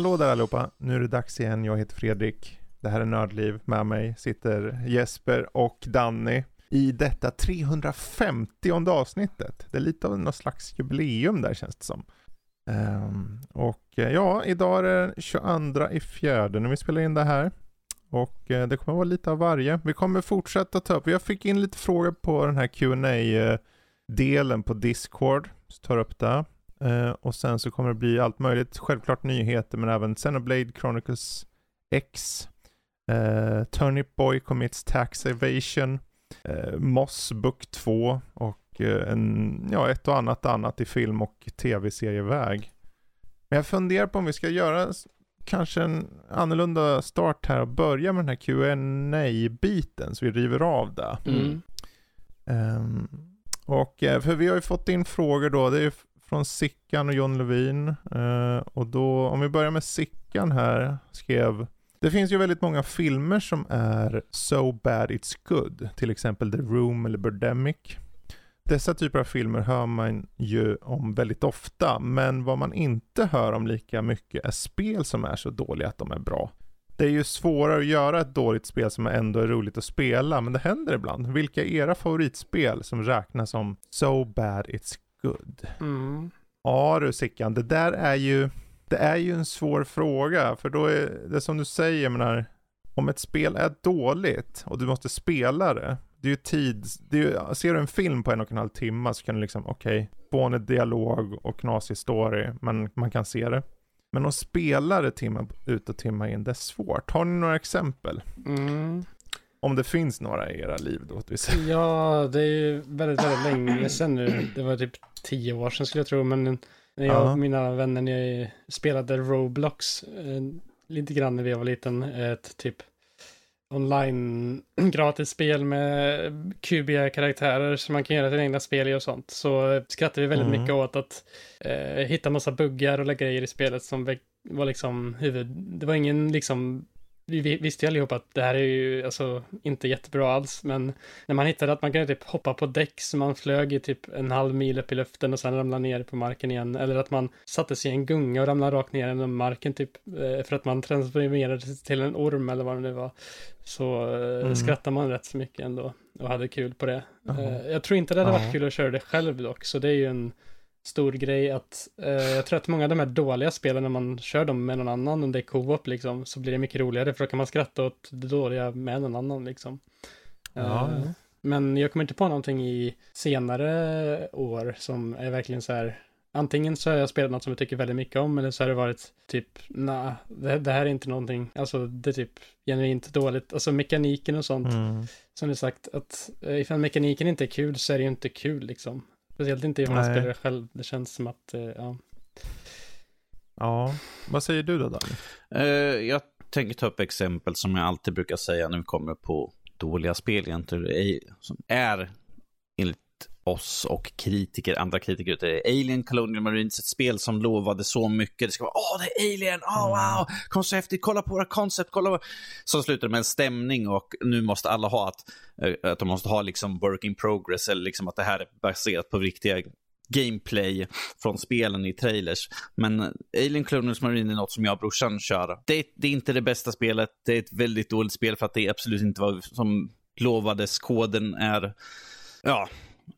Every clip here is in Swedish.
Hallå där allihopa, nu är det dags igen. Jag heter Fredrik. Det här är Nördliv. Med mig sitter Jesper och Danny i detta 350 avsnittet. Det är lite av något slags jubileum där känns det som. Um, och eh, ja, idag är det 22 i fjärde när vi spelar in det här. Och eh, det kommer vara lite av varje. Vi kommer fortsätta ta upp, jag fick in lite frågor på den här qa eh, delen på Discord. Så tar upp det. Uh, och sen så kommer det bli allt möjligt, självklart nyheter men även Xenoblade Chronicles X, uh, Turnip Boy Commits Tax Evasion, uh, Moss Book 2 och en, ja, ett och annat annat i film och tv-serieväg. Men jag funderar på om vi ska göra kanske en annorlunda start här och börja med den här qa biten så vi river av det. Mm. Um, och för vi har ju fått in frågor då, det är ju från Sickan och John Levin. Uh, och då, om vi börjar med Sickan här, skrev det finns ju väldigt många filmer som är so bad it's good. Till exempel The Room eller Birdemic. Dessa typer av filmer hör man ju om väldigt ofta, men vad man inte hör om lika mycket är spel som är så dåliga att de är bra. Det är ju svårare att göra ett dåligt spel som ändå är roligt att spela, men det händer ibland. Vilka är era favoritspel som räknas som so bad it's good. Mm. Ja du Sickan, det där är ju, det är ju en svår fråga. För då är det som du säger, menar, om ett spel är dåligt och du måste spela det. Det är ju tid, är ju, ser du en film på en och en halv timme så kan du liksom, okej, okay, fånig dialog och knasig story, men man kan se det. Men att spela det timme ut och timme in, det är svårt. Har ni några exempel? Mm. Om det finns några i era liv då? Ja, det är ju väldigt, väldigt länge sedan nu. Det var typ tio år sedan skulle jag tro. Men när jag och mina vänner jag spelade Roblox eh, lite grann när vi var liten. Ett typ online gratisspel med kubiga karaktärer som man kan göra sina egna spel i och sånt. Så skrattade vi väldigt mm. mycket åt att eh, hitta massa buggar och lägga grejer i spelet som var liksom huvud... Det var ingen liksom vi visste ju allihopa att det här är ju alltså inte jättebra alls, men när man hittade att man kunde typ hoppa på däck så man flög i typ en halv mil upp i luften och sen ramlade ner på marken igen, eller att man satte sig i en gunga och ramlade rakt ner genom marken typ eh, för att man transformerades till en orm eller vad det nu var, så eh, mm. skrattade man rätt så mycket ändå och hade kul på det. Mm. Jag tror inte det hade varit kul att köra det själv dock, så det är ju en stor grej att eh, jag tror att många av de här dåliga spelen när man kör dem med någon annan är co-op liksom så blir det mycket roligare för då kan man skratta åt det dåliga med någon annan liksom. Ja, eh, Men jag kommer inte på någonting i senare år som är verkligen så här Antingen så har jag spelat något som jag tycker väldigt mycket om eller så har det varit typ, nej, det, det, här är inte någonting, alltså det är typ genuint dåligt, alltså mekaniken och sånt. Mm. Som du sagt, att eh, ifall mekaniken inte är kul så är det ju inte kul liksom. Speciellt inte om man spelar det själv. Det känns som att, eh, ja. Ja, vad säger du då Danny? Uh, jag tänker ta upp exempel som jag alltid brukar säga när vi kommer på dåliga spel egentligen. Som är oss och kritiker, andra kritiker ute. Alien Colonial Marines, ett spel som lovade så mycket. Det ska vara åh, det är Alien, åh oh, wow, kom så häftigt, kolla på våra koncept, kolla på... Så slutar det med en stämning och nu måste alla ha att, eh, att de måste ha liksom work in progress eller liksom att det här är baserat på riktiga gameplay från spelen i trailers. Men Alien Colonials Marine är något som jag och brorsan kör. Det, det, är inte det bästa spelet. Det är ett väldigt dåligt spel för att det är absolut inte vad som lovades. Koden är, ja,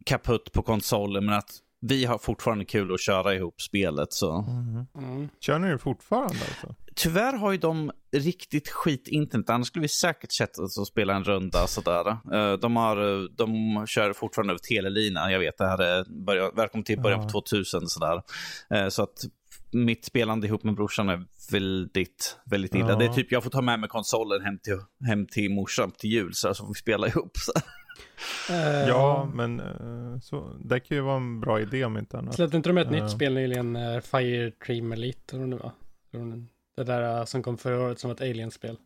kaputt på konsolen, men att vi har fortfarande kul att köra ihop spelet. Så. Mm. Mm. Kör ni det fortfarande alltså? Tyvärr har ju de riktigt skit internet, annars skulle vi säkert sätta oss och spela en runda sådär. Eh, de, har, de kör fortfarande över telelina, jag vet det här är början, välkommen till början på 2000 sådär. Eh, så att mitt spelande ihop med brorsan är väldigt, väldigt illa. Ja. Det är typ jag får ta med mig konsolen hem till, hem till morsan till jul så, så får vi spela ihop. Så. Uh, ja, men uh, så, det kan ju vara en bra idé om inte annat. Släppte inte de ett uh. nytt spel nyligen, uh, Fire Dream Elite, eller det var? Det där som kom förra året som ett Alien-spel.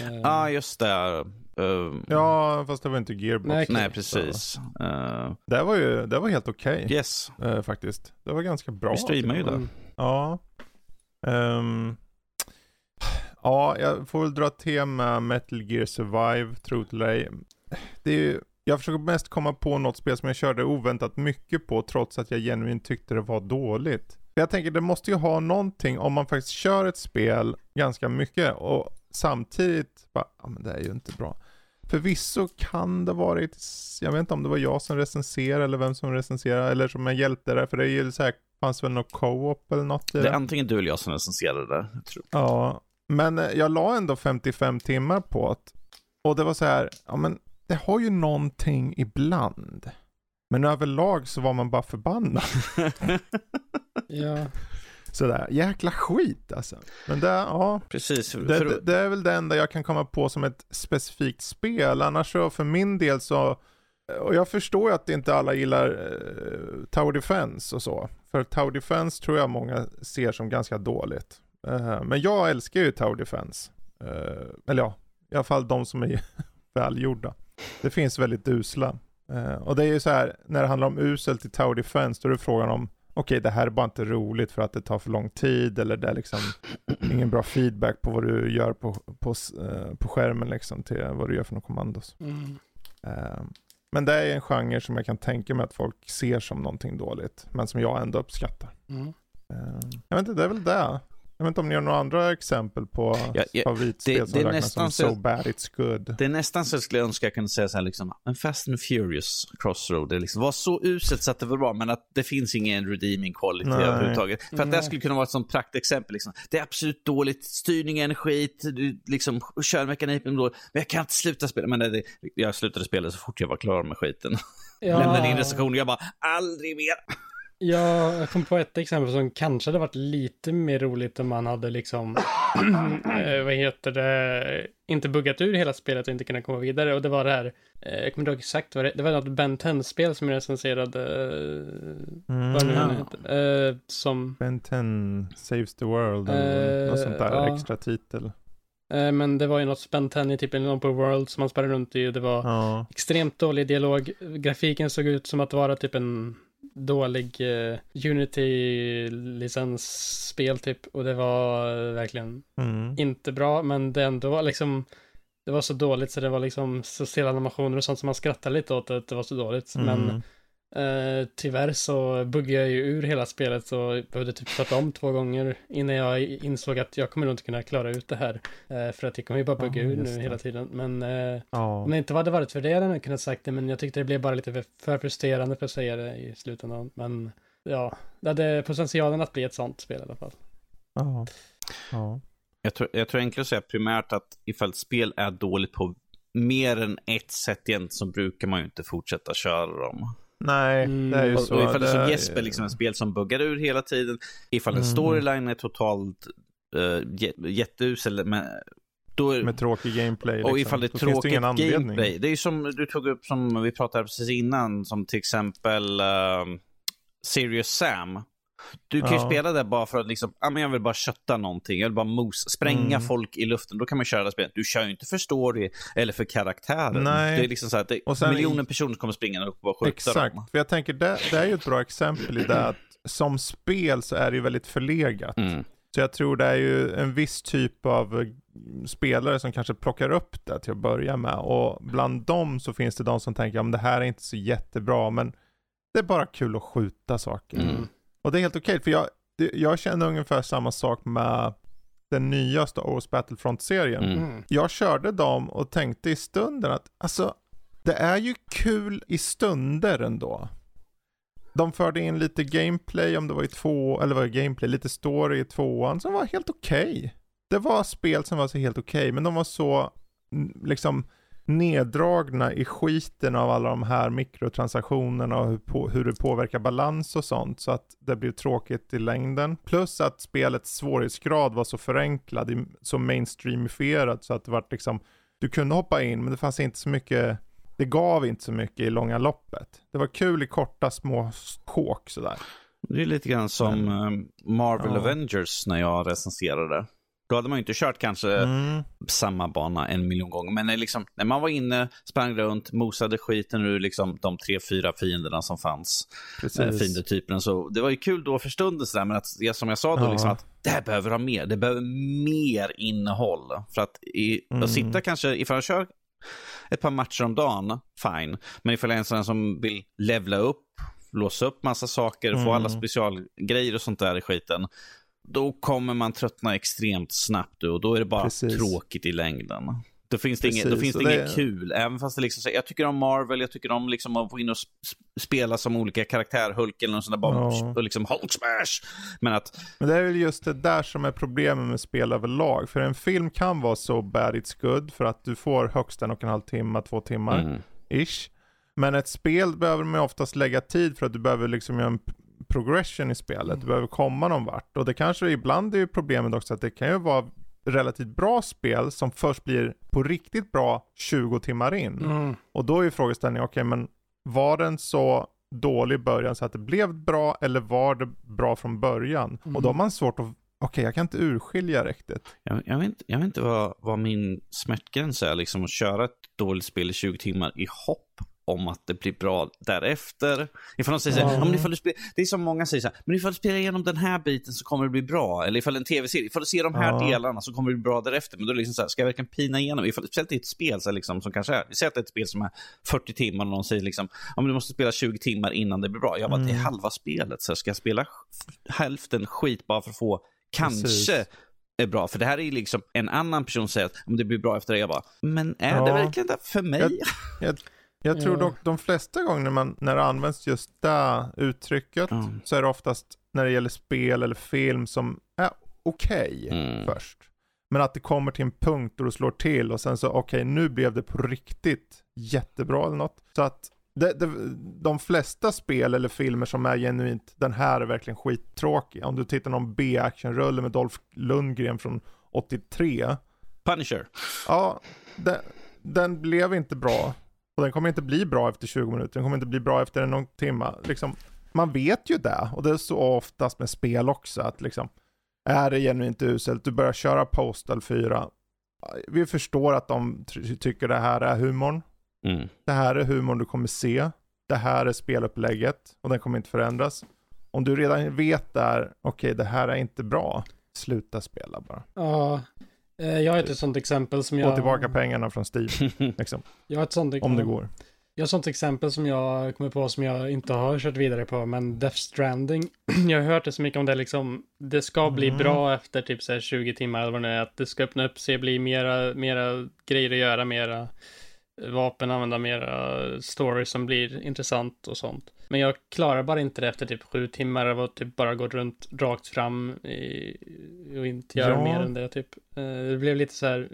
Ja, ah, just det. Uh, ja, fast det var inte Gearbox. Nej, nej precis. Uh, det var ju det var helt okej. Okay, yes. Uh, faktiskt. Det var ganska bra. Vi streamar ju det. Mm. Ja. Um, ja, jag får väl dra tema Metal Gear Survive, tro till dig. Det är ju, jag försöker mest komma på något spel som jag körde oväntat mycket på trots att jag genuint tyckte det var dåligt. Jag tänker det måste ju ha någonting om man faktiskt kör ett spel ganska mycket och samtidigt bara, ja men det är ju inte bra. Förvisso kan det varit, jag vet inte om det var jag som recenserade eller vem som recenserade eller som jag hjälpte där, för det är ju så här, fanns väl något co-op eller något? Det är antingen du eller jag som recenserade det. Ja, men eh, jag la ändå 55 timmar på det. Och det var så här, ja men det har ju någonting ibland. Men överlag så var man bara förbannad. ja. Sådär, jäkla skit alltså. Men det, ja. Precis. Det, det, det, är väl det enda jag kan komma på som ett specifikt spel. Annars så för min del så, och jag förstår ju att inte alla gillar uh, Tower Defense och så. För Tower Defense tror jag många ser som ganska dåligt. Uh, men jag älskar ju Tower Defense. Uh, eller ja, i alla fall de som är välgjorda. Det finns väldigt usla. och det är ju så här, när det handlar om uselt i Tower Defense, då är det frågan om okej, okay, det här är bara inte roligt för att det tar för lång tid eller det är liksom ingen bra feedback på vad du gör på, på, uh, på skärmen liksom till vad du gör för några kommandos. Mm. Uh, men det är en genre som jag kan tänka mig att folk ser som någonting dåligt, men som jag ändå uppskattar. Mm. Uh, jag vet inte, det är väl det. Jag vet inte om ni har några andra exempel på ja, ja, favoritspel det, som det räknas som så, so bad it's good. Det är nästan så jag skulle önska jag kunde säga så här liksom, en Fast and Furious Crossroad, det liksom var så uselt så att det var bra, men att det finns ingen redeeming quality Nej. överhuvudtaget. För att det skulle kunna vara ett sånt praktexempel, liksom. det är absolut dåligt, styrningen är skit, du, liksom, körmekaniken är dålig, men jag kan inte sluta spela. Men det, jag slutade spela så fort jag var klar med skiten. Ja. Lämnade in recension och jag bara, aldrig mer. Ja, jag kom på ett exempel som kanske hade varit lite mer roligt om man hade liksom, eh, vad heter det, inte buggat ur hela spelet och inte kunnat komma vidare. Och det var det här, eh, jag kommer inte ihåg exakt vad det det var något Ben 10-spel som jag recenserade, eh, mm, vad nu ja. eh, som... Ben 10 Saves the World, eller något sånt där ja. extra titel. Eh, men det var ju något 10 i typ en open world som man sparade runt i. Det var ja. extremt dålig dialog. Grafiken såg ut som att vara typ en dålig uh, Unity-licensspel typ. Och det var verkligen mm. inte bra, men det ändå var liksom det var så dåligt så det var liksom så stela animationer och sånt som man skrattade lite åt att det var så dåligt. Mm. Men Uh, tyvärr så buggade jag ju ur hela spelet och behövde typ starta om två gånger innan jag insåg att jag kommer nog inte kunna klara ut det här. Uh, för att jag kommer ju bara bugga oh, ur nu det. hela tiden. Men uh, oh. om det inte hade varit för det hade jag kunnat sagt det, men jag tyckte det blev bara lite för frustrerande för att säga det i slutändan. Men ja, det hade potentialen att bli ett sånt spel i alla fall. Ja. ja. Jag tror, jag tror enklare att säga primärt att ifall ett spel är dåligt på mer än ett sätt egentligen så brukar man ju inte fortsätta köra dem. Nej, det är ju så. Och ifall det är som Jesper, liksom en spel som buggar ur hela tiden. Ifall en mm. storyline är totalt uh, jätteusel. Men då är, med tråkig gameplay. Liksom. Och ifall det är tråkigt det gameplay. Det är ju som du tog upp som vi pratade precis innan. Som till exempel uh, Serious Sam. Du kan ja. ju spela det bara för att liksom, ah, men jag vill bara kötta någonting, jag vill bara mos, spränga mm. folk i luften. Då kan man köra det spelet. Du kör ju inte för story eller för karaktären. Nej. Det är liksom så att och sen, miljoner personer kommer springa och bara skjuta Exakt, dem. för jag tänker det, det är ju ett bra exempel i det att som spel så är det ju väldigt förlegat. Mm. Så jag tror det är ju en viss typ av eh, spelare som kanske plockar upp det till att börja med. Och bland dem så finns det de som tänker, att det här är inte så jättebra, men det är bara kul att skjuta saker. Mm. Och det är helt okej, okay, för jag, jag känner ungefär samma sak med den nya Star Wars Battlefront-serien. Mm. mm. Jag körde dem och tänkte i stunden att, alltså, det är ju kul i stunder ändå. De förde in lite gameplay, om det var i två, eller var det gameplay, lite story i tvåan, som var helt okej. Okay. Det var spel som var så helt okej, okay, men de var så, liksom, neddragna i skiten av alla de här mikrotransaktionerna och hur, på, hur det påverkar balans och sånt så att det blir tråkigt i längden. Plus att spelets svårighetsgrad var så förenklad, så mainstreamifierad så att det var liksom, du kunde hoppa in men det fanns inte så mycket, det gav inte så mycket i långa loppet. Det var kul i korta små sjok sådär. Det är lite grann som men, Marvel ja. Avengers när jag recenserade. Då hade man ju inte kört kanske mm. samma bana en miljon gånger. Men liksom, när man var inne, sprang runt, mosade skiten ur liksom, de tre, fyra fienderna som fanns. Eh, fiendetyperna. Så det var ju kul då för stunden sådär, men att, som jag sa då, ja. liksom, att det här behöver ha mer. Det behöver mer innehåll. För att, i, mm. att sitta kanske, ifall jag kör ett par matcher om dagen, fine. Men ifall jag är en sån som vill levla upp, låsa upp massa saker, mm. få alla mm. specialgrejer och sånt där i skiten. Då kommer man tröttna extremt snabbt och då är det bara Precis. tråkigt i längden. Då finns det, inget, då finns det, det inget kul. Även fast det liksom, jag tycker om Marvel, jag tycker om liksom att få in och spela som olika karaktär, Hulk eller någon sån där bara, ja. och liksom Hulk smash. Men att... Men det är väl just det där som är problemet med spel överlag. För en film kan vara så bad it's good för att du får högst en och en halv timme, två timmar, mm. ish. Men ett spel behöver man oftast lägga tid för att du behöver liksom göra en progression i spelet. Du mm. behöver komma någon vart. Och det kanske ibland är problemet också att det kan ju vara relativt bra spel som först blir på riktigt bra 20 timmar in. Mm. Och då är ju frågeställningen, okej okay, men var den så dålig i början så att det blev bra eller var det bra från början? Mm. Och då har man svårt att, okej okay, jag kan inte urskilja riktigt. Jag, jag, vet, jag vet inte vad, vad min smärtgräns är, liksom att köra ett dåligt spel i 20 timmar i hopp om att det blir bra därefter. Ifall de säger så här, ifall du spelar, det är som många säger så här, men ifall du spelar igenom den här biten så kommer det bli bra. Eller ifall en tv-serie, ifall du ser de här ja. delarna så kommer det bli bra därefter. Men då är det liksom så här, ska jag verkligen pina igenom? Ifall, speciellt i ett spel så liksom, som kanske är, vi säger att det är ett spel som är 40 timmar och någon säger liksom, ja men du måste spela 20 timmar innan det blir bra. Jag bara, mm. det är mm. halva spelet. Så ska jag spela hälften skit bara för att få, kanske, Precis är bra. För det här är liksom en annan person säger att om det blir bra efter det. Jag bara, men är ja. det verkligen det för mig? Jag, jag, jag tror dock de flesta gånger man, när det används just det uttrycket mm. så är det oftast när det gäller spel eller film som är okej okay mm. först. Men att det kommer till en punkt då du slår till och sen så okej okay, nu blev det på riktigt jättebra eller något. Så att det, det, de flesta spel eller filmer som är genuint, den här är verkligen skittråkig. Om du tittar någon B-actionrulle med Dolph Lundgren från 83. Punisher. Ja, den, den blev inte bra. Och den kommer inte bli bra efter 20 minuter, den kommer inte bli bra efter någon timme. Liksom, man vet ju det, och det är så oftast med spel också, att liksom, är det genuint uselt, du börjar köra Postal 4, vi förstår att de tycker det här är humorn. Mm. Det här är humorn du kommer se. Det här är spelupplägget och den kommer inte förändras. Om du redan vet där, okej okay, det här är inte bra, sluta spela bara. Ja, jag har ett sånt exempel som jag... Få tillbaka pengarna från Steve. Liksom. jag har ett sånt... Om det går. Jag har ett sånt exempel som jag kommer på som jag inte har kört vidare på, men Death Stranding. jag har hört det så mycket om det liksom. Det ska bli mm. bra efter typ så 20 timmar eller vad det är. Att det ska öppna upp sig, bli mera, mera grejer att göra, mera vapen, använda mera story som blir intressant och sånt. Men jag klarar bara inte det efter typ sju timmar av att typ bara gå runt rakt fram i, och inte göra ja. mer än det typ. Eh, det blev lite så här,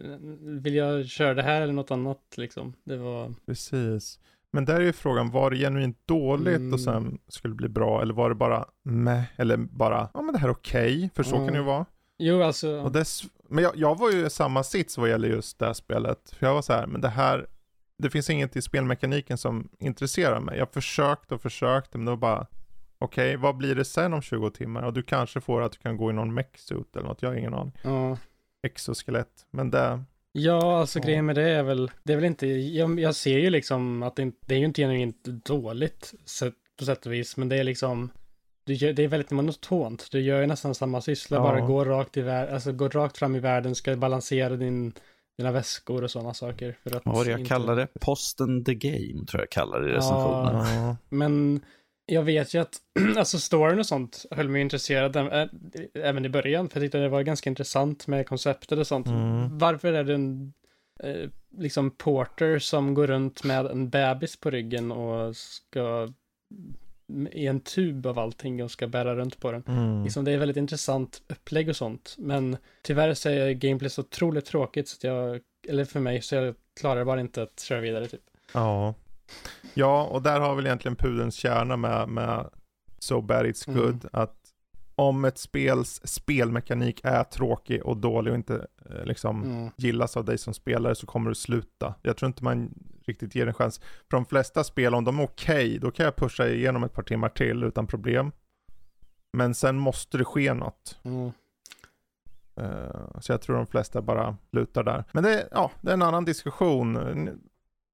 vill jag köra det här eller något annat liksom? Det var... Precis. Men där är ju frågan, var det genuint dåligt mm. och sen skulle bli bra eller var det bara med eller bara, ja men det här är okej, okay, för så mm. kan det ju vara. Jo, alltså. Och dess, men jag, jag var ju i samma sits vad gäller just det här spelet. För jag var så här, men det här det finns inget i spelmekaniken som intresserar mig. Jag försökte och försökte men det var bara Okej, okay, vad blir det sen om 20 timmar? Och du kanske får att du kan gå i någon mech-suit eller något, jag har ingen aning. Ja. Exoskelett, men det... Ja, alltså ja. grejen med det är väl, det är väl inte, jag, jag ser ju liksom att det, det är ju inte genuint dåligt på sätt och vis, men det är liksom, du gör, det är väldigt monotont. Du gör ju nästan samma syssla, ja. bara går rakt, i vär, alltså, går rakt fram i världen, ska balansera din dina väskor och sådana saker. För att Vad var det jag inte... kallade det? Posten the game tror jag kallade det i recensionen. Ja, men jag vet ju att, alltså storyn och sånt höll mig intresserad även i början, för jag tyckte det var ganska intressant med konceptet och sånt. Mm. Varför är det en eh, liksom porter som går runt med en bebis på ryggen och ska i en tub av allting och ska bära runt på den. Mm. Liksom, det är väldigt intressant upplägg och sånt. Men tyvärr så är gameplay så otroligt tråkigt så att jag, eller för mig, så jag klarar bara inte att köra vidare typ. Ja. Ja, och där har väl egentligen pudelns kärna med, med So Bad It's mm. Good. Mm. Att om ett spels spelmekanik är tråkig och dålig och inte eh, liksom mm. gillas av dig som spelare så kommer du sluta. Jag tror inte man riktigt ger en chans. För de flesta spel, om de är okej, okay, då kan jag pusha igenom ett par timmar till utan problem. Men sen måste det ske något. Mm. Uh, så jag tror de flesta bara lutar där. Men det, ja, det är en annan diskussion.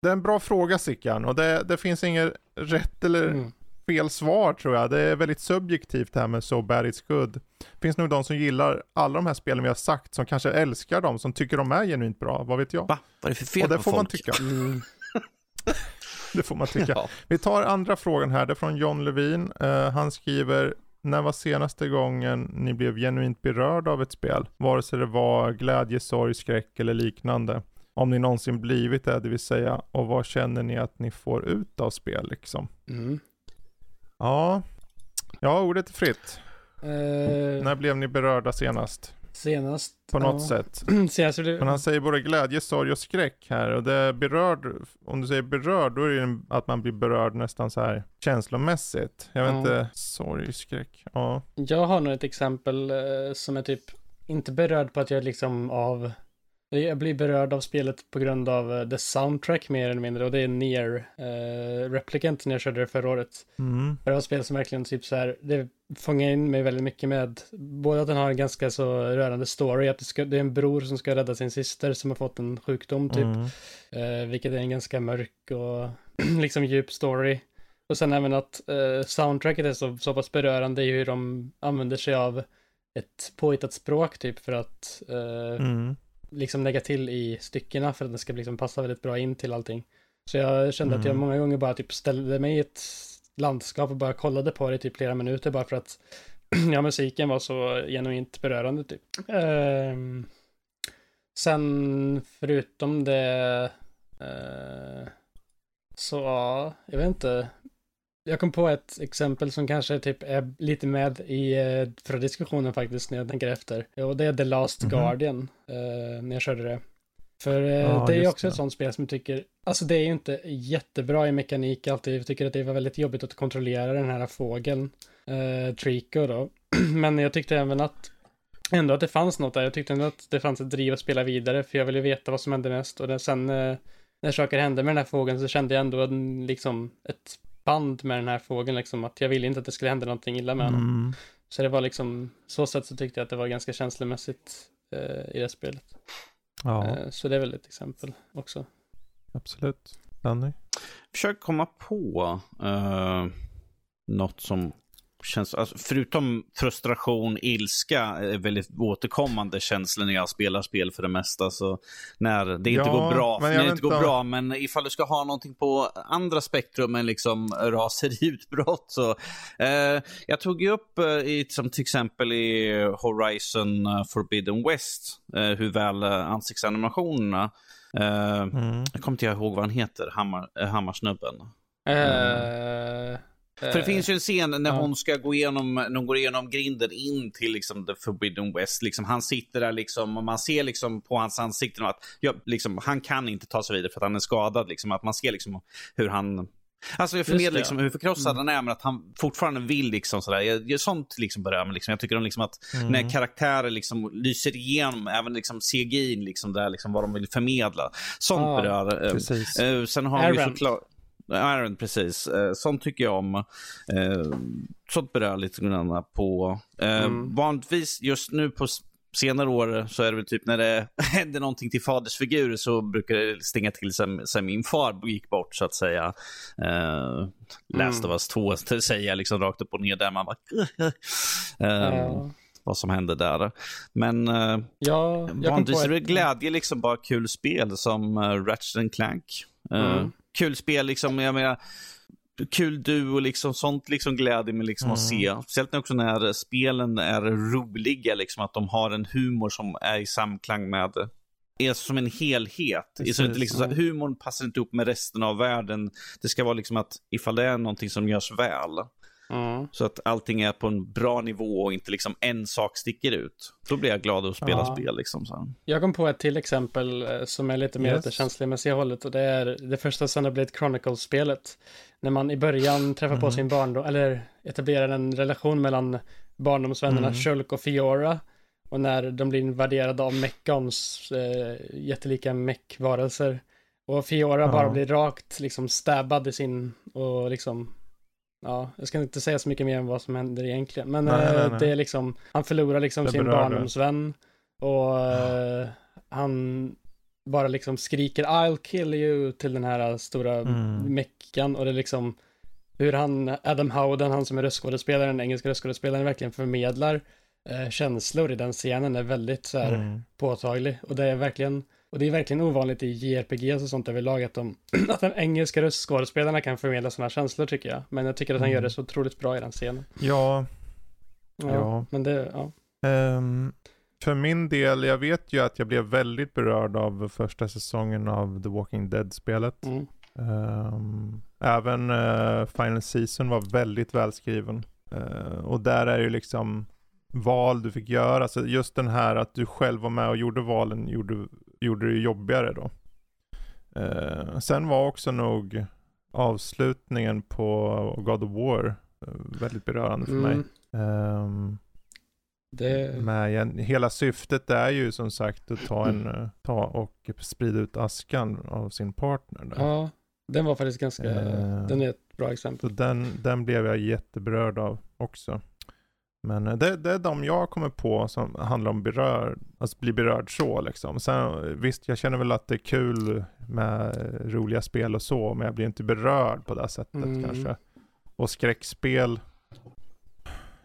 Det är en bra fråga Sickan och det, det finns inget rätt eller mm. Fel svar tror jag. Det är väldigt subjektivt det här med So bad it's good. Det finns nog de som gillar alla de här spelen vi har sagt, som kanske älskar dem, som tycker de är genuint bra, vad vet jag. Va? Vad är det för fel Och det får folk? man tycka. Mm. det får man tycka. Ja. Vi tar andra frågan här, det är från John Levin. Uh, han skriver, när var senaste gången ni blev genuint berörda av ett spel? Vare sig det var glädje, sorg, skräck eller liknande. Om ni någonsin blivit det, det vill säga. Och vad känner ni att ni får ut av spel liksom? Mm. Ja, ja ordet är fritt. Uh... När blev ni berörda senast? Senast? På något ja. sätt. senast det... Men han säger både glädje, sorg och skräck här. Och det berörd, om du säger berörd, då är det att man blir berörd nästan så här känslomässigt. Jag vet ja. inte, sorg, skräck. Ja. Jag har nog ett exempel eh, som är typ inte berörd på att jag liksom av jag blir berörd av spelet på grund av uh, the soundtrack mer eller mindre och det är Near uh, Replicant när jag körde det förra året. Mm. Det var ett spel som verkligen typ så här, det fångar in mig väldigt mycket med både att den har en ganska så rörande story, att det, ska, det är en bror som ska rädda sin syster som har fått en sjukdom typ, mm. uh, vilket är en ganska mörk och liksom djup story. Och sen även att uh, soundtracket är så, så pass berörande i hur de använder sig av ett påhittat språk typ för att uh, mm liksom lägga till i styckena för att det ska liksom passa väldigt bra in till allting. Så jag kände mm. att jag mm. många gånger bara typ ställde mig i ett landskap och bara kollade på det i typ flera minuter bara för att ja, musiken var så genuint berörande typ. Um, sen förutom det uh, så ja, jag vet inte. Jag kom på ett exempel som kanske typ är lite med i eh, förra diskussionen faktiskt när jag tänker efter. Och det är The Last mm -hmm. Guardian, eh, när jag körde det. För eh, ja, det är också det. ett sånt spel som jag tycker, alltså det är ju inte jättebra i mekanik alltid. Jag tycker att det var väldigt jobbigt att kontrollera den här fågeln, eh, Trico då. Men jag tyckte även att ändå att det fanns något där. Jag tyckte ändå att det fanns ett driv att spela vidare, för jag ville veta vad som hände mest. Och det, sen eh, när saker hände med den här fågeln så kände jag ändå liksom ett band med den här fågeln, liksom att jag ville inte att det skulle hända någonting illa med honom. Mm. Så det var liksom, så sätt så tyckte jag att det var ganska känslomässigt eh, i det spelet. Ja. Eh, så det är väl ett exempel också. Absolut. Danny? Försök komma på uh, något som känns, alltså, förutom frustration, ilska, är väldigt återkommande känslor när jag spelar spel för det mesta. Så när det inte ja, går bra, när det inte går bra, men ifall du ska ha någonting på andra spektrum än liksom raseriutbrott så. Eh, jag tog ju upp eh, i, som till exempel i Horizon eh, Forbidden West, eh, hur väl eh, ansiktsanimationerna Uh, mm. Jag kommer inte ihåg vad han heter, Hammar, Hammarsnubben. Uh, för det eh, finns ju en scen när ja. hon ska gå igenom, när hon går igenom grinden in till liksom the forbidden west. Liksom, han sitter där liksom och man ser liksom på hans ansikte att ja, liksom, han kan inte ta sig vidare för att han är skadad. Liksom, att man ser liksom hur han Alltså jag förmedlar liksom hur förkrossad mm. han är, men att han fortfarande vill liksom sådär. Jag, jag, sånt liksom mig. Liksom. Jag tycker om liksom att mm. när karaktärer liksom lyser igenom, även liksom CGI, liksom där, liksom vad de vill förmedla. Sånt ah, berör. Precis. Uh, sen har vi såklart... Iron, precis. Eh, sånt tycker jag om. Eh, sånt berör lite grann på. Eh, mm. Vanligtvis just nu på senare år så är det väl typ när det händer någonting till fadersfigur så brukar det stinga till sen, sen min far gick bort så att säga. Uh, Last mm. of us 2 säger jag liksom rakt upp och ner där man bara... Uh, ja. Vad som hände där. Men uh, ja, vanligtvis är det glädje, liksom bara kul spel som uh, Ratchet Clank. Uh, mm kul spel, liksom, jag menar, kul duo, liksom, sånt liksom gläder mig liksom mm. att se. Speciellt också när spelen är roliga, liksom, att de har en humor som är i samklang med är som en helhet. Precis, så inte liksom, så humorn passar inte ihop med resten av världen. Det ska vara liksom att ifall det är någonting som görs väl, Mm. Så att allting är på en bra nivå och inte liksom en sak sticker ut. Då blir jag glad att spela ja. spel liksom. Så. Jag kom på ett till exempel eh, som är lite mer yes. åt det känslomässiga hållet och det är det första Xenoblade Chronicles-spelet. När man i början träffar mm. på sin barndom, eller etablerar en relation mellan barndomsvännerna mm. Shulk och Fiora. Och när de blir invaderade av Mechons, äh, jättelika mech-varelser. Och Fiora ja. bara blir rakt liksom stabbad i sin, och liksom Ja, jag ska inte säga så mycket mer än vad som händer egentligen. Men nej, nej, eh, nej. det är liksom, han förlorar liksom sin barndomsvän. Och uh, han bara liksom skriker I'll kill you till den här stora mm. meckan och det är liksom hur han, Adam Howden, han som är röstskådespelaren, engelska röstskådespelaren, verkligen förmedlar eh, känslor i den scenen är väldigt så här mm. påtaglig. Och det är verkligen, och det är verkligen ovanligt i JRPG och sånt överlag att de, att de engelska röstskådespelarna kan förmedla sådana känslor tycker jag. Men jag tycker att han mm. gör det så otroligt bra i den scenen. Ja. Ja. ja. Men det, ja. Um, för min del, jag vet ju att jag blev väldigt berörd av första säsongen av The Walking Dead-spelet. Mm. Um, även uh, Final Season var väldigt välskriven. Uh, och där är ju liksom val du fick göra, alltså just den här att du själv var med och gjorde valen gjorde, gjorde det jobbigare då. Uh, sen var också nog avslutningen på God of War väldigt berörande för mm. mig. Um, det... Med, hela syftet är ju som sagt att ta, en, mm. ta och sprida ut askan av sin partner. Där. Ja, den var faktiskt ganska, uh, den är ett bra exempel. Så den, den blev jag jätteberörd av också. Men eh, det, det är de jag kommer på som handlar om berörd, alltså bli berörd så liksom. Sen visst, jag känner väl att det är kul med roliga spel och så, men jag blir inte berörd på det sättet mm. kanske. Och skräckspel,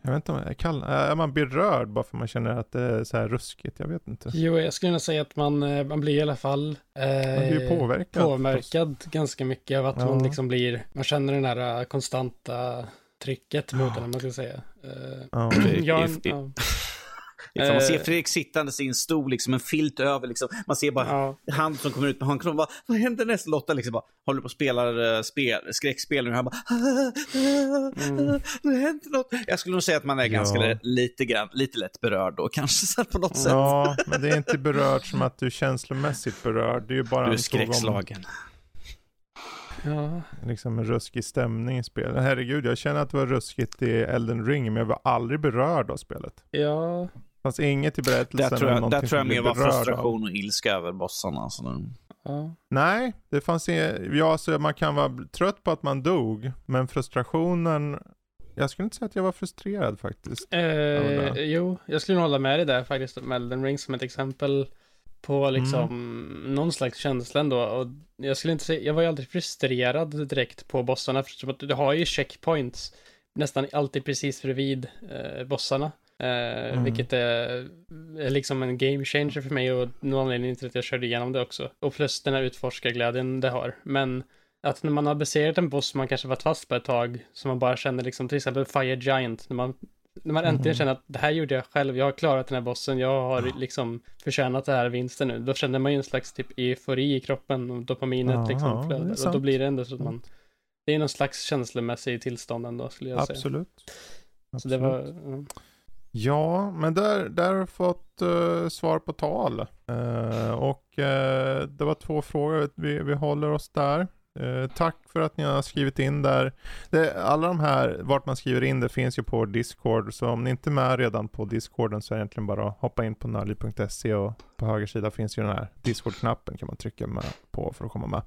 jag vet inte om jag kall, är man berörd bara för man känner att det är så här ruskigt? Jag vet inte. Jo, jag skulle nog säga att man, eh, man blir i alla fall eh, man blir påverkad, påverkad ganska mycket av att ja. man liksom blir, man känner den här konstanta trycket mot ja. den, man ska säga. Uh, ja. jag, ja. Ifall man ser eh. Fredrik sittandes i en stol, liksom en filt över, liksom. man ser bara ja. hand som kommer ut med handkron. Bara, vad händer nästa? Lotta liksom bara, håller på och spelar uh, spel, skräckspel nu. Han bara, mm. det händer något. Jag skulle nog säga att man är ganska ja. lite, grann, lite lätt berörd då, kanske så på något sätt. Ja, men det är inte berörd som att du är känslomässigt berörd. Det är ju bara du är skräckslagen. Ja. Liksom en ruskig stämning i spelet. Herregud, jag känner att det var ruskigt i Elden Ring, men jag var aldrig berörd av spelet. Ja, fanns inget i berättelsen. Där tror jag, där tror jag mer var frustration och ilska över bossarna. Alltså. Ja. Nej, det fanns inget, ja alltså man kan vara trött på att man dog, men frustrationen, jag skulle inte säga att jag var frustrerad faktiskt. Eh, jo, jag skulle nog hålla med dig där faktiskt, om Elden Ring som ett exempel på liksom mm. någon slags känsla ändå. Och jag skulle inte säga, jag var ju aldrig frustrerad direkt på bossarna, för att du har ju checkpoints nästan alltid precis bredvid eh, bossarna. Eh, mm. Vilket är, är, liksom en game changer för mig och någon anledning till att jag körde igenom det också. Och plus den här utforskarglädjen det har. Men att när man har besegrat en boss man kanske varit fast på ett tag, som man bara känner liksom till exempel Fire Giant, när man, när man äntligen mm. känner att det här gjorde jag själv, jag har klarat den här bossen, jag har liksom förtjänat det här vinsten nu. Då känner man ju en slags typ eufori i kroppen och dopaminet ja, liksom flödar. Och då blir det ändå så att man, det är någon slags känslomässig tillstånd ändå skulle jag Absolut. säga. Absolut. Så det var, ja. Ja, men där, där har fått uh, svar på tal. Uh, och uh, det var två frågor, vi, vi håller oss där. Eh, tack för att ni har skrivit in där. Det, alla de här, vart man skriver in det finns ju på Discord, så om ni inte är med redan på Discorden så är det egentligen bara att hoppa in på nördliv.se och på höger sida finns ju den här Discord-knappen kan man trycka med på för att komma med.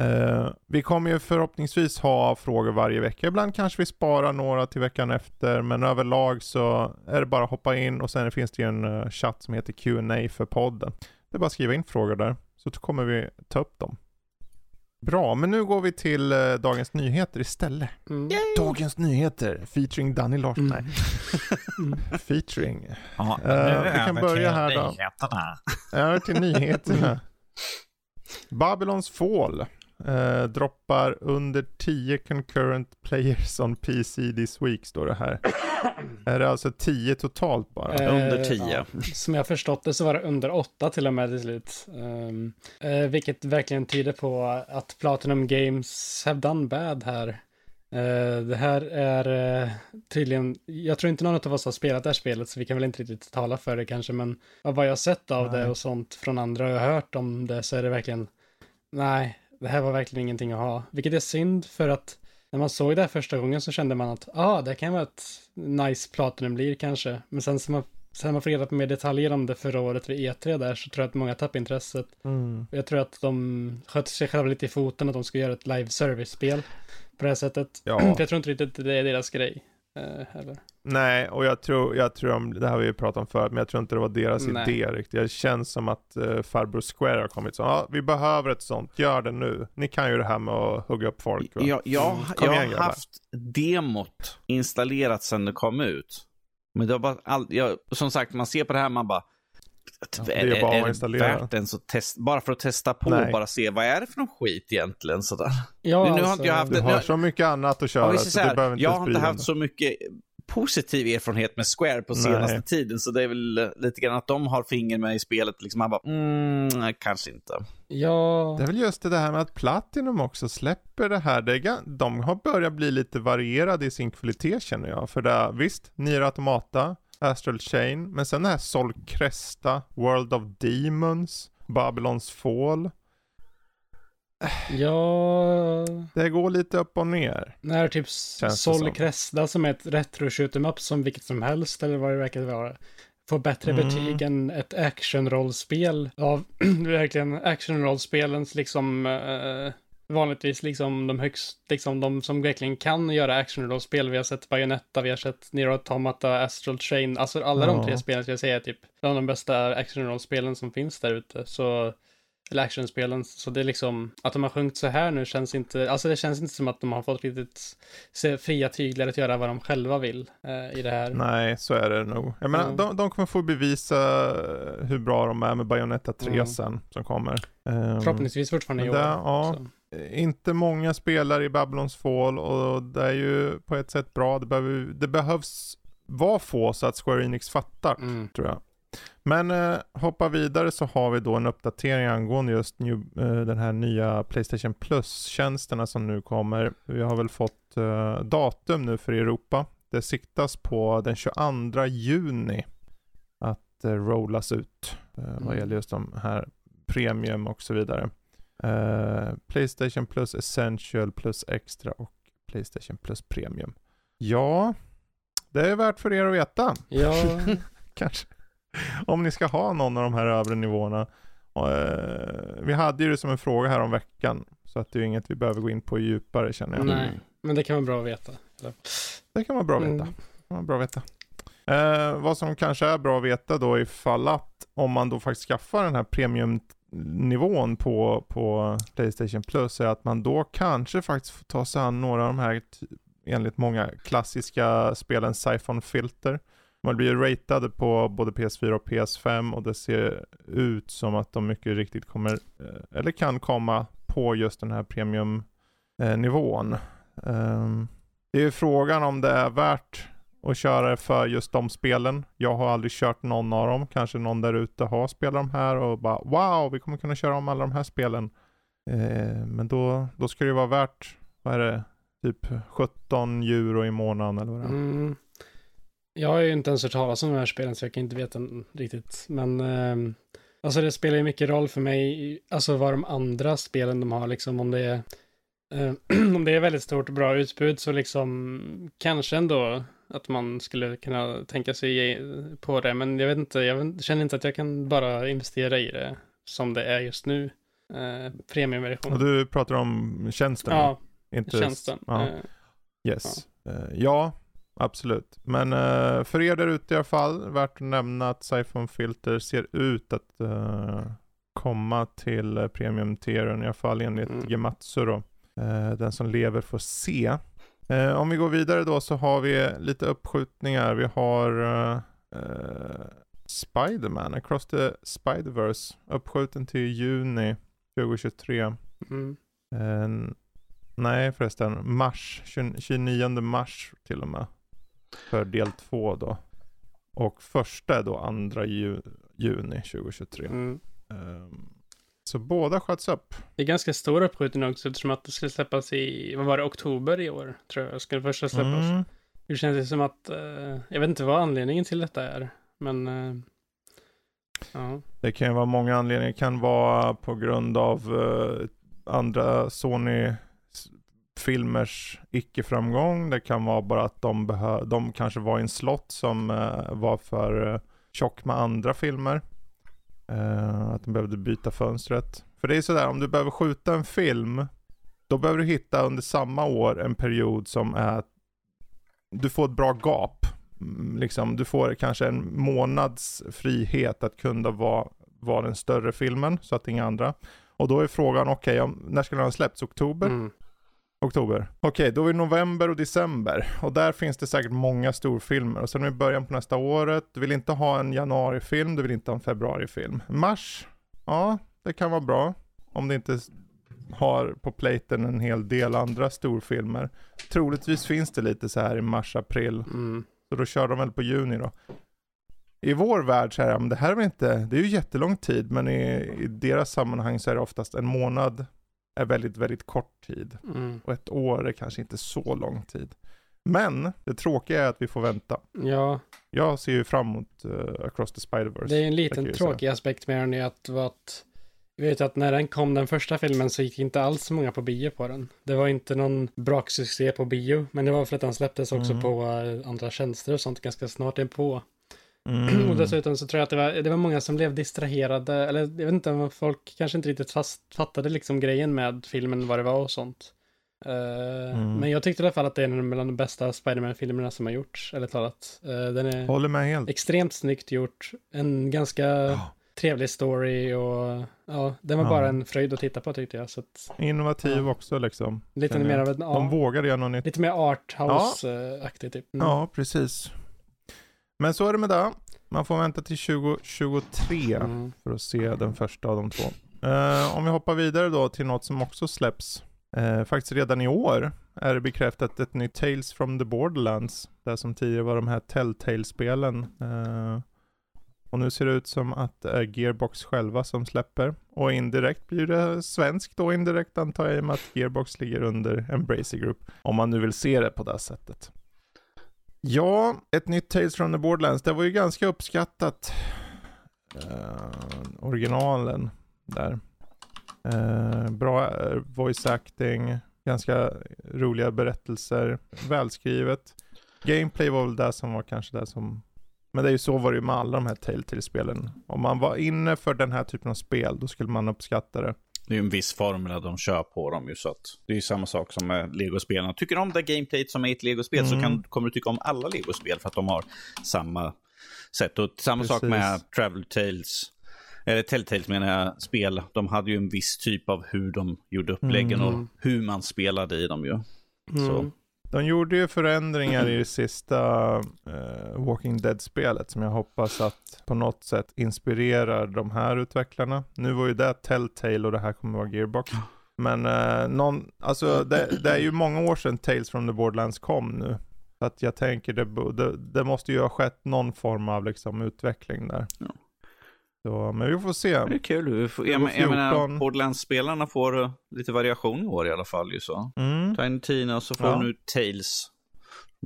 Uh, vi kommer ju förhoppningsvis ha frågor varje vecka. Ibland kanske vi sparar några till veckan efter, men överlag så är det bara att hoppa in och sen finns det ju en uh, chatt som heter Q&A för podden. Det är bara att skriva in frågor där, så kommer vi ta upp dem. Bra, men nu går vi till uh, Dagens Nyheter istället. Mm. Dagens Nyheter, featuring Danny Larsson. Mm. mm. featuring. Ja, vi kan börja här då. Över till nyheterna. Babylons Fall Eh, droppar under 10 concurrent players on PC this week står det här. är det alltså 10 totalt bara? Eh, under 10. Ja. Som jag förstått det så var det under 8 till och med till slut. Um, eh, vilket verkligen tyder på att Platinum Games have done bad här. Uh, det här är uh, tydligen, jag tror inte någon av oss har spelat det här spelet så vi kan väl inte riktigt tala för det kanske men av vad jag sett av nej. det och sånt från andra och jag har hört om det så är det verkligen, nej, det här var verkligen ingenting att ha. Vilket är synd för att när man såg det här första gången så kände man att ah, det kan vara ett nice Platinum blir kanske. Men sen som man, sen man får reda på mer detaljer om det förra året vid E3 där så tror jag att många tappade intresset. Mm. Jag tror att de sköt sig själva lite i foten att de ska göra ett live service-spel på det här sättet. Ja. jag tror inte riktigt att det är deras grej. Eh, eller? Nej, och jag tror, jag tror om, det här har vi ju pratat om förut, men jag tror inte det var deras Nej. idé riktigt. Det känns som att uh, farbror Square har kommit så, ja, vi behöver ett sånt, gör det nu. Ni kan ju det här med att hugga upp folk. Va? Jag, jag, Mm, kom jag igen, har grabbar. haft demot installerat sedan det kom ut. Men det har bara all, jag, som sagt, man ser på det här man bara... det är bara att installera. värt ens att testa, bara för att testa på Nej. och bara se vad är det för någon skit egentligen sådär. Ja, Nu har alltså, inte jag haft Du det- har så mycket annat att köra, Ja, är så så du här, behöver inte jag har inte haft så mycket positiv erfarenhet med Square på senaste Nej. tiden, så det är väl eh, lite grann att de har finger med i spelet. Liksom man bara, mm, kanske inte. ja, Det är väl just det här med att Platinum också släpper det här. Det är, de har börjat bli lite varierade i sin kvalitet känner jag. För det, är- visst, Nier Automata, Astral Chain, men sen det här Sol Cresta, World of Demons, Babylons Fall. ja, Det går lite upp och ner. när typ Sol som. Cresta som är ett retro shoot 'em up som vilket som helst eller vad det verkar vara. Får bättre Mm. betyg än ett actionrollspel av verkligen actionrollspelens liksom eh, vanligtvis liksom de högst, liksom de som verkligen kan göra actionrollspel. Vi har sett Bayonetta, vi har sett Nier Automata, Astral Chain, alltså alla de Ja. tre spelen ska jag säga är typ bland de bästa actionrollspelen som finns där ute. Så eller actionspelen, så det är liksom att de har sjungit så här nu känns inte, alltså det känns inte som att de har fått riktigt fria tyglar att göra vad de själva vill eh, i det här. Nej, så är det nog. Jag menar, Mm. de, de kommer få bevisa hur bra de är med Bayonetta 3 Mm. sen, som kommer. Ehm, Förhoppningsvis fortfarande i år. ja. så. inte många spelare i Babylons Fall och det är ju på ett sätt bra. Det, behöver, det behövs vara få så att Square Enix fattar, Mm. tror jag. Men eh, hoppa vidare så har vi då en uppdatering angående just new, eh, den här nya Playstation Plus-tjänsterna som nu kommer. Vi har väl fått eh, datum nu för Europa. Det siktas på den 22 juni att eh, rollas ut eh, vad Mm. gäller just de här premium och så vidare. Eh, Playstation Plus Essential Plus Extra och Playstation Plus Premium. Ja, det är värt för er att veta Ja, kanske. Om ni ska ha någon av de här övre nivåerna. Eh, vi hade ju det som en fråga här om veckan. Så att det är ju inget vi behöver gå in på djupare känner jag. nej, men det kan vara bra att veta. Det kan vara bra att veta. Mm. Det kan vara bra veta. Eh, vad som kanske är bra att veta då ifall att om man då faktiskt skaffar den här premiumnivån på, på Playstation Plus är att man då kanske faktiskt får ta sig an några av de här enligt många klassiska spelen Siphon Filter. Man blir ratade på både PS4 och PS5 och det ser ut som att de mycket riktigt kommer, eh, eller kan komma på just den här premiumnivån. Eh, ehm, det är ju frågan om det är värt att köra det för just de spelen. Jag har aldrig kört någon av dem. Kanske någon där ute har spelat de här och bara wow, vi kommer kunna köra om alla de här spelen. Eh, men då, då ska det ju vara värt, vad är det, typ 17 euro i månaden eller vad det är. Mm. Jag har ju inte ens hört talas om de här spelen så jag kan inte veta riktigt. Men ehm, alltså det spelar ju mycket roll för mig, alltså vad de andra spelen de har liksom om det är eh, om det är väldigt stort och bra utbud så liksom kanske ändå att man skulle kunna tänka sig på det. Men jag vet inte, jag känner inte att jag kan bara investera i det som det är just nu. Eh, premiumversion. Och du pratar om tjänsten? ja, inte, tjänsten. Ja. Eh, Yes. Ja, ja absolut. Men eh, för er där ute i alla fall, värt att nämna att Siphon Filter ser ut att eh, komma till uh, premium-tieren i alla fall enligt Mm. Gematsu då. Eh, den som lever får se. Eh, om vi går vidare då så har vi lite uppskjutningar. Vi har uh, Spiderman, Across the Spiderverse, uppskjuten till juni 2023. mm. Eh, nej förresten, mars, 20 29 mars till och med. För del två då. Och första är då andra ju, juni 2023. Mm. Ehm, så båda sköts upp. Det är ganska stor uppskjutning också eftersom att det skulle släppas i, vad var det, oktober i år tror jag skulle första släppas. Mm. Det känns ju som att, eh, jag vet inte vad anledningen till detta är, men eh, ja. Det kan ju vara många anledningar. Det kan vara på grund av eh, andra Sony filmers icke-framgång. Det kan vara bara att de, behö- de kanske var i en slott som eh, var för eh, tjock med andra filmer. Eh, att de behövde byta fönstret. För det är sådär, om du behöver skjuta en film, då behöver du hitta under samma år en period som är du får ett bra gap. Mm, liksom, du får kanske en månads frihet att kunna vara, vara den större filmen så att inga andra. Och då är frågan, okej, okay, när ska den ha släppts? Oktober? Mm. Oktober. Okej, okay, då är det november och december. Och där finns det säkert många storfilmer. Och sen är det början på nästa året. Du vill inte ha en januarifilm, du vill inte ha en februarifilm. Mars, ja, det kan vara bra. Om det inte har på platen en hel del andra storfilmer. Troligtvis finns det lite så här i mars, april. Mm. Så då kör de väl på juni då. I vår värld så är det, men det här är väl inte, det är ju jättelång tid, men i, i deras sammanhang så är det oftast en månad är väldigt, väldigt kort tid. Mm. Och ett år är kanske inte så lång tid. Men det tråkiga är att vi får vänta. Ja. Jag ser ju fram emot uh, Across the Spider-Verse. Det är en liten tråkig aspekt med den är att, att jag vet att när den kom, den första filmen, så gick inte alls så många på bio på den. Det var inte någon braksuccé på bio, men det var för att den släpptes också mm. på uh, andra tjänster och sånt ganska snart inpå. Mm. Och dessutom så tror jag att det var, det var många som blev distraherade, eller jag vet inte om folk kanske inte riktigt fast, fattade liksom grejen med filmen, vad det var och sånt. Uh, mm. Men jag tyckte i alla fall att det är en av de bästa Spiderman-filmerna som har gjorts, eller talat. Uh, den är Håller med helt. extremt snyggt gjort, en ganska oh. trevlig story och ja, den var oh. bara en fröjd att titta på tyckte jag. Så att, Innovativ ja. också liksom. Lite mer av en, ja, De vågade göra något nytt. Lite mer arthouse-aktigt typ. Mm. Ja, precis. Men så är det med det. Man får vänta till 2023 mm. för att se den första av de två. Uh, om vi hoppar vidare då till något som också släpps. Uh, faktiskt redan i år är det bekräftat ett nytt Tales from the Borderlands. Det som tidigare var de här Telltale-spelen. Uh, och nu ser det ut som att det är Gearbox själva som släpper. Och indirekt blir det svenskt då indirekt antar jag i och med att Gearbox ligger under Embracer Group. Om man nu vill se det på det sättet. Ja, ett nytt Tales from the Borderlands. Det var ju ganska uppskattat. Uh, originalen där. Uh, bra eh, voice acting, ganska roliga berättelser, välskrivet. Gameplay var väl det som var kanske det som... Men det är ju så var det ju med alla de här Telltale-spelen. Om man var inne för den här typen av spel, då skulle man uppskatta det. Det är en viss formel de kör på dem ju så att det är ju samma sak som med Lego-spelen. Tycker du om det gameplayet som är ett Lego-spel mm. så kan, kommer du tycka om alla Lego-spel för att de har samma sätt. Och samma Precis. sak med Travel Tales. Eller Telltales menar jag, spel. De hade ju en viss typ av hur de gjorde uppläggen mm. och hur man spelade i dem ju. Mm. Så. De gjorde ju förändringar i det sista uh, Walking Dead-spelet som jag hoppas att på något sätt inspirerar de här utvecklarna. Nu var ju det Telltale och det här kommer vara Gearbox. Men uh, någon, alltså det, det, är ju många år sedan Tales from the Borderlands kom nu. Så att jag tänker det, det, det måste ju ha skett någon form av liksom utveckling där. Ja. Så, men vi får se. Det är kul. Vi får, jag, jag menar, Borderlands-spelarna får uh, lite variation i år i alla fall. Ju så. Mm. Tiny Tina och så får ja. nu Tales.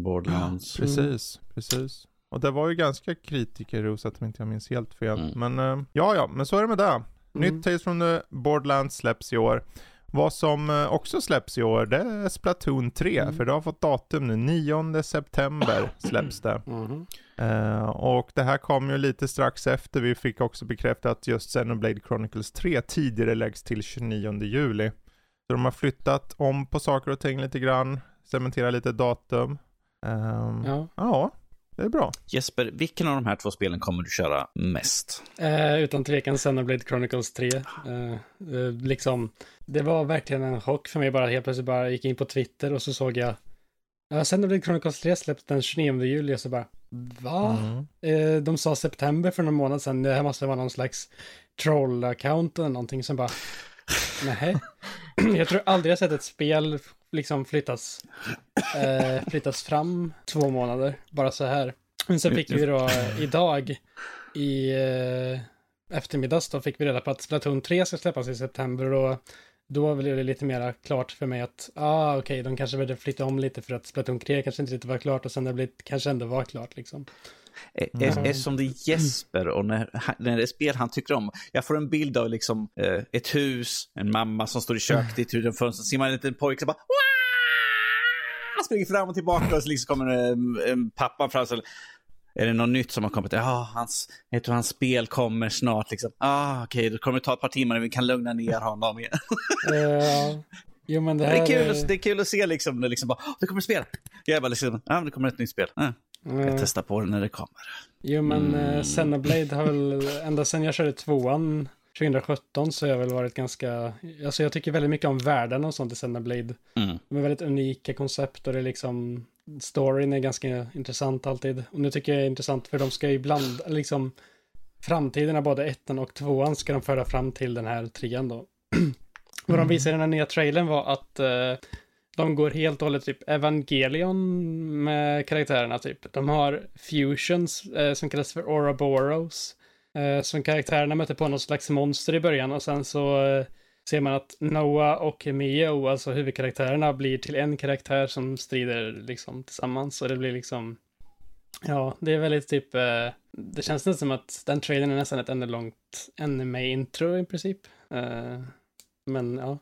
Borderlands. Ja, precis, mm. precis. Och det var ju ganska kritikerrosat om inte jag minns helt fel. Mm. Men uh, ja, ja, men så är det med det. Nytt mm. Tales from the Borderlands släpps i år. Vad som eh, också släpps i år, det är Splatoon 3, mm. för det har fått datum nu. 9 september släpps det. Mm. Uh, och det här kom ju lite strax efter, vi fick också bekräftat att just Xenoblade Chronicles 3 tidigare läggs till 29 juli. Så de har flyttat om på saker och ting lite grann, cementerat lite datum. Um, ja. ja. Det är bra. Jesper, vilken av de här två spelen kommer du köra mest? Eh, utan tvekan Xenoblade Chronicles 3. Eh, eh, liksom, det var verkligen en chock för mig bara helt plötsligt bara gick in på Twitter och så såg jag Ja, Xenoblade Chronicles 3 släpps den 29 juli och så bara Va? Mm. Eh, de sa september för någon månad sedan. Det här måste vara någon slags troll-account eller någonting som bara Nej. Jag tror aldrig jag sett ett spel liksom flyttas, eh, flyttas fram två månader, bara så här. Men sen fick vi då idag i eh, eftermiddags då fick vi reda på att Splatoon 3 ska släppas i september och då blev det lite mer klart för mig att, ah okej, okay, de kanske behövde flytta om lite för att Splatoon 3 kanske inte riktigt var klart och sen det blivit, kanske ändå var klart liksom. Mm. Eftersom det är Jesper och när, när det är spel han tycker om. Jag får en bild av liksom eh, ett hus, en mamma som står i köket, i fönstret, ser man en liten pojke som bara Wah! springer fram och tillbaka och så liksom kommer en, en pappa fram. Så, är det något nytt som har kommit? Ja, hans, vet du, hans spel kommer snart. Liksom. Ah, Okej, okay, då kommer det ta ett par timmar och vi kan lugna ner honom igen. uh, Jo, men det, här... det, är kul, är... det är kul att se liksom, det, liksom bara, det kommer ett spel. Jag bara liksom, ja, det kommer ett nytt spel. Ja. Jag mm. testar på det när det kommer. Jo, men mm. eh, Xenoblade har väl, ända sedan jag körde tvåan 2017 så har jag väl varit ganska, alltså jag tycker väldigt mycket om världen och sånt i Xenoblade. Mm. De är väldigt unika koncept och det är liksom, storyn är ganska intressant alltid. Och nu tycker jag det är intressant för de ska ibland, liksom, framtiden av både ettan och tvåan ska de föra fram till den här trean då. Vad de mm. visade i den här nya trailern var att uh, de går helt och hållet typ Evangelion med karaktärerna typ. De har fusions uh, som kallas för Ouroboros. Uh, som karaktärerna möter på något slags monster i början och sen så ser man att Noah och Mio, alltså huvudkaraktärerna, blir till en karaktär som strider liksom tillsammans. Och det blir liksom, ja, det är väldigt typ, det känns nästan som att den trailern är nästan ett enda långt anime-intro i princip. Men ja.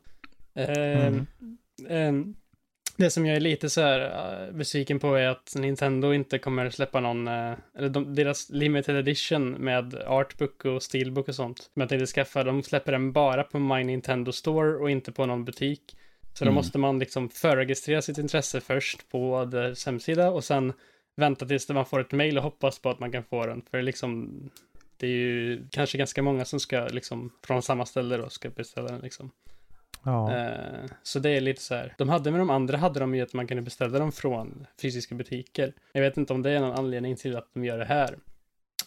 Eh, mm. Eh, det som jag är lite så här uh, besviken på är att Nintendo inte kommer släppa någon, uh, eller de, deras limited edition med artbook och steelbook och sånt. Som jag tänkte skaffa, de släpper den bara på My Nintendo Store och inte på någon butik. Så mm. då måste man liksom förregistrera sitt intresse först på deras hemsida och sen vänta tills man får ett mail och hoppas på att man kan få den. För liksom, det är ju kanske ganska många som ska liksom från samma ställe då ska beställa den liksom. Ja. Eh, så det är lite så här. De hade med de andra hade de ju att man kunde beställa dem från fysiska butiker. Jag vet inte om det är någon anledning till att de gör det här.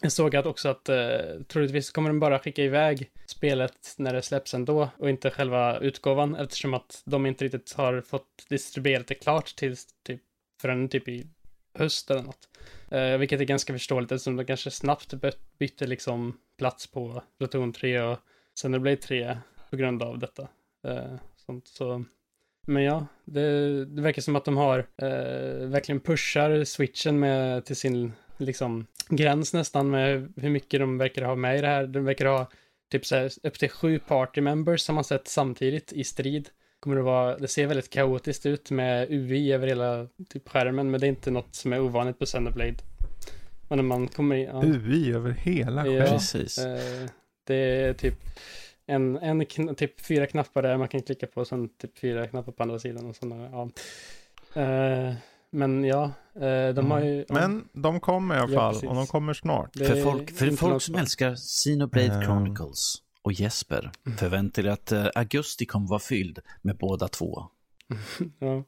Jag såg att också att eh, troligtvis kommer de bara skicka iväg spelet när det släpps ändå och inte själva utgåvan eftersom att de inte riktigt har fått distribuerat det klart till typ förrän typ i höst eller något. Eh, vilket är ganska förståeligt eftersom de kanske snabbt bytte liksom plats på Platoon 3 och sen det blev 3 på grund av detta. Eh, sånt, så. Men ja, det, det verkar som att de har eh, verkligen pushar switchen med till sin liksom gräns nästan med hur mycket de verkar ha med i det här. De verkar ha typ så här, upp till sju party members som man sett samtidigt i strid kommer det vara, det ser väldigt kaotiskt ut med UI över hela typ skärmen, men det är inte något som är ovanligt på Xenoblade. Men när man kommer in, ja. UI över hela skärmen? Ja, Precis. Eh, det är typ en, en typ fyra knappar där man kan klicka på, och sen typ fyra knappar på andra sidan och sådana, ja. Eh, men ja, eh, de mm. har ju... Men de kommer i alla fall, ja, och de kommer snart. För folk, för folk som älskar Xenoblade Chronicles och Jesper mm. förväntar dig att uh, augusti kommer vara fylld med båda två. ja.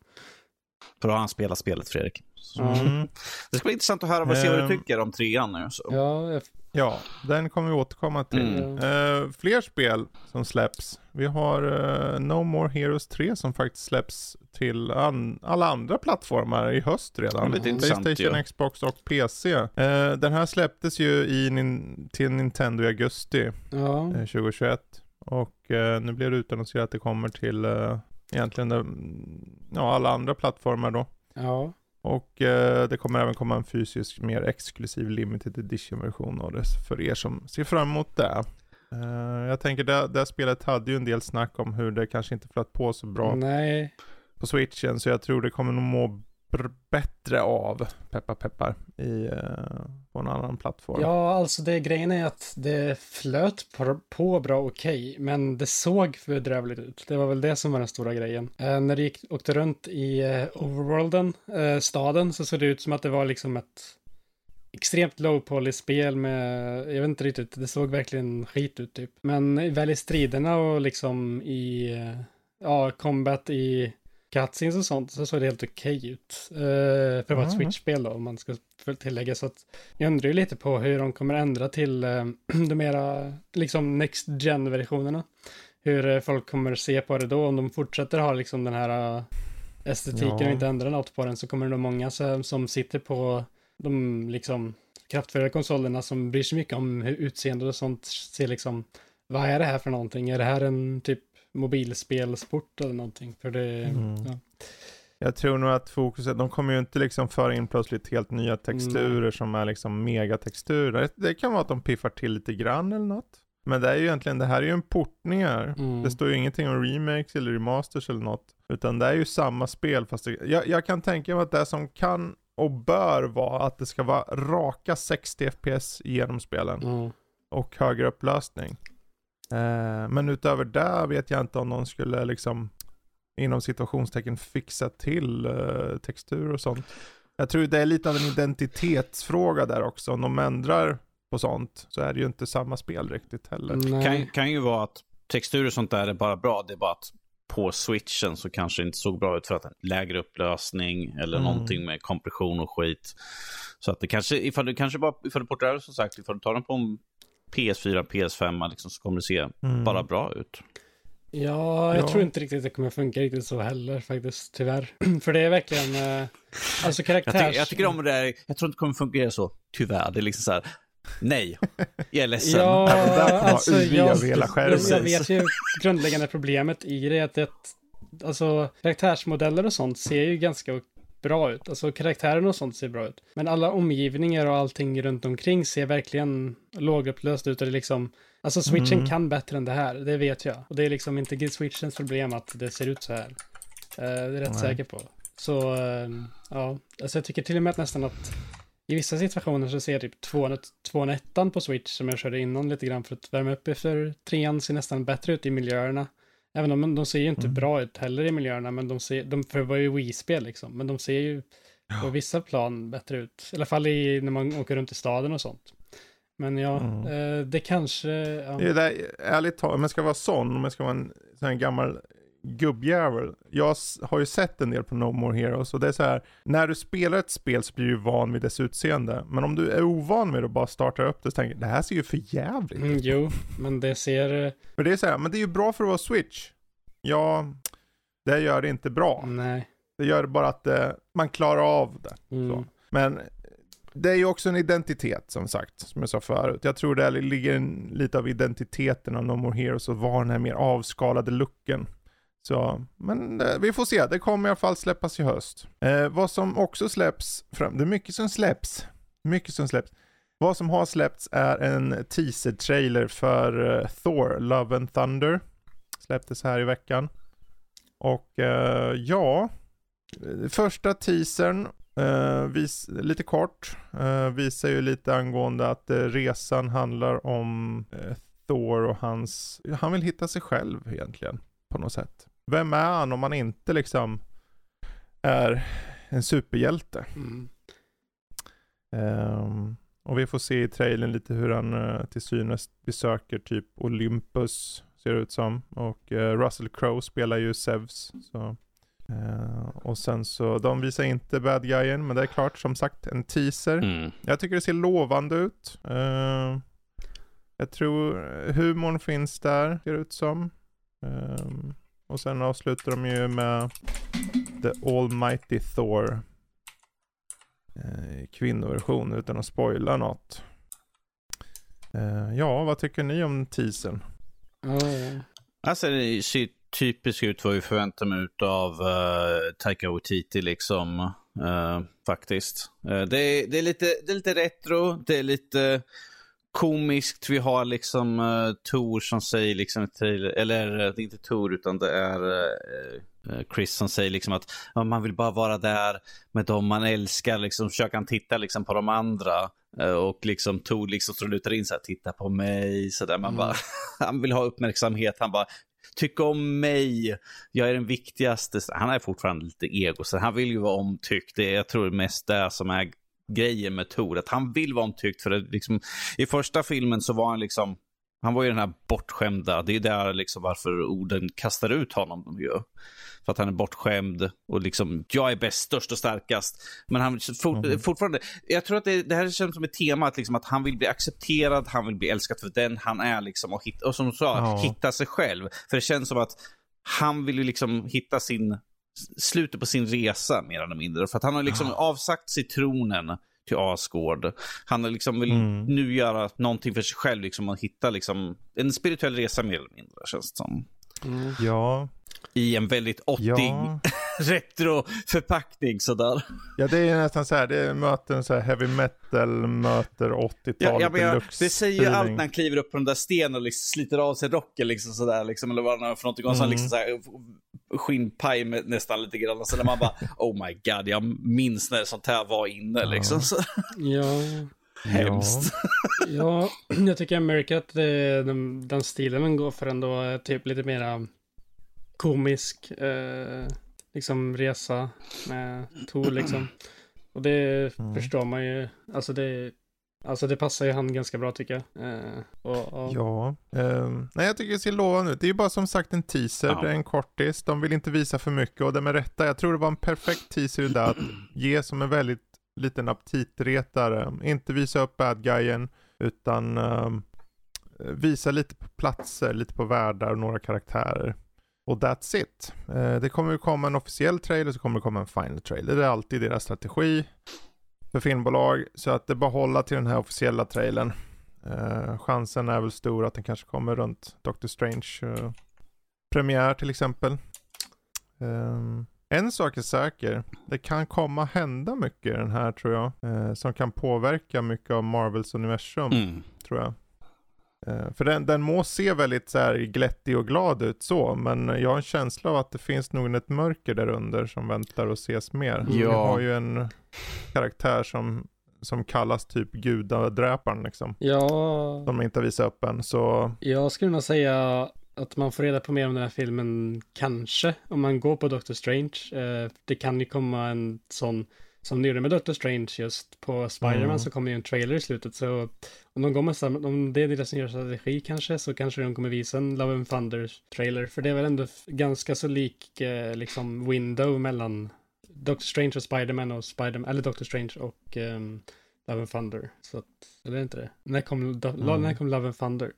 För då har han spelat spelet, Fredrik. Mm. Det ska bli intressant att höra vad, se vad du tycker om trean nu. Så. Ja, ja, den kommer vi återkomma till. Mm. Uh, fler spel som släpps. Vi har uh, No More Heroes 3 som faktiskt släpps till an alla andra plattformar i höst redan. Mm. Playstation, ja. Xbox och PC. Uh, den här släpptes ju i nin till Nintendo i augusti ja. 2021. Och nu blir det utannonserat att det kommer till egentligen ja, alla andra plattformar då. Ja. Och eh, det kommer även komma en fysisk, mer exklusiv limited edition-version av det för er som ser fram emot det. Eh, jag tänker det, det spelet hade ju en del snack om hur det kanske inte flöt på så bra Nej. på switchen, så jag tror det kommer nog må bättre av, peppar peppar, i, eh, på en annan plattform. Ja, alltså det grejen är att det flöt på, på bra okej, okay, men det såg för bedrövligt ut. Det var väl det som var den stora grejen. Eh, när det gick, åkte runt i eh, overworlden, eh, staden, så såg det ut som att det var liksom ett extremt low poly spel med, jag vet inte riktigt, det såg verkligen skit ut typ. Men väl i striderna och liksom i, eh, ja, combat i cutscenes och sånt så såg det helt okej okay ut. Uh, för att vara ett Switch-spel då, om man ska tillägga. Så att jag undrar ju lite på hur de kommer ändra till uh, de mera, liksom Next Gen-versionerna. Hur uh, folk kommer se på det då, om de fortsätter ha liksom den här estetiken ja. och inte ändrar något på den så kommer det nog många som, som sitter på de liksom kraftfulla konsolerna som bryr sig mycket om utseende och sånt, ser liksom vad är det här för någonting? Är det här en typ mobilspelsport eller någonting. För det, mm. ja. Jag tror nog att fokuset, de kommer ju inte liksom föra in plötsligt helt nya texturer mm. som är liksom megatexturer. Det kan vara att de piffar till lite grann eller något. Men det är ju egentligen, det här är ju en portningar. Mm. Det står ju ingenting om remakes eller remasters eller något. Utan det är ju samma spel fast det, jag, jag kan tänka mig att det som kan och bör vara att det ska vara raka 60 FPS genom spelen. Mm. Och högre upplösning. Eh, men utöver det vet jag inte om någon skulle liksom inom situationstecken fixa till uh, textur och sånt. Jag tror det är lite av en identitetsfråga där också. Om de ändrar på sånt så är det ju inte samma spel riktigt heller. Det kan, kan ju vara att textur och sånt där är bara bra. Det är bara att på switchen så kanske det inte såg bra ut för att lägre upplösning eller mm. någonting med kompression och skit. Så att det kanske, ifall du kanske bara, ifall du portar över som sagt, ifall du tar den på en PS4, PS5 liksom, så kommer det se mm. bara bra ut. Ja, jag ja. tror inte riktigt det kommer funka riktigt så heller faktiskt, tyvärr. För det är verkligen, eh, alltså karaktärs... Jag, ty jag, tycker om det där, jag tror inte det kommer fungera så, tyvärr. Det är liksom så här, nej, jag är ledsen. ja, alltså, jag, jag, jag vet ju grundläggande problemet i det, att det, alltså karaktärsmodeller och sånt ser ju ganska bra ut. Alltså karaktären och sånt ser bra ut. Men alla omgivningar och allting runt omkring ser verkligen lågupplöst ut. Och det är liksom, alltså switchen mm. kan bättre än det här, det vet jag. Och det är liksom inte switchens problem att det ser ut så här. Uh, det är jag rätt Nej. säker på. Så, uh, ja, alltså jag tycker till och med att nästan att i vissa situationer så ser jag typ 201 på Switch som jag körde innan lite grann för att värma upp efter trean ser nästan bättre ut i miljöerna. Även om de ser ju inte mm. bra ut heller i miljöerna, men de ser, de, för det var ju Wii-spel liksom, men de ser ju ja. på vissa plan bättre ut. I alla fall i, när man åker runt i staden och sånt. Men ja, mm. eh, det kanske... Ja. Det är där, ärligt talat, om jag ska vara sån, om jag ska vara en sån här gammal gubbjävel. Jag har ju sett en del på No More Heroes och det är så här, när du spelar ett spel så blir du van vid dess utseende. Men om du är ovan med att bara starta upp det så tänker du, det här ser ju för jävligt mm, Jo, men det ser... För det är så här, men det är ju bra för att vara Switch. Ja, det gör det inte bra. Nej. Det gör bara att eh, man klarar av det. Mm. Men det är ju också en identitet som sagt, som jag sa förut. Jag tror det ligger en, lite av identiteten av No More Heroes och vara den här mer avskalade looken. Så, men eh, vi får se. Det kommer i alla fall släppas i höst. Eh, vad som också släpps, fram, det är mycket som släpps. Mycket som släpps. Vad som har släppts är en teaser-trailer för uh, Thor, Love and Thunder. Släpptes här i veckan. Och uh, ja, första teasern, uh, vis, lite kort, visar ju lite angående att resan handlar om Thor och hans, han vill hitta sig själv egentligen på något sätt. Vem är han om han inte liksom är en superhjälte? Mm. Um, och vi får se i trailern lite hur han uh, till synes besöker typ Olympus, ser det ut som. Och uh, Russell Crowe spelar ju Zeus. Så. Uh, och sen så, de visar inte bad guyen, men det är klart, som sagt, en teaser. Mm. Jag tycker det ser lovande ut. Uh, jag tror humorn finns där, ser det ut som. Um, och sen avslutar de ju med The Almighty Thor eh, kvinnoversion utan att spoila något. Eh, ja, vad tycker ni om teasern? Mm. Alltså det ser typiskt ut vad vi förväntar mig av uh, Taika Waititi liksom. Uh, faktiskt. Uh, det, är, det, är lite, det är lite retro, det är lite komiskt. Vi har liksom uh, Tor som säger liksom, till, eller det är inte Tor utan det är uh, Chris som säger liksom att uh, man vill bara vara där med dem man älskar. Liksom försöker han titta liksom på de andra. och liksom Tor liksom så lutar in så här, titta på mig. Så där. Man mm. bara, han vill ha uppmärksamhet. Han bara, tyck om mig, jag är den viktigaste. Han är fortfarande lite ego, så han vill ju vara omtyckt. Det är, jag tror mest det som är grejen med Tor. Att han vill vara omtyckt. För det, liksom, I första filmen så var han liksom, han var ju den här bortskämda. Det är där liksom varför orden kastar ut honom ju. För att han är bortskämd och liksom, jag är bäst, störst och starkast. Men han for, mm. fortfarande, jag tror att det, det här känns som ett tema, att, liksom, att han vill bli accepterad, han vill bli älskad för den han är liksom. Och, hit, och som du sa, ja. hitta sig själv. För det känns som att han vill ju liksom hitta sin slutet på sin resa mer eller mindre. För att han har liksom oh. avsagt sig tronen till Asgård. Han har liksom vill mm. nu göra någonting för sig själv, liksom att hitta liksom en spirituell resa mer eller mindre, känns det som. Mm. Ja, i en väldigt 80 ja. retro-förpackning sådär. Ja, det är nästan så här, det möter en så här heavy metal, möter 80-talet ja, ja, Det säger ju allt när han kliver upp på den där stenen och liksom sliter av sig rocken liksom sådär, liksom, eller vad han har för någonting. Och så mm. liksom så här, skinnpaj med nästan lite grann. Så när man bara, oh my god, jag minns när sånt här var inne ja. liksom. Så. Ja. Hemskt. Ja. ja, jag tycker jag märker att det, den, den stilen man går för ändå är typ lite mera komisk eh, liksom resa med Tor liksom. Och det mm. förstår man ju. Alltså det, alltså det passar ju han ganska bra tycker jag. Eh, och, och... Ja, eh, nej jag tycker det ser lovande ut. Det är ju bara som sagt en teaser, ja. det är en kortis. De vill inte visa för mycket och det med rätta. Jag tror det var en perfekt teaser där att ge som en väldigt liten aptitretare. Inte visa upp bad guyen utan um, visa lite på platser, lite på världar och några karaktärer. Och that's it. Uh, det kommer ju komma en officiell trailer så kommer det komma en final trailer. Det är alltid deras strategi för filmbolag. Så att det bara hålla till den här officiella trailern. Uh, chansen är väl stor att den kanske kommer runt Doctor Strange uh, premiär till exempel. En sak är säker, det kan komma hända mycket i den här tror jag. Eh, som kan påverka mycket av Marvels universum, mm. tror jag. Eh, för den, den må se väldigt så här glättig och glad ut så, men jag har en känsla av att det finns nog ett mörker där under som väntar att ses mer. Ja. Vi har ju en karaktär som, som kallas typ gudadräparen liksom. Ja. Som inte visar upp än, så. Jag skulle nog säga att man får reda på mer om den här filmen, kanske, om man går på Doctor Strange. Eh, det kan ju komma en sån, som det gjorde med Doctor Strange just på Spiderman mm. så kommer ju en trailer i slutet. Så om de går med om det är deras nya strategi kanske, så kanske de kommer visa en Love and Thunder trailer. För det är väl ändå ganska så lik eh, liksom window mellan Doctor Strange och Spiderman och Spiderman, eller Doctor Strange och um, Love and Thunder. Så att, eller inte det? När kom, mm. när kom Love and Thunder?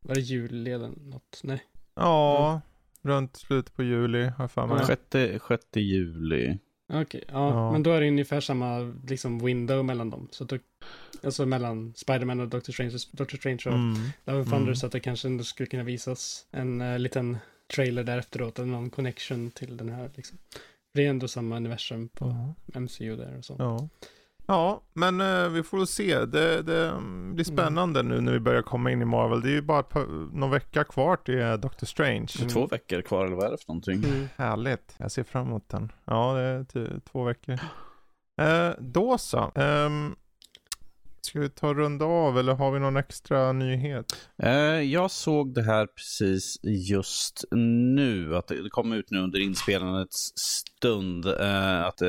Var det juli eller något? Nej. Ja, mm. runt slutet på juli har jag för mig. Sjätte, sjätte juli. Okej, okay, ja, ja, men då är det ungefär samma liksom window mellan dem. Så då, alltså mellan Spiderman och Doctor Strange, Doctor Strange och mm. Love and Thunder mm. så att det kanske ändå skulle kunna visas en uh, liten trailer där efteråt eller någon connection till den här liksom. Det är ändå samma universum på ja. MCU där och så. Ja. Ja, men uh, vi får väl se. Det, det blir spännande mm. nu när vi börjar komma in i Marvel. Det är ju bara någon vecka kvar till uh, Doctor Strange. Mm. Två veckor kvar eller vad är det för någonting? Mm. Härligt. Jag ser fram emot den. Ja, det är två veckor. Uh, då så. Um, Ska vi ta runda av eller har vi någon extra nyhet? jag såg det här precis just nu. Att det kom ut nu under inspelandets stund. att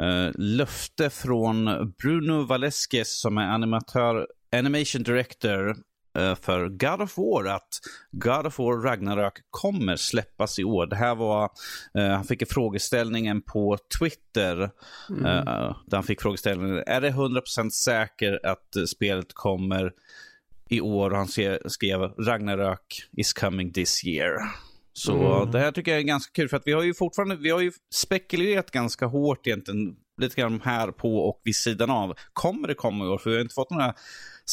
Uh, löfte från Bruno Valesquez som är animatör, animation director uh, för God of War att God of War Ragnarök kommer släppas i år. Det här var, uh, han fick frågeställningen på Twitter. Mm. där han fick frågeställningen, är det 100% säkert att spelet kommer i år? Och han skrev Ragnarök is coming this year. Så mm. det här tycker jag är ganska kul för att vi har ju fortfarande, vi har ju spekulerat ganska hårt egentligen, lite grann här på och vid sidan av. Kommer det komma i år? För vi har inte fått några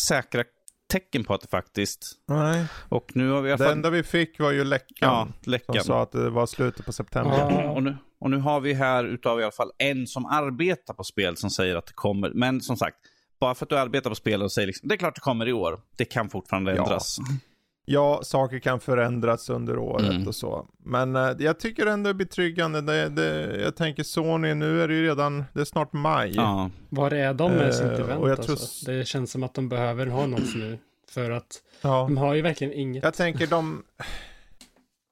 säkra tecken på att det faktiskt... Nej. Och nu har vi det enda vi fick var ju läckan. Ja, läckan. Som sa att det var slutet på september. Ja. Och, nu, och nu har vi här utav i alla fall en som arbetar på spel som säger att det kommer. Men som sagt, bara för att du arbetar på spel och säger liksom, det är klart det kommer i år. Det kan fortfarande ändras. Ja. Ja, saker kan förändras under året mm. och så. Men eh, jag tycker ändå det är betryggande. Det, det, jag tänker Sony, nu är det ju redan, det är snart maj. Ja. Var är de med sitt eh, event? Och jag tror... alltså? Det känns som att de behöver ha något nu. För att ja. de har ju verkligen inget. Jag tänker de,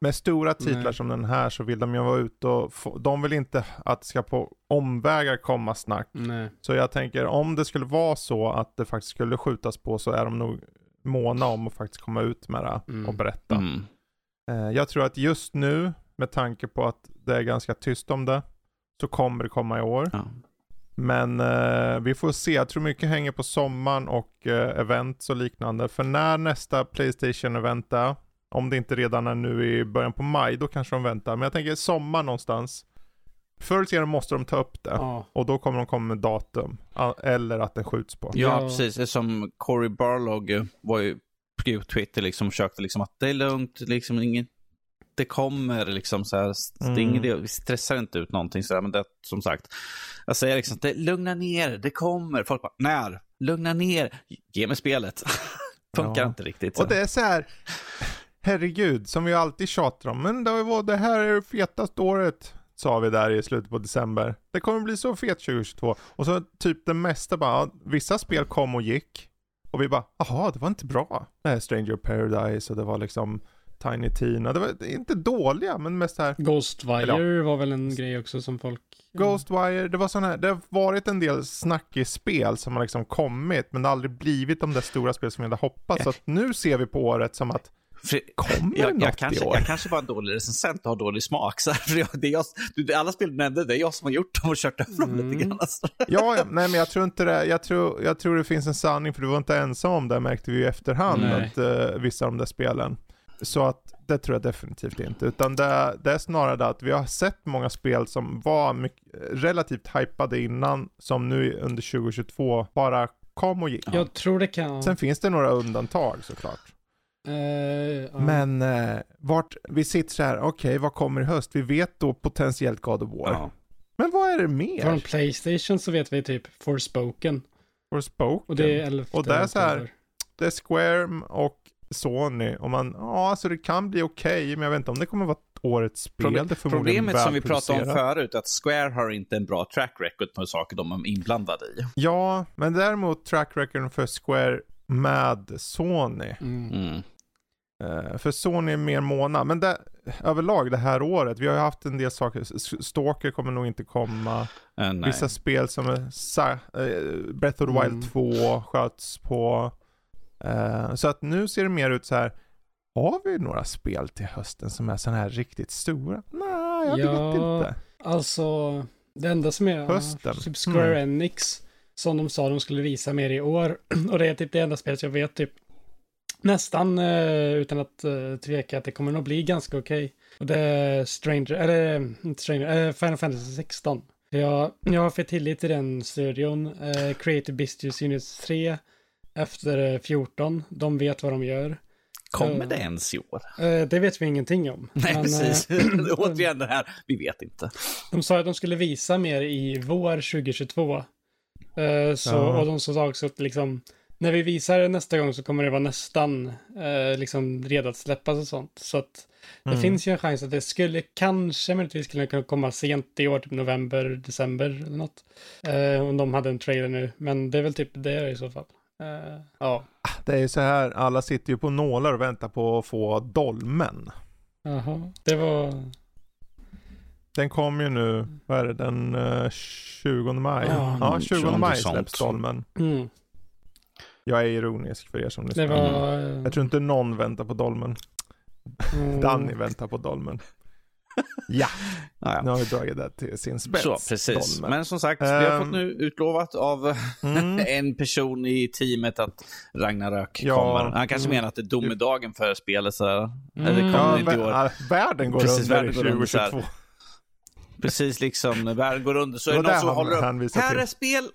med stora titlar Nej. som den här så vill de ju vara ute och få, de vill inte att det ska på omvägar komma snack. Nej. Så jag tänker om det skulle vara så att det faktiskt skulle skjutas på så är de nog måna om att faktiskt komma ut med det mm. och berätta. Mm. Eh, jag tror att just nu, med tanke på att det är ganska tyst om det, så kommer det komma i år. Ja. Men eh, vi får se, jag tror mycket hänger på sommaren och eh, events och liknande. För när nästa Playstation-event är, om det inte redan är nu i början på maj, då kanske de väntar. Men jag tänker sommar någonstans. Förr eller senare måste de ta upp det. Ja. Och då kommer de komma med datum. Eller att den skjuts på. Ja, precis. Som Cory Barlog var ju skrev på Twitter liksom och försökte liksom att det är lugnt, liksom ingen, det kommer liksom så här, mm. det är ingen vi stressar inte ut någonting så här, men det som sagt, jag säger liksom, det, lugna ner, det kommer, folk bara, när? Lugna ner, ge mig spelet. Funkar ja. inte riktigt. Så. Och det är så här, herregud, som vi alltid tjatar om, men det, var, det här är det fetaste året sa vi där i slutet på december. Det kommer bli så fet 2022. Och så typ det mesta bara, vissa spel kom och gick. Och vi bara, jaha, det var inte bra. Det här Stranger Paradise och det var liksom Tiny Tina. Det var inte dåliga, men mest här. Ghostwire var väl en grej också som folk... Ghostwire, det var sådana här, det har varit en del snackis-spel som har liksom kommit, men det har aldrig blivit de där stora spel som vi hade hoppats. Så att nu ser vi på året som att Kommer jag, det något jag, kanske, i år? jag kanske var en dålig recensent och har dålig smak. Så för jag, det är jag, alla spel du nämnde, det är jag som har gjort dem och kört över dem mm. lite grann. Alltså. Ja, nej men jag tror inte det. Jag tror, jag tror det finns en sanning, för du var inte ensam om det märkte vi i efterhand, nej. att uh, vissa av de där spelen. Så att det tror jag definitivt inte. Utan det, det är snarare det att vi har sett många spel som var mycket, relativt hypade innan, som nu under 2022 bara kom och gick. Jag tror det kan. Sen finns det några undantag såklart. Uh, Men uh, vart, vi sitter så här, okej okay, vad kommer i höst? Vi vet då potentiellt God of War. Ja. Men vad är det mer? Från Playstation så vet vi typ Forspoken. Forspoken? Och det är 11 Och det är så här, det är Square och Sony. Och man, ja alltså det kan bli okej, okay, men jag vet inte om det kommer vara årets spel. Problem, det problemet som vi pratade om förut, att Square har inte en bra track record på saker de är inblandade i. Ja, men däremot track record för Square med Sony. Mm. Mm. Uh, för Sony är mer måna. Men det, överlag det här året, vi har ju haft en del saker. Stalker kommer nog inte komma. Uh, Vissa spel som är uh, Breath of the Wild mm. 2 sköts på. så att nu ser det mer ut så här. Har vi några spel till hösten som är sådana här riktigt stora? Nej, jag ja, vet inte. Alltså, det enda som är hösten. typ Square mm. Enix. Som de sa de skulle visa mer i år. Och det är typ det enda spelet jag vet typ Nästan eh, utan att eh, tveka att det kommer nog bli ganska okej. Okay. Och det är Stranger, eller inte Stranger, eh, Final Fantasy 16. Jag, jag har för tillit till den studion. Eh, Creative Business Unit 3 efter 14. De vet vad de gör. Kommer det ens i år? Eh, det vet vi ingenting om. Nej, men, precis. Eh, Återigen det här, vi vet inte. De sa att de skulle visa mer i vår 2022. Eh, så, ja. Och de sa också att liksom, när vi visar det nästa gång så kommer det vara nästan eh, liksom redo att släppas och sånt. Så att det mm. finns ju en chans att det skulle kanske möjligtvis kunna komma sent i år, typ november, december eller något. Eh, om de hade en trailer nu. Men det är väl typ det i så fall. Eh, ja. Det är ju så här, alla sitter ju på nålar och väntar på att få dolmen. Jaha, det var... Den kom ju nu, vad är det, den uh, eh, 20 maj? Ja, ja 20 maj släpps dolmen. Mm. Jag är ironisk för er som lyssnar. Var... Jag tror inte någon väntar på dolmen. Mm. Danny väntar på dolmen. Ja, ja, nu har vi dragit det till sin spets. Så, precis. Dolmen. Men som sagt, um, vi har fått nu utlovat av mm. en person i teamet att Ragnarök ja, kommer. Han kanske mm. menar att det är domedagen för spelet. Så, mm. det kommer ja, inte i år. Världen går precis, under världen går 2022. Under, precis liksom, världen går under. Så är det någon som håller upp. Här är spel.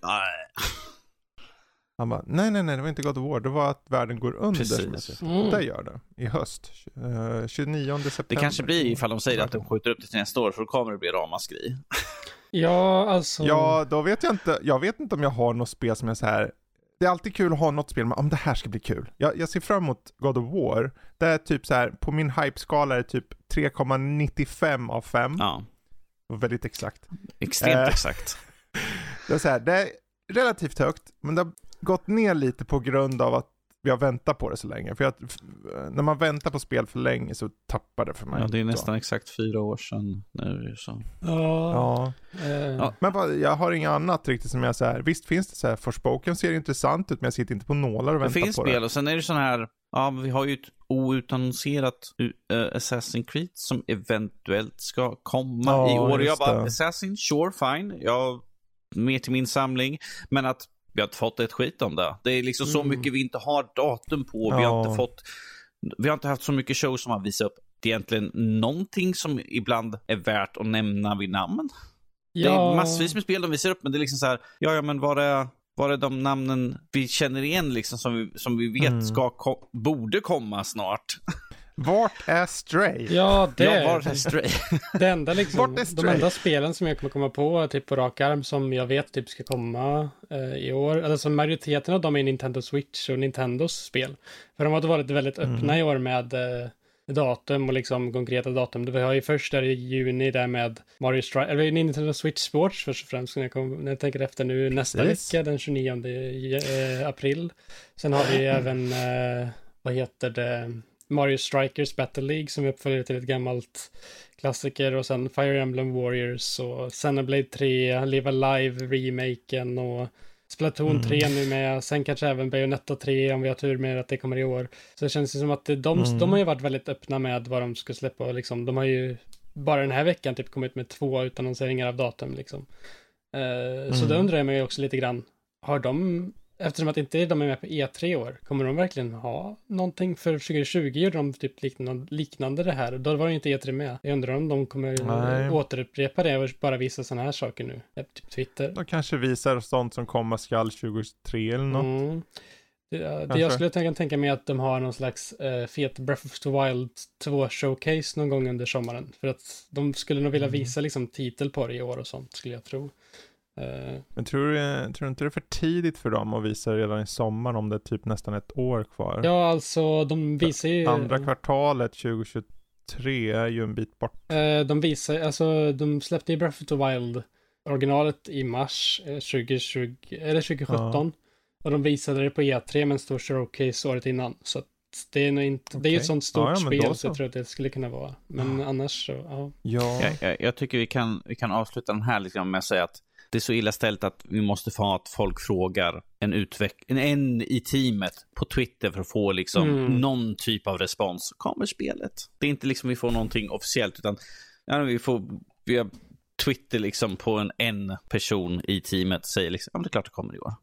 Han bara, nej nej nej det var inte God of War, det var att världen går under. Precis. Mm. Det gör det, i höst. Uh, 29 september. Det kanske blir ifall de säger att de skjuter upp det till nästa år, för då kommer det bli ramaskri. ja, alltså. Ja, då vet jag inte, jag vet inte om jag har något spel som är så här, det är alltid kul att ha något spel, men om det här ska bli kul. Jag, jag ser fram emot God of War. Det är typ så här, på min hype-skala är det typ 3,95 av 5. Ja. Väldigt exakt. Extremt uh, exakt. Det är så här, det är relativt högt, men det har gått ner lite på grund av att vi har väntat på det så länge. För att när man väntar på spel för länge så tappar det för mig. Ja, det är nästan exakt fyra år sedan nu. Så. Ja. ja. Uh. Men bara, jag har inget annat riktigt som jag säger. Visst finns det så här, Forspoken ser intressant ut men jag sitter inte på nålar och väntar på det. Det finns spel och sen är det sån här, ja vi har ju ett outannonserat uh, Assassin's Creed som eventuellt ska komma ja, i år. Jag bara, Assassin, sure fine. Jag mer till min samling. Men att vi har inte fått ett skit om det. Det är liksom mm. så mycket vi inte har datum på. Ja. Vi har inte fått, vi har inte haft så mycket show som har visat upp egentligen någonting som ibland är värt att nämna vid namn. Ja. Det är massvis med spel de visar upp, men det är liksom så här, ja, ja, men var är, var är de namnen vi känner igen liksom som vi, som vi vet mm. ska, ko borde komma snart? Vart är Stray? Ja, det ja, vart är Stray? det enda liksom, de enda spelen som jag kommer komma på, typ på rak arm, som jag vet typ ska komma eh, i år. Alltså majoriteten av dem är Nintendo Switch och Nintendos spel. För de har varit väldigt öppna mm. i år med eh, datum och liksom konkreta datum. Det var ju först där i juni där med Mario Strike, eller Nintendo Switch Sports först och främst när jag, kom, när jag tänker efter nu nästa yes. vecka den 29 eh, april. Sen har vi även, eh, vad heter det, Mario Strikers Battle League som är uppföljare till ett gammalt klassiker och sen Fire Emblem Warriors och Xenoblade 3, Live Alive remaken och Splatoon mm. 3 nu med, sen kanske även Bayonetta 3 om vi har tur med att det kommer i år. Så det känns ju som att de, mm. de har ju varit väldigt öppna med vad de ska släppa och liksom, de har ju bara den här veckan typ kommit med två utannonseringar av datum liksom. Uh, mm. Så då undrar jag mig också lite grann, har de Eftersom att inte de är med på E3 i år, kommer de verkligen ha någonting? För 2020 gjorde de typ liknande, liknande det här. Då var ju inte E3 med. Jag undrar om de kommer Nej. återupprepa det och bara visa sådana här saker nu. Typ Twitter. De kanske visar sånt som kommer skall 2023 eller något. Mm. Det, det jag skulle tänka, tänka mig att de har någon slags uh, fet Breath of the Wild 2 showcase någon gång under sommaren. För att de skulle nog vilja mm. visa liksom titel på det i år och sånt skulle jag tro. Uh, Men tror du, tror du inte det är för tidigt för dem att visa redan i sommar om det är typ nästan ett år kvar? Ja, alltså de visar ju... Andra kvartalet 2023 är ju en bit bort. Uh, de visar, alltså de släppte ju Breath of the Wild originalet i mars 2020, eller 2017. Uh. Och de visade det på E3 med en stor showcase året innan. Så det är nog inte, okay. det är ju ett sånt stort ja, ja, spel så. så jag tror att det skulle kunna vara. Men annars så, ja. ja. Jag, jag, jag, tycker vi kan, vi kan avsluta den här liksom med att säga att det är så illa ställt att vi måste få att folk frågar en, utveck en, en i teamet på Twitter för att få liksom mm. någon typ av respons. Kommer spelet? Det är inte liksom vi får någonting officiellt utan ja, vi får via Twitter liksom på en, en person i teamet säger liksom, ja men det är klart det kommer i år.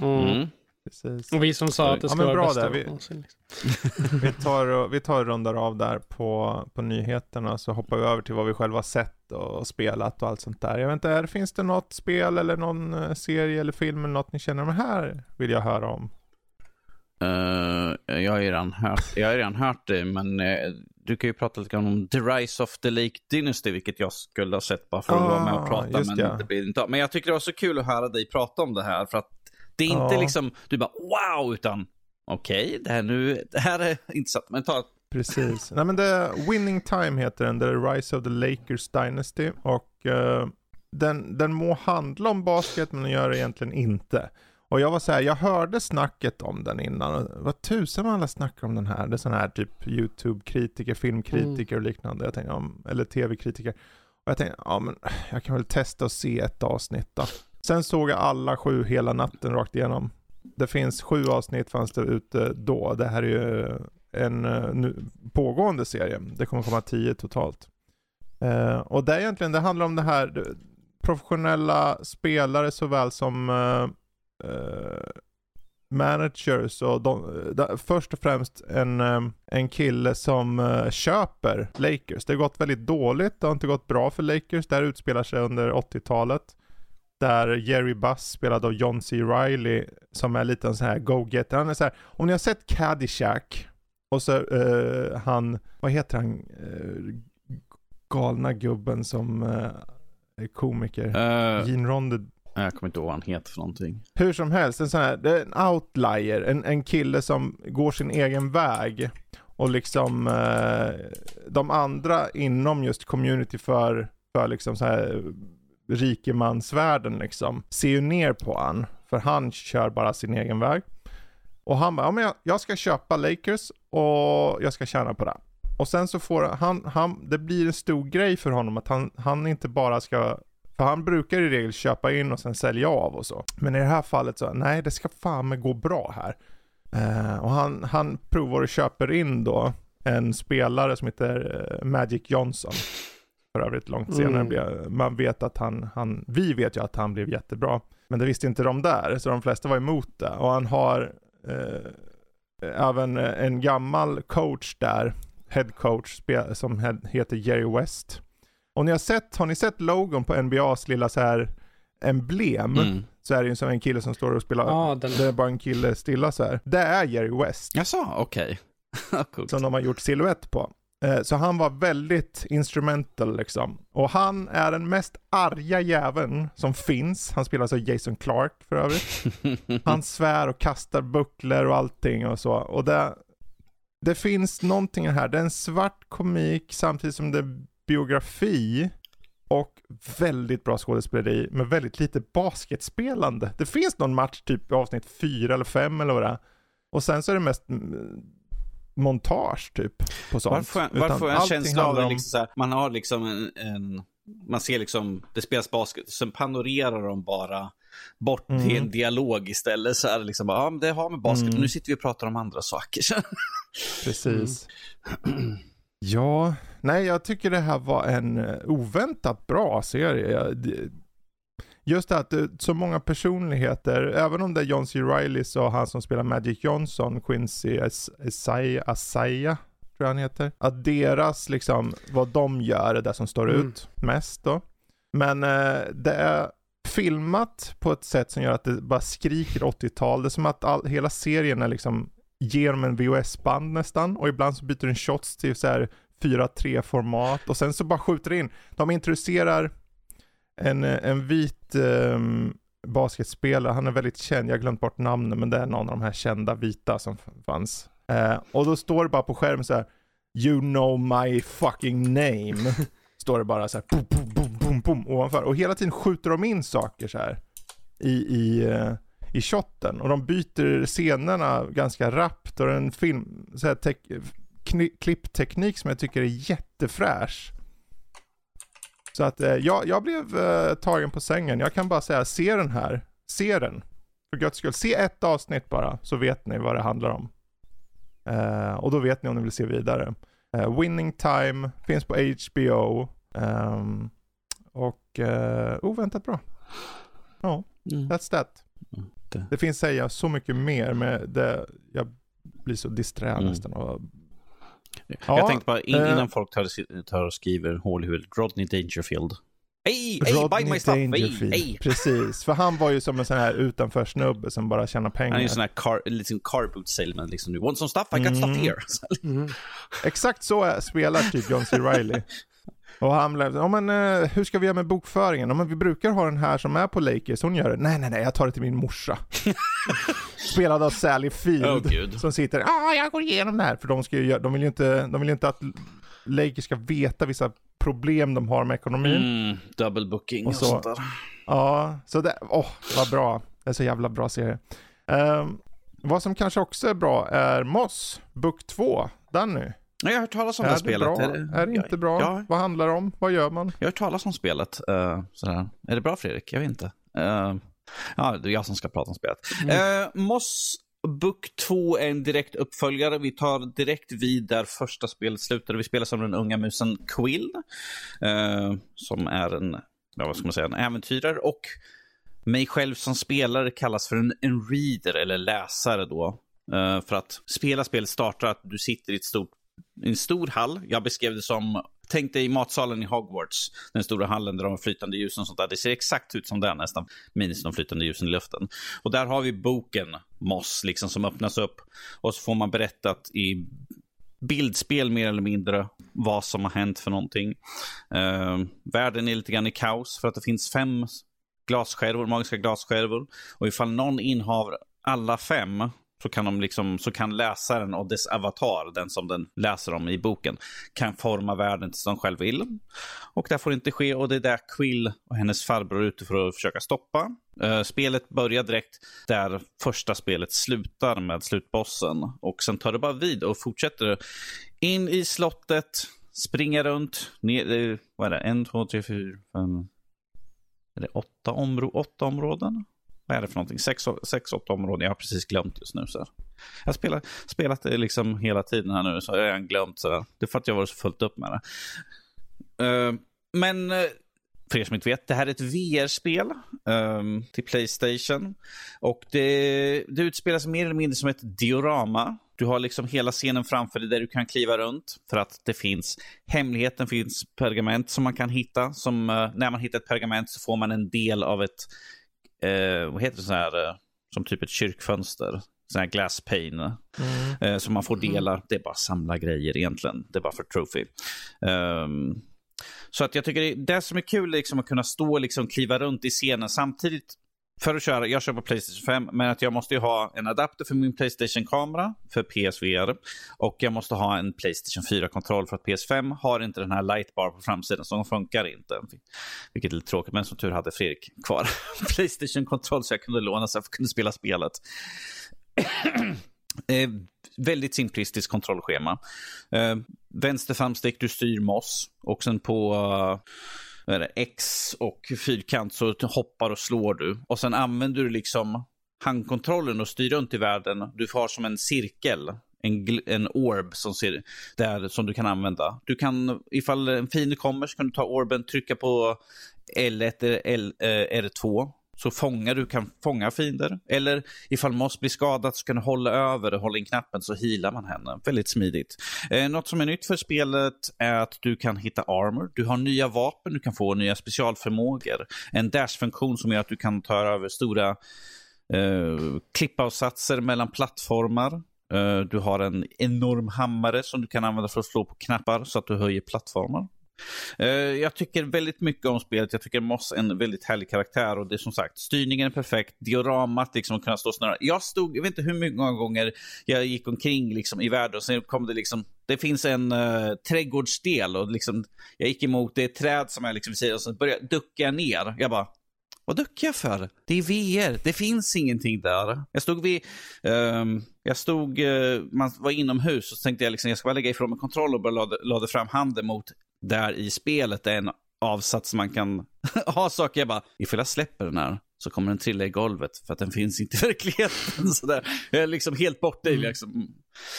Mm. Mm. Precis. Och vi som sa att det ska ja, vara bästa vi, liksom. vi, tar och, vi tar och rundar av där på, på nyheterna så hoppar vi över till vad vi själva sett och spelat och allt sånt där. Jag vet inte, finns det något spel eller någon eh, serie eller film eller något ni känner, men här vill jag höra om? Uh, jag har ju redan hört, jag har redan hört det, men uh, du kan ju prata lite grann om The Rise of the Lake Dynasty, vilket jag skulle ha sett bara för att ah, vara med och prata, men ja. det blir inte Men jag tycker det var så kul att höra dig prata om det här, för att det är inte ja. liksom, du bara wow, utan okej, okay, det, här nu, det här är intressant. Men ta Precis. Nej men det, Winning Time heter den, The Rise of the Lakers Dynasty. Och uh, den, den må handla om basket men den gör det egentligen inte. Och jag var så här, jag hörde snacket om den innan. Vad tusen man alla snackar om den här. Det är sån här typ YouTube-kritiker, filmkritiker mm. och liknande. Jag tänkte, eller tv-kritiker. Och jag tänkte, ja men jag kan väl testa och se ett avsnitt då. Sen såg jag alla sju hela natten rakt igenom. Det finns sju avsnitt fanns det ute då. Det här är ju en eh, nu, pågående serie. Det kommer komma tio totalt. Eh, och det är egentligen, det handlar om det här eh, professionella spelare såväl som eh, eh managers och de, de, först och främst en, en kille som köper Lakers. Det har gått väldigt dåligt, det har inte gått bra för Lakers. Det här utspelar sig under 80-talet. Där Jerry Buss spelad av John C. Reilly som är lite en sån här go-getter. Han är så här, om ni har sett Caddyshack och så uh, han, vad heter han, uh, galna gubben som uh, är komiker? Uh, Gene Ronde. Jag kommer inte ihåg vad han heter för någonting. Hur som helst, en sån här, en outlier, en, en kille som går sin egen väg. Och liksom de andra inom just community för, för liksom så här rikemansvärlden liksom ser ju ner på han. För han kör bara sin egen väg. Och han bara, ja men jag, jag ska köpa Lakers och jag ska tjäna på det. Och sen så får han, han, det blir en stor grej för honom att han, han inte bara ska för han brukar i regel köpa in och sen sälja av och så. Men i det här fallet så, nej det ska fan med gå bra här. Uh, och han, han provar och köper in då en spelare som heter uh, Magic Johnson för övrigt långt senare. Mm. Blev, man vet att han, han, vi vet ju att han blev jättebra. Men det visste inte de där, så de flesta var emot det. Och han har eh, även en gammal coach där, head coach, som heter Jerry West. Och ni har sett, har ni sett logon på NBAs lilla så här emblem? Mm. Så är det ju som en kille som står och spelar, ah, den... det är bara en kille stilla så här. Det är Jerry West. Jaså, okej. Okay. som de har gjort silhuett på. Eh, så han var väldigt instrumental liksom. Och han är den mest arga jäveln som finns. Han spelar alltså Jason Clark för övrigt. Han svär och kastar bucklor och allting och så. Och det, det finns någonting här. Det är en svart komik samtidigt som det är biografi. Och väldigt bra skådespeleri med väldigt lite basketspelande. Det finns någon match typ i avsnitt fyra eller fem eller vad det är. Och sen så är det mest montage typ på sånt. Varför, varför en känsla av om... liksom så här, man har liksom en, en, man ser liksom, det spelas basket, sen panorerar de bara bort mm. till en dialog istället. Så är det liksom, ja, det har med basket, mm. nu sitter vi och pratar om andra saker. Precis. Mm. Ja, nej jag tycker det här var en eh, oväntat bra serie. Just det att är så många personligheter, även om det är John C. Reilly och han som spelar Magic Johnson, Quincy Asaya, Asaya tror jag han heter. Att deras liksom, vad de gör är det som står mm. ut mest då. Men eh, det är filmat på ett sätt som gör att det bara skriker 80-tal. Det är som att all, hela serien är liksom ger dem en VHS-band nästan och ibland så byter den shots till så här 4-3 format och sen så bara skjuter in. De introducerar en, en vit um, basketspelare, han är väldigt känd, jag har glömt bort namnet men det är någon av de här kända vita som fanns. Uh, och då står det bara på skärmen så här, You know my fucking name. står det bara så här, boom, boom, boom, boom, boom, ovanför. Och hela tiden skjuter de in saker så här i, i, uh, i shotten. Och de byter scenerna ganska rappt och en film, så här klippteknik som jag tycker är jättefräsch. Så att eh, jag, jag blev eh, tagen på sängen. Jag kan bara säga, se den här. Se den. För guds skull. Se ett avsnitt bara, så vet ni vad det handlar om. Eh, och då vet ni om ni vill se vidare. Winning Time finns på HBO. Ehm, och eh, oväntat bra. Ja, mm. that's that. Mm, det. det finns säga så mycket mer, men det, jag blir så disträ mm. nästan av Ja, jag tänkte bara in, innan äh, folk tar, tar och skriver hål i huvudet, Rodney Dangerfield. Hej, hej, buy my stuff, hej, hej. Precis, för han var ju som en sån här utanför snubbe som bara tjänar pengar. Han är ju en sån här car, liksom car boot salesman, liksom. You want some stuff? I got mm. stuff here. Mm. Exakt så spelar typ John C. Reilly. Och han blev, ja men uh, hur ska vi göra med bokföringen? Ja, men vi brukar ha den här som är på Lakers, hon gör det. Nej nej nej, jag tar det till min morsa. Spelad av Sally Field. Oh, som sitter, ja ah, jag går igenom det här. För de, ska ju, de vill ju inte, de vill inte att Lakers ska veta vissa problem de har med ekonomin. Mm, double booking och, så. och sånt där. Ja, så det, åh, oh, vad bra. Det är så jävla bra serie. Um, vad som kanske också är bra är Moss, Book 2, Danny. Jag har hört talas om det, det spelet. Bra? Är det, är det inte bra? Ja. Vad handlar det om? Vad gör man? Jag har hört talas om spelet. Uh, sådär. Är det bra Fredrik? Jag vet inte. Uh, ja, det är jag som ska prata om spelet. Mm. Uh, Moss Book 2 är en direkt uppföljare. Vi tar direkt vid där första spelet slutade. Vi spelar som den unga musen Quill. som är en, ja, vad ska man säga, en äventyrare. Och mig själv som spelare kallas för en, en reader eller läsare då. Uh, för att spela spelet startar att du sitter i ett stort en stor hall. Jag beskrev det som, tänk dig matsalen i Hogwarts, den stora hallen där de har flytande ljus och sånt där. Det ser exakt ut som den nästan, minus de flytande ljusen i luften. Och där har vi boken Moss, liksom som öppnas upp. Och så får man berättat i bildspel mer eller mindre vad som har hänt för någonting. Uh, världen är lite grann i kaos för att det finns fem glasskärvor, magiska glasskärvor. Och ifall någon innehar alla fem så kan, de liksom, så kan läsaren och dess avatar, den som den läser om i boken, kan forma världen som de själv vill. Och det får inte ske och det är där Quill och hennes farbror är ute för att försöka stoppa. Uh, spelet börjar direkt där första spelet slutar med slutbossen och sen tar det bara vid och fortsätter in i slottet, springa runt, ner, eh, vad är det, en, två, tre, fyra, fem, är det åtta, områ åtta områden? Vad är det för någonting? Sex, sex åtta områden. Jag har precis glömt just nu. Så här. Jag har spelat, spelat det liksom hela tiden här nu, så jag har glömt. Så här. Det är för att jag var så fullt upp med det. Uh, men uh, för er som inte vet, det här är ett VR-spel um, ehm, till Playstation. Och det, det utspelas mer eller mindre som ett diorama. Du har liksom hela scenen framför dig där du kan kliva runt. För att det finns, hemligheten finns pergament som man kan hitta. Som, uh, när man hittar ett pergament så får man en del av ett eh, vad heter det så här, eh, som typ ett kyrkfönster. Sån här glass pane. Mm. Eh, som man får mm. dela. Det är bara samla grejer egentligen. Det är bara för trophy. Um, så att jag tycker det det som är kul liksom att kunna stå och liksom kliva runt i scenen samtidigt för att köra, jag kör på Playstation 5, men att jag måste ju ha en adapter för min Playstation-kamera för PSVR och jag måste ha en Playstation 4-kontroll för att PS5 har inte den här lightbar på framsidan, så de funkar inte. Vilket är lite tråkigt, men som tur hade Fredrik kvar Playstation-kontroll så jag kunde låna så jag kunde spela spelet. Eh, väldigt simplistiskt kontrollschema. Eh, vänster framstick, du styr MOS och sen på uh, X och fyrkant så hoppar och slår du. Och sen använder du liksom handkontrollen och styr runt i världen. Du har som en cirkel en, en orb som, ser, där, som du kan använda. Du kan, ifall en fiende kommer så kan du ta orben, trycka på L1 eller L, eh, R2 så fångar du kan fånga fiender. Eller ifall Moss blir skadad så kan du hålla över och hålla in knappen så healar man henne. Väldigt smidigt. Eh, något som är nytt för spelet är att du kan hitta armor. Du har nya vapen, du kan få nya specialförmågor. En dash-funktion som gör att du kan ta över stora eh, klippavsatser mellan plattformar. Eh, du har en enorm hammare som du kan använda för att slå på knappar så att du höjer plattformar. Eh, jag tycker väldigt mycket om spelet. Jag tycker Moss är en väldigt härlig karaktär och det är som sagt, styrningen är perfekt, dioramat liksom att kunna stå snurra. Jag stod, jag vet inte hur många gånger jag gick omkring liksom i världen och sen kom det liksom, det finns en uh, trädgårdsdel och liksom, jag gick emot det träd som är liksom vid sidan och sen började ducka ner. Jag bara, vad duckar jag för? Det är VR, det finns ingenting där. Jag stod vid, um, jag stod, uh, man var inomhus och så tänkte jag liksom, jag ska bara lägga ifrån mig kontroll och bara lade, lade fram handen mot där i spelet är en avsats man kan ha saker. Jag bara, ifall jag släpper den här så kommer den trilla i golvet för att den finns inte i verkligheten. Så där. Jag är liksom helt borta i mm. liksom.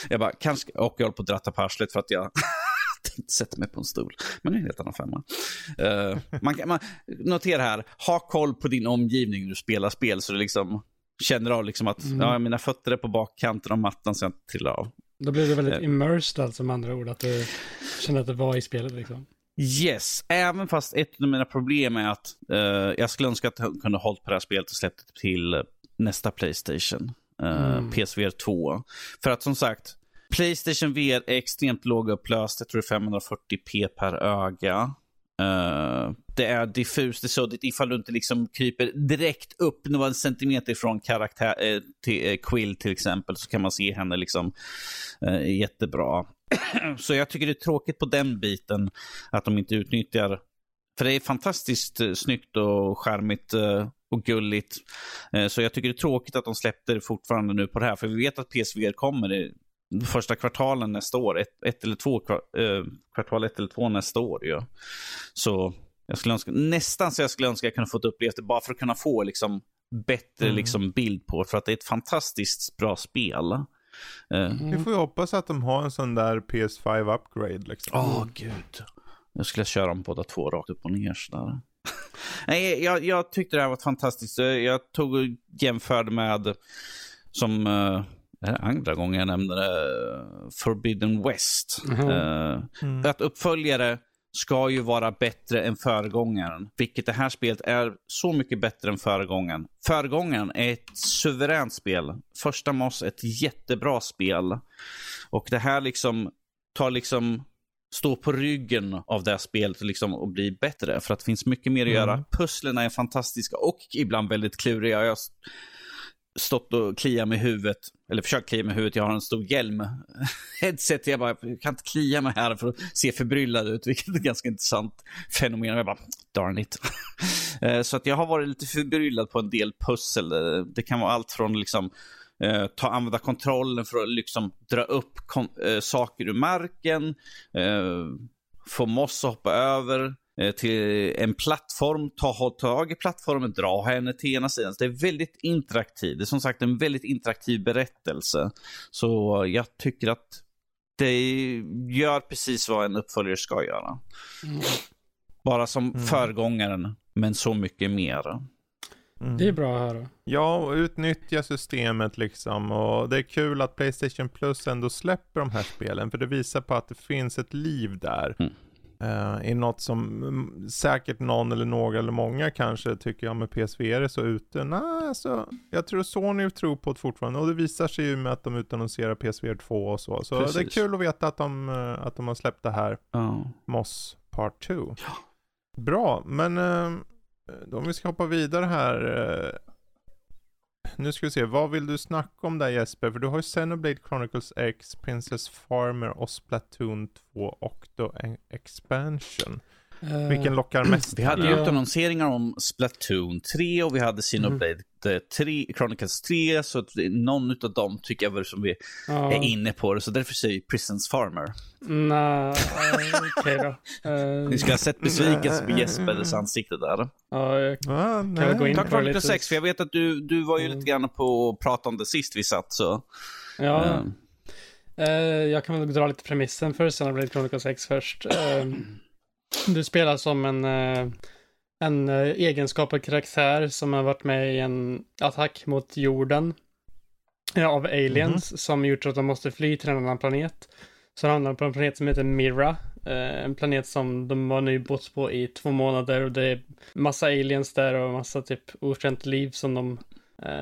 Jag bara, kanske, och jag håller på att dratta på arslet för att jag tänkte sätta mig på en stol. Men det är en helt annan femma. Uh, man, man, notera här, ha koll på din omgivning när du spelar spel så du liksom känner av liksom att mm. ja, mina fötter är på bakkanten av mattan så jag inte trillar av. Då blir du väldigt uh, immersed alltså med andra ord, att du känner att du var i spelet liksom. Yes, även fast ett av mina problem är att uh, jag skulle önska att jag kunde hållit på det här spelet och släppt det till nästa Playstation. Uh, mm. PSVR 2. För att som sagt, Playstation VR är extremt lågupplöst. Jag tror det är 540p per öga. Uh, det är diffust, det är suddigt. Ifall du inte liksom kryper direkt upp några centimeter från karaktär, eh, till, eh, Quill till exempel, så kan man se henne liksom eh, jättebra. så jag tycker det är tråkigt på den biten att de inte utnyttjar för det är fantastiskt eh, snyggt och charmigt eh, och gulligt. Eh, så jag tycker det är tråkigt att de släppte det fortfarande nu på det här. För vi vet att PSVR kommer första kvartalen nästa år. Ett, ett eller två, eh, kvartal ett eller två nästa år. Ja. Så jag skulle önska, nästan så jag skulle önska att jag kunde fått uppleva det bara för att kunna få liksom, bättre mm. liksom, bild på För att det är ett fantastiskt bra spel. Mm. Vi får ju hoppas att de har en sån där PS5 upgrade. Liksom. Åh, oh, gud. Jag skulle köra dem båda två rakt upp och ner sådär. Nej, jag, jag tyckte det här var fantastiskt. Jag tog och jämförde med som uh, det här är andra gången jag nämner det, Forbidden West. Mm -hmm. mm. Att uppföljare ska ju vara bättre än föregångaren. Vilket det här spelet är så mycket bättre än föregångaren. Föregångaren är ett suveränt spel. Första Moss är ett jättebra spel. Och det här liksom tar liksom stå på ryggen av det här spelet liksom, och bli bättre. För att det finns mycket mer att mm. göra. Pusslerna är fantastiska och ibland väldigt kluriga. Jag stått och kliat med huvudet, eller försökt klia med huvudet. Jag har en stor hjälm. Headset, jag bara, jag kan inte klia mig här för att se förbryllad ut, vilket är ett ganska intressant fenomen. Jag bara, darn it. Eh, så att jag har varit lite förbryllad på en del pussel. Eh, det kan vara allt från liksom eh, ta, använda kontrollen för att liksom dra upp eh, saker ur marken, få moss att hoppa över, till en plattform, ta tag i plattformen, dra henne till ena sidan. Så det är väldigt interaktivt. Det är som sagt en väldigt interaktiv berättelse. Så jag tycker att det gör precis vad en uppföljare ska göra. Mm. Bara som mm. föregångaren, men så mycket mer. Mm. Det är bra att höra. Ja, och utnyttja systemet liksom. Och det är kul att Playstation Plus ändå släpper de här spelen. För det visar på att det finns ett liv där. Mm. Uh, I något som um, säkert någon eller några eller många kanske tycker, ja men PSVR är så ute. Nej, alltså, jag tror Sony tror på det fortfarande. Och det visar sig ju med att de utannonserar PSVR 2 och så. Så Precis. det är kul att veta att de, uh, att de har släppt det här. Uh. Moss Part 2. Ja. Bra, men uh, då om vi ska hoppa vidare här nu ska vi se, vad vill du snacka om där Jesper? För du har ju Xenoblade Chronicles X, Princess Farmer och Splatoon 2 och då en expansion. Uh, Vilken lockar mest? Vi hade ja. utannonseringar om Splatoon 3 och vi hade Xenoblade mm. 3, Chronicles 3. Så någon av dem tycker jag väl som vi ja. är inne på det. Så därför säger jag Prisons Farmer. Nej, okej okay då. Uh, Ni ska ha sett besvikelse på Jespers ansikte där. Ja, jag kan väl gå in Ta Chronicles lite... 6, för jag vet att du, du var ju mm. lite grann på att prata om det sist vi satt. Så. Ja. Uh. Uh, jag kan väl dra lite premissen för Xenoblade Chronicles 6 först. Du spelar som en, eh, en eh, egenskapad karaktär som har varit med i en attack mot jorden av aliens mm -hmm. som gjort att de måste fly till en annan planet. Så det handlar på en planet som heter Mira. Eh, en planet som de har nu bott på i två månader och det är massa aliens där och massa typ okänt liv som de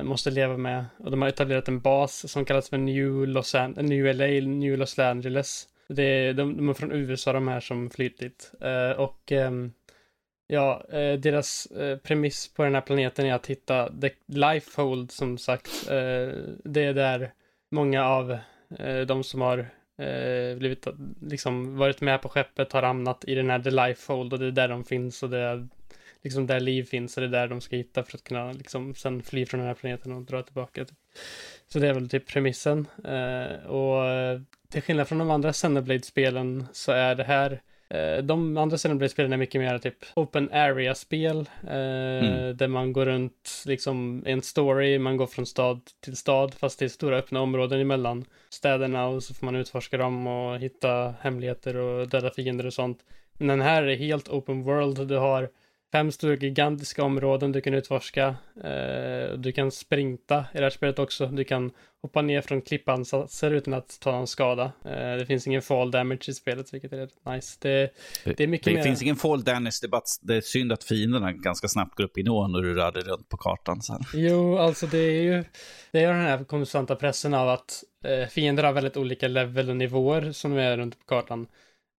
måste leva med. Och de har etablerat en bas som kallas för New, Los An New LA, New Los Angeles. Det är, de, de är från USA de här som flytt dit. Eh, och ehm, ja, eh, deras eh, premiss på den här planeten är att hitta the Lifehold som sagt. det är där många av de som har blivit, liksom varit med på skeppet har hamnat i den här The Lifehold och det är där de finns och det är liksom där liv finns det är där de ska hitta för att kunna liksom sen fly från den här planeten och dra tillbaka. Typ. Så det är väl typ premissen. och till skillnad från de andra Xenoblade-spelen så är det här eh, de andra Xenoblade-spelen är mycket mer typ open area-spel. Eh, mm. Där man går runt liksom en story, man går från stad till stad fast det är stora öppna områden emellan städerna och så får man utforska dem och hitta hemligheter och döda fiender och sånt. Men den här är helt open world. Du har fem stora gigantiska områden du kan utforska. Eh, du kan sprinta i det här spelet också. Du kan hoppa ner från klippansatser utan att ta någon skada. Eh, det finns ingen fall damage i spelet, vilket är nice. Det, det är mycket det mer... finns ingen fall damage, det är, bara, det är synd att fienderna ganska snabbt går upp i nivå när du rör dig runt på kartan sen. Jo, alltså det är ju det är den här konstanta pressen av att eh, fiender har väldigt olika level och nivåer som är runt på kartan.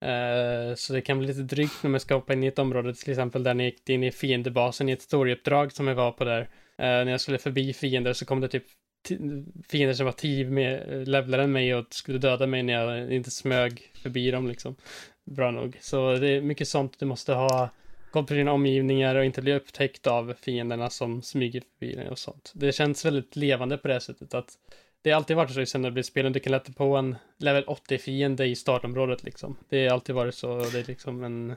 Uh, så det kan bli lite drygt när man ska hoppa in i ett område, till exempel där ni gick in i fiendebasen i ett storyuppdrag som jag var på där. Uh, när jag skulle förbi fiender så kom det typ fiender som var tio med levlare än mig och skulle döda mig när jag inte smög förbi dem liksom. Bra nog. Så det är mycket sånt du måste ha koll på dina omgivningar och inte bli upptäckt av fienderna som smyger förbi dig och sånt. Det känns väldigt levande på det sättet att det har alltid varit så i Xenoblade-spelen, du kan lätta på en level 80-fiende i startområdet liksom. Det har alltid varit så, det är liksom en... Eh...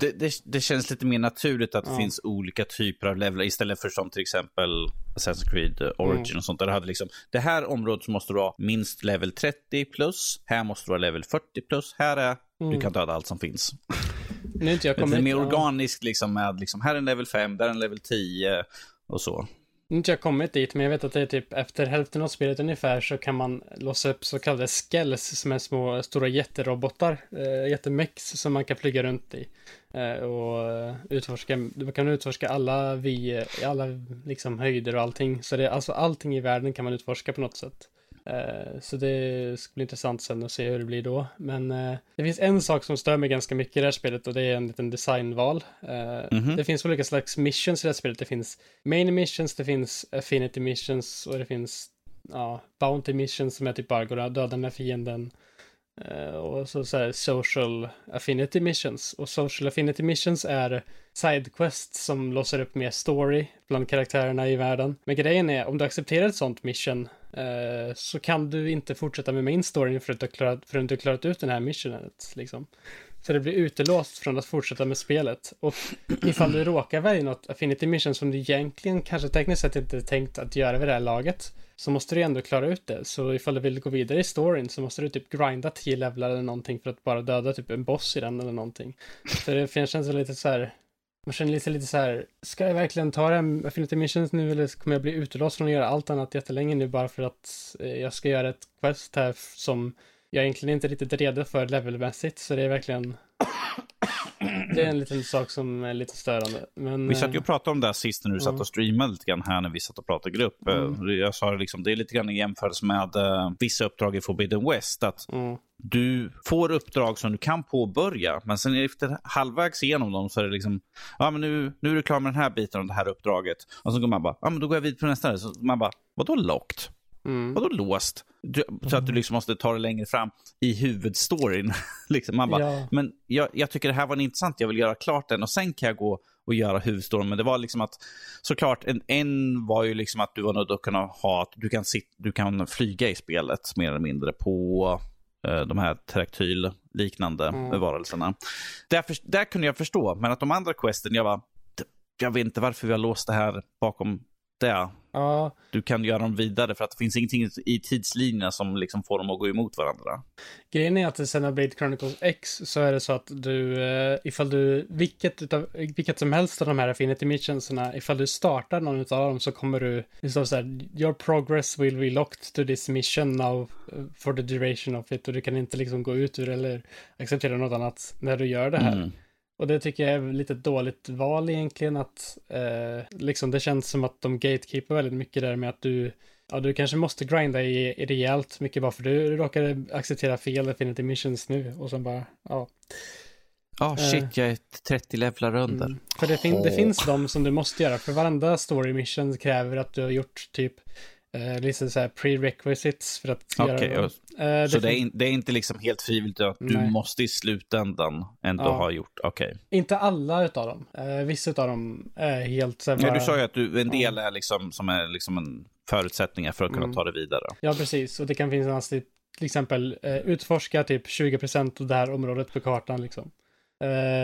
Det, det, det, känns lite mer naturligt att ja. det finns olika typer av levlar istället för som till exempel Assassin's Creed Origin mm. och sånt. Där du hade liksom, det här området måste du vara minst level 30 plus, här måste du vara level 40 plus, här är, mm. du kan döda allt som finns. Nu inte jag kommit, det är mer organiskt liksom med, liksom, här är en level 5, där är en level 10 och så inte jag kommit dit, men jag vet att det är typ efter hälften av spelet ungefär så kan man låsa upp så kallade skells som är små stora jätterobotar, eh, jättemex som man kan flyga runt i. Eh, och eh, utforska, man kan utforska alla vi, alla liksom höjder och allting. Så det är alltså allting i världen kan man utforska på något sätt. Eh, så det ska bli intressant sen att se hur det blir då. Men uh, det finns en sak som stör mig ganska mycket i det här spelet och det är en liten designval. Mm -hmm. Det finns olika slags missions i det här spelet. Det finns main missions, det finns affinity missions och det finns ja, bounty missions som är typ bara går och dödar den här fienden. Och så, så här, social affinity missions. Och social affinity missions är sidequests som låser upp mer story bland karaktärerna i världen. Men grejen är, om du accepterar ett sånt mission Eh, så kan du inte fortsätta med main storyn förrän du har klarat, förrän du klarat ut den här missionet. Liksom. Så det blir utelåst från att fortsätta med spelet. Och ifall du råkar välja något affinity mission som du egentligen kanske tekniskt sett inte tänkt att göra vid det här laget så måste du ändå klara ut det. Så ifall du vill gå vidare i storyn så måste du typ grinda 10 levlar eller någonting för att bara döda typ en boss i den eller någonting. Så det känns lite så här, man känner lite, lite så här, ska jag verkligen ta det här Affinity Missions nu eller kommer jag bli utelåst från att göra allt annat jättelänge nu bara för att eh, jag ska göra ett quest här som jag egentligen inte riktigt redo för levelmässigt. Så det är verkligen det är en liten sak som är lite störande. Men, vi satt ju och eh, pratade om det här sist när du satt och streamade lite grann här när vi satt och pratade i grupp. Mm. Eh, jag sa liksom, det är lite grann i jämförelse med uh, vissa uppdrag i Forbidden West. Att mm. Du får uppdrag som du kan påbörja, men sen efter halvvägs igenom dem så är det liksom, ja men nu, nu är du klar med den här biten av det här uppdraget. Och så går man bara, ja men då går jag vidare på nästa. Så man bara, vadå lockt? Mm. Vadå låst? Du, så att du liksom måste ta det längre fram i huvudstoryn. liksom. Man bara, ja. men jag, jag, tycker det här var intressant, jag vill göra klart den och sen kan jag gå och göra huvudstoryn. Men det var liksom att, såklart, en, en var ju liksom att du var nöjd att kunna ha, att du kan, sit, du kan flyga i spelet mer eller mindre på eh, de här traktyl-liknande mm. varelserna. Där, där kunde jag förstå, men att de andra questen, jag var, jag vet inte varför vi har låst det här bakom det. Ja. Du kan göra dem vidare för att det finns ingenting i tidslinjerna som liksom får dem att gå emot varandra. Grejen är att i Xenoblade Chronicles X så är det så att du, eh, ifall du, vilket, utav, vilket som helst av de här Affinity Missionsarna, ifall du startar någon av dem så kommer du, det står så här, your progress will be locked to this mission now eh, for the duration of it och du kan inte liksom gå ut ur eller acceptera något annat när du gör det här. Mm. Och det tycker jag är lite dåligt val egentligen att eh, liksom det känns som att de gatekeeper väldigt mycket där med att du Ja, du kanske måste grinda i, i rejält mycket bara för du råkade acceptera fel Affinity Missions nu och sen bara, ja. Ja, oh, shit, jag är 30 levlar under. Mm, för det, fin oh. det finns de som du måste göra, för varenda story mission kräver att du har gjort typ eh, lite så här prerequisites för att okay, göra det. Eh, så det är, in, det är, inte liksom helt frivilligt att du Nej. måste i slutändan ändå ja. ha gjort, okej. Okay. Inte alla utav dem. Eh, vissa utav dem är helt så här, bara... ja, Du sa ju att du, en del är liksom som är liksom en förutsättningar för att kunna mm. ta det vidare. Ja, precis. Och det kan finnas till, till exempel eh, utforska typ 20% av det här området på kartan liksom.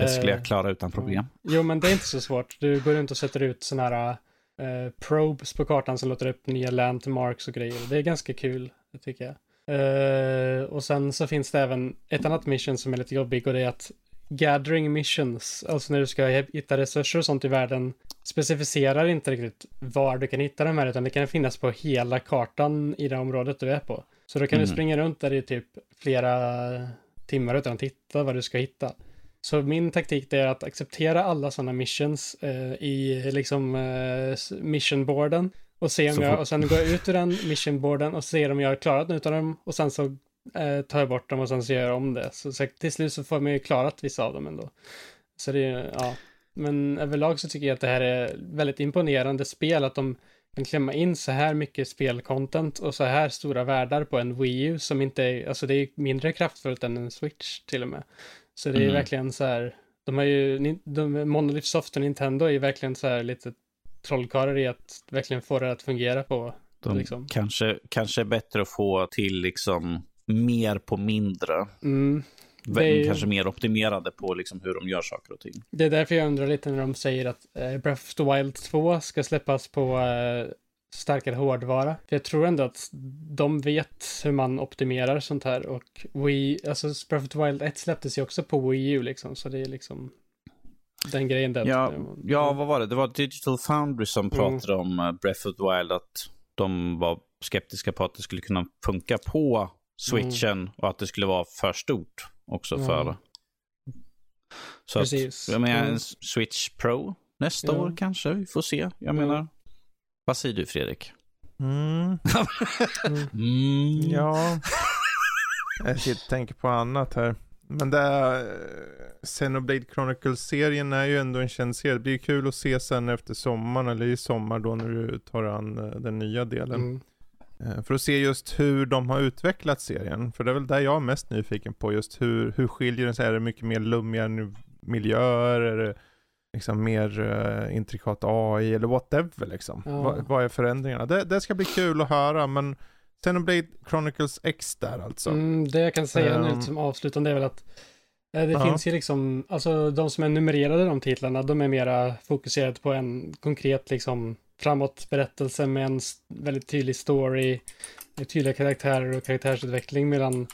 Det skulle jag klara utan problem. Jo, men det är inte så svårt. Du går runt och sätter ut sådana här eh, probes på kartan som låter upp nya landmarks och grejer. Det är ganska kul, tycker jag. Eh, och sen så finns det även ett annat mission som är lite jobbig och det är att gathering missions, alltså när du ska hitta resurser och sånt i världen, specificerar inte riktigt var du kan hitta de här, utan det kan finnas på hela kartan i det området du är på. Så då kan mm. du springa runt där i typ flera timmar utan att hitta vad du ska hitta. Så min taktik är att acceptera alla sådana missions eh, i liksom eh, missionboarden och se om jag, och sen gå ut ur den missionboarden och se om jag har klarat något av dem och sen så eh, tar jag bort dem och sen så gör jag om det. Så, så till slut så får man ju klarat vissa av dem ändå. Så det är, ja. Men överlag så tycker jag att det här är väldigt imponerande spel, att de kan klämma in så här mycket spelcontent och så här stora världar på en Wii U som inte är, alltså det är mindre kraftfullt än en Switch till och med. Så det är mm. verkligen så här, de har ju, de, Monolith Soft och Nintendo är ju verkligen så här lite trollkarlar i att verkligen få det att fungera på. De liksom. kanske, kanske är bättre att få till liksom mer på mindre. Mm. Är, kanske mer optimerade på liksom hur de gör saker och ting. Det är därför jag undrar lite när de säger att eh, Breath of the Wild 2 ska släppas på eh, starkare hårdvara. För jag tror ändå att de vet hur man optimerar sånt här och Wii, alltså Breath of Wild 1 släpptes ju också på Wii U liksom, så det är liksom den grejen där. Ja, ja, vad var det? Det var Digital Foundry som mm. pratade mm. om eh, Breath of the Wild, att de var skeptiska på att det skulle kunna funka på switchen mm. och att det skulle vara för stort också mm. för så Precis. att, jag menar, mm. Switch Pro nästa år kanske, vi får se. Jag menar, vad säger du Fredrik? Mm. mm. Ja, jag sitter och tänker på annat här. Men det är, Xenoblade Chronicles-serien är ju ändå en känd serie. Det blir kul att se sen efter sommaren, eller i sommar då när du tar an eh, den nya delen. Mm. Eh, för att se just hur de har utvecklat serien. För det är väl där jag är mest nyfiken på, just hur, hur skiljer den sig? Är det mycket mer lummiga miljöer? Är det liksom mer uh, intrikat AI eller whatever liksom. Ja. Va, vad är förändringarna? Det, det, ska bli kul att höra men Xenoblade Chronicles X där alltså. Mm, det jag kan säga um, nu som avslutande är väl att eh, det uh -huh. finns ju liksom, alltså de som är numrerade de titlarna, de är mera fokuserade på en konkret liksom framåtberättelse med en väldigt tydlig story, tydliga karaktärer och karaktärsutveckling medan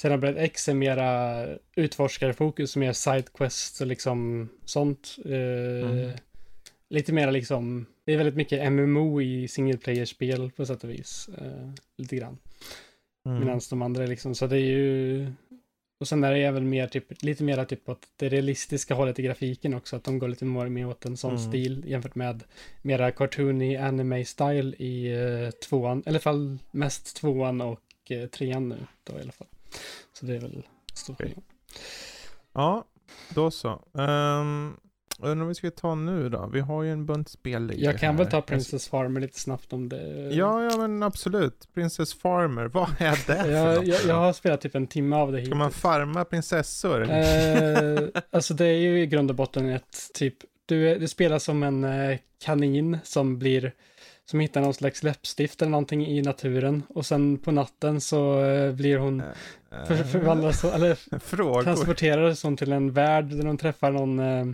Xenoblade X är mera utforskarfokus, mer sidequests och liksom sånt. Eh, mm. Lite mera liksom, det är väldigt mycket MMO i single player-spel på sätt och vis. Eh, lite grann. Mm. Medan de andra är liksom, så det är ju... Och sen är det även mer typ, lite mera typ åt det realistiska hållet i grafiken också, att de går lite mer åt en sån mm. stil jämfört med mera cartoony anime-style i uh, tvåan, eller i alla fall mest tvåan och trean nu då i alla fall. Så det är väl stor okay. Ja, då så. Um, Undrar vad vi ska ta nu då? Vi har ju en bunt spel Jag kan väl ta Princess Farmer lite snabbt om det. Ja, ja men absolut. Princess Farmer, vad är det för jag, något? jag, jag har spelat typ en timme av det hittills. Ska man farma prinsessor? Eh, alltså det är ju i grund och botten ett typ, du, du spelar som en eh, kanin som blir, som hittar någon slags läppstift eller någonting i naturen och sen på natten så eh, blir hon för, förvandlas, eller Frågor? transporteras hon till en värld där hon träffar någon eh,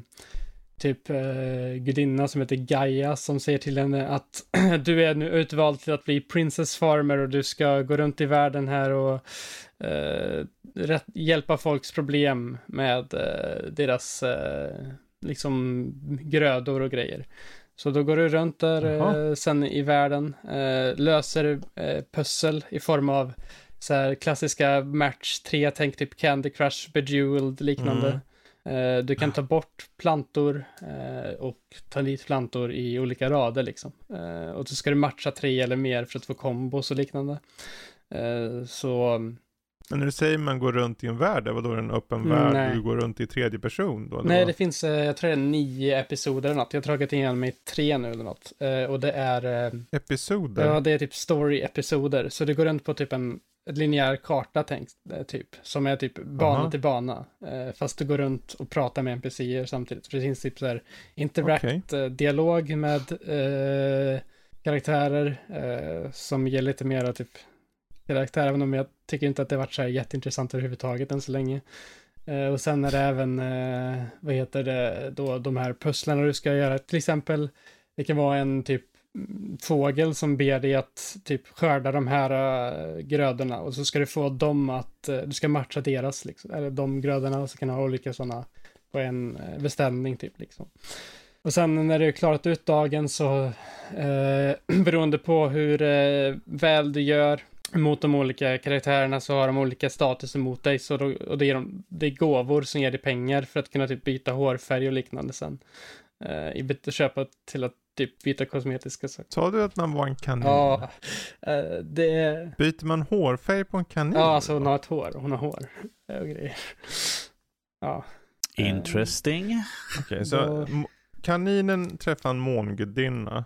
typ eh, gudinna som heter Gaia som säger till henne att du är nu utvald till att bli Princess Farmer och du ska gå runt i världen här och eh, rätt, hjälpa folks problem med eh, deras eh, liksom grödor och grejer. Så då går du runt där eh, sen i världen, eh, löser eh, pussel i form av så här klassiska match 3, tänk typ Candy Crush, Bejeweled, liknande. Eh, du kan ta bort plantor eh, och ta dit plantor i olika rader liksom. Eh, och så ska du matcha tre eller mer för att få kombos och liknande. Så Men när du säger man går runt i en värld, vad då är det en öppen Mm, värld nej. du går runt i tredje person då? nej, vad? det finns, eh, jag tror det är nio episoder eller något. Jag har dragit igenom mig tre nu eller något. Eh, och det är, eh, Episoder? ja det är typ story-episoder. Så du går runt på typ en linjär karta tänkt, eh, typ. Som är typ bana Aha. till bana. Fast du går runt och pratar med NPCer samtidigt. För det finns typ så här interact eh, dialog med eh, karaktärer eh, som ger lite mera typ karaktär, även om jag tycker inte att det varit så här jätteintressant överhuvudtaget än så länge. Eh, och sen är det även, eh, vad heter det, då de här pusslarna du ska göra. Till exempel, det kan vara en typ mm, fågel som ber dig att typ skörda de här uh, grödorna och så ska du få dem att, uh, du ska matcha deras, liksom, eller de grödorna och så kan du ha olika sådana på en uh, beställning typ liksom. Och sen när du har klarat ut dagen så eh, beroende på hur väl du gör mot de olika karaktärerna så har de olika status emot dig så då, och det är, de, det är gåvor som ger dig pengar för att kunna typ byta hårfärg och liknande sen. Eh, I byte köpa till att typ byta kosmetiska saker. Sa du att man var en kanin? Ja, eh, det är... Byter man hårfärg på en kanin? Ja, alltså hon har ett hår och hon har hår och grejer. Ja. Interesting. Okej, så Då- m- kaninen träffar en mångudinna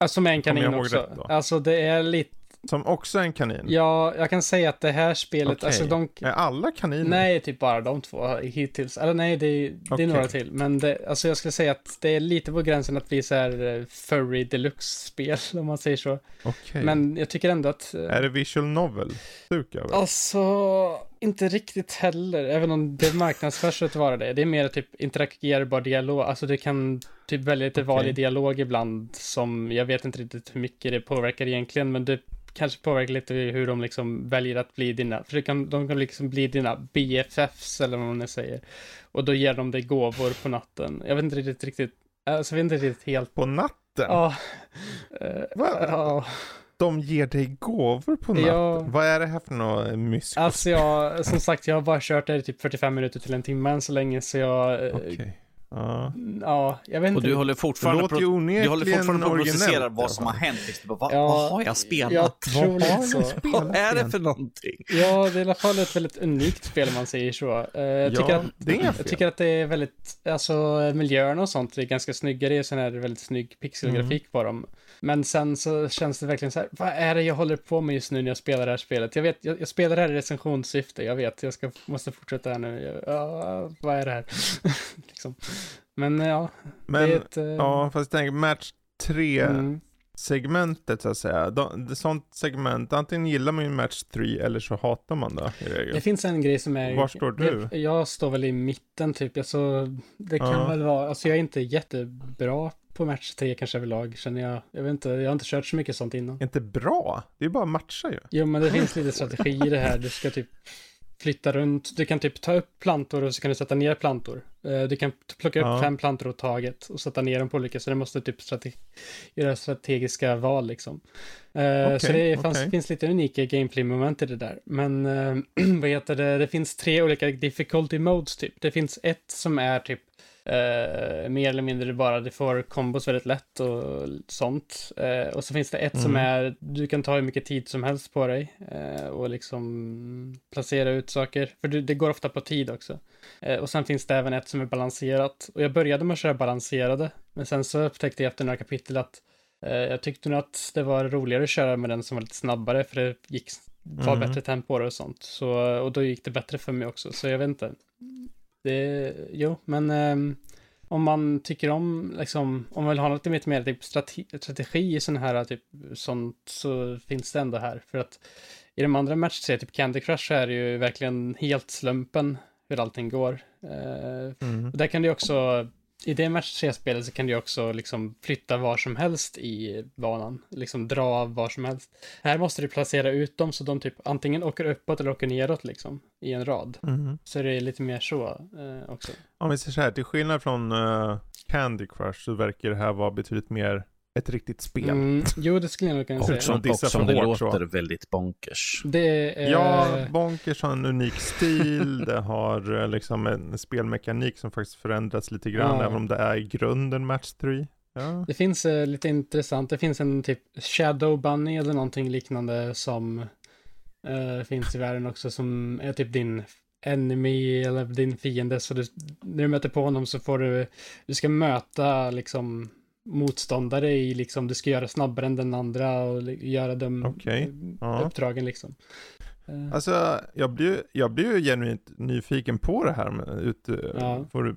Alltså med en kanin också. rätt då? Alltså det är lite, som också är en kanin. ja, jag kan säga att det här spelet, Okej. alltså de, Är alla kaniner? Nej, typ bara de två hittills. Eller nej, det är, det är några till. Men det, alltså jag skulle säga att det är lite på gränsen att bli så här eh, furry deluxe-spel, om man säger så. Okej. Men jag tycker ändå att... eh, Är det visual novel? Stuk över? Alltså, inte riktigt heller, även om det marknadsförs för att vara det. Det är mer typ interagerbar dialog, alltså du kan typ välja lite val i dialog ibland som, jag vet inte riktigt hur mycket det påverkar egentligen, men det kanske påverkar lite hur de liksom väljer att bli dina, för kan, de kan liksom bli dina BFFs eller vad man nu säger. Och då ger de dig gåvor på natten. Jag vet inte riktigt, riktigt, alltså jag vet inte riktigt helt. På natten? Ja. Va? Ja. De ger dig gåvor på natten? Ja. Vad är det här för något mysko? Alltså jag, som sagt, jag har bara kört det i typ 45 minuter till en timme än så länge, så jag... eh, Okej. Ja. Ja, jag vet Och inte. du håller Det fortfarande låter ju på, du håller fortfarande på att processera vad som har hänt. Liksom. Vad, Ja, vad har jag spelat? Jag tror Vad har jag spelat? Vad är det för någonting? Ja, det är i alla fall ett väldigt unikt spel om man säger så. Eh, Jag Ja, tycker, att, det är jag tycker att det är väldigt, alltså miljöerna och sånt är ganska snygga. Det är sån här väldigt snygg pixelgrafik Mm. på dem. Men sen så känns det verkligen så här, vad är det jag håller på med just nu när jag spelar det här spelet? Jag vet, jag, jag spelar det här i recensionssyfte, jag vet, jag ska, måste fortsätta här nu. Ja, vad är det här? liksom. Men ja, Men, det är ett... eh, ja, fast jag tänker match 3 mm. segmentet så att säga. De, sånt segment, antingen gillar man ju match 3 eller så hatar man det i regel. Det finns en grej som är... Var står du? Jag, jag står väl i mitten typ. Alltså, det kan Ja. väl vara... Alltså jag är inte jättebra på match 3 kanske överlag, känner jag. Jag vet inte, jag har inte kört så mycket sånt innan. Inte bra, det är bara att matcha ju. Jo, men det finns lite strategi i det här. Du ska typ flytta runt. Du kan typ ta upp plantor och så kan du sätta ner plantor. Eh, Du kan plocka upp Ja. fem plantor åt taget och sätta ner dem på olika, så det måste typ strate- göra strategiska val liksom. Eh, så det fanns, okej. finns lite unika gameplay-moment i det där. Men eh, vad heter det, det finns tre olika difficulty modes typ. Det finns ett som är typ Eh, mer eller mindre bara, du får kombos väldigt lätt och sånt. Eh, och så finns det ett mm. som är, du kan ta hur mycket tid som helst på dig eh, och liksom placera ut saker. För du, det går ofta på tid också. Och sen finns det även ett som är balanserat. Och jag började med att köra balanserade, men sen så upptäckte jag efter några kapitel att jag tyckte nog att det var roligare att köra med den som var lite snabbare, för det gick var mm. bättre tempo och sånt. Så, och då gick det bättre för mig också, så jag vet inte. Det, jo, men um, om man tycker om, liksom, om man vill ha lite mer, typ strategi, i sån här, typ sånt, så finns det ändå här. För att i de andra match typ Candy Crush, så är det ju verkligen helt slumpen hur allting går. Uh, mm. och där kan det också i det match 3-spelet så kan du också liksom flytta var som helst i banan, liksom dra var som helst. Här måste du placera ut dem så de typ antingen åker uppåt eller åker neråt liksom i en rad. Mm. Så det är lite mer så eh, också. Om vi säger så här, till skillnad från uh, Candy Crush så verkar det här vara betydligt mer ett riktigt spel. Mm, jo, det skulle jag nog kunna säga. Och som, och som det hårt, låter så. väldigt bonkers. Det är... Ja, bonkers har en unik stil, det har eh, liksom en spelmekanik som faktiskt förändrats lite grann, ja. även om det är i grunden match 3. Ja. Det finns uh, lite intressant, det finns en typ Shadow Bunny eller någonting liknande som uh, finns i världen också, som är typ din enemy eller din fiende, så du, när du möter på honom så får du, du ska möta liksom motståndare i liksom, du ska göra snabbare än den andra och göra de okay. ja. uppdragen liksom. Eh. Alltså, jag blir, jag blir ju genuint nyfiken på det här med ut, ja. vad, du,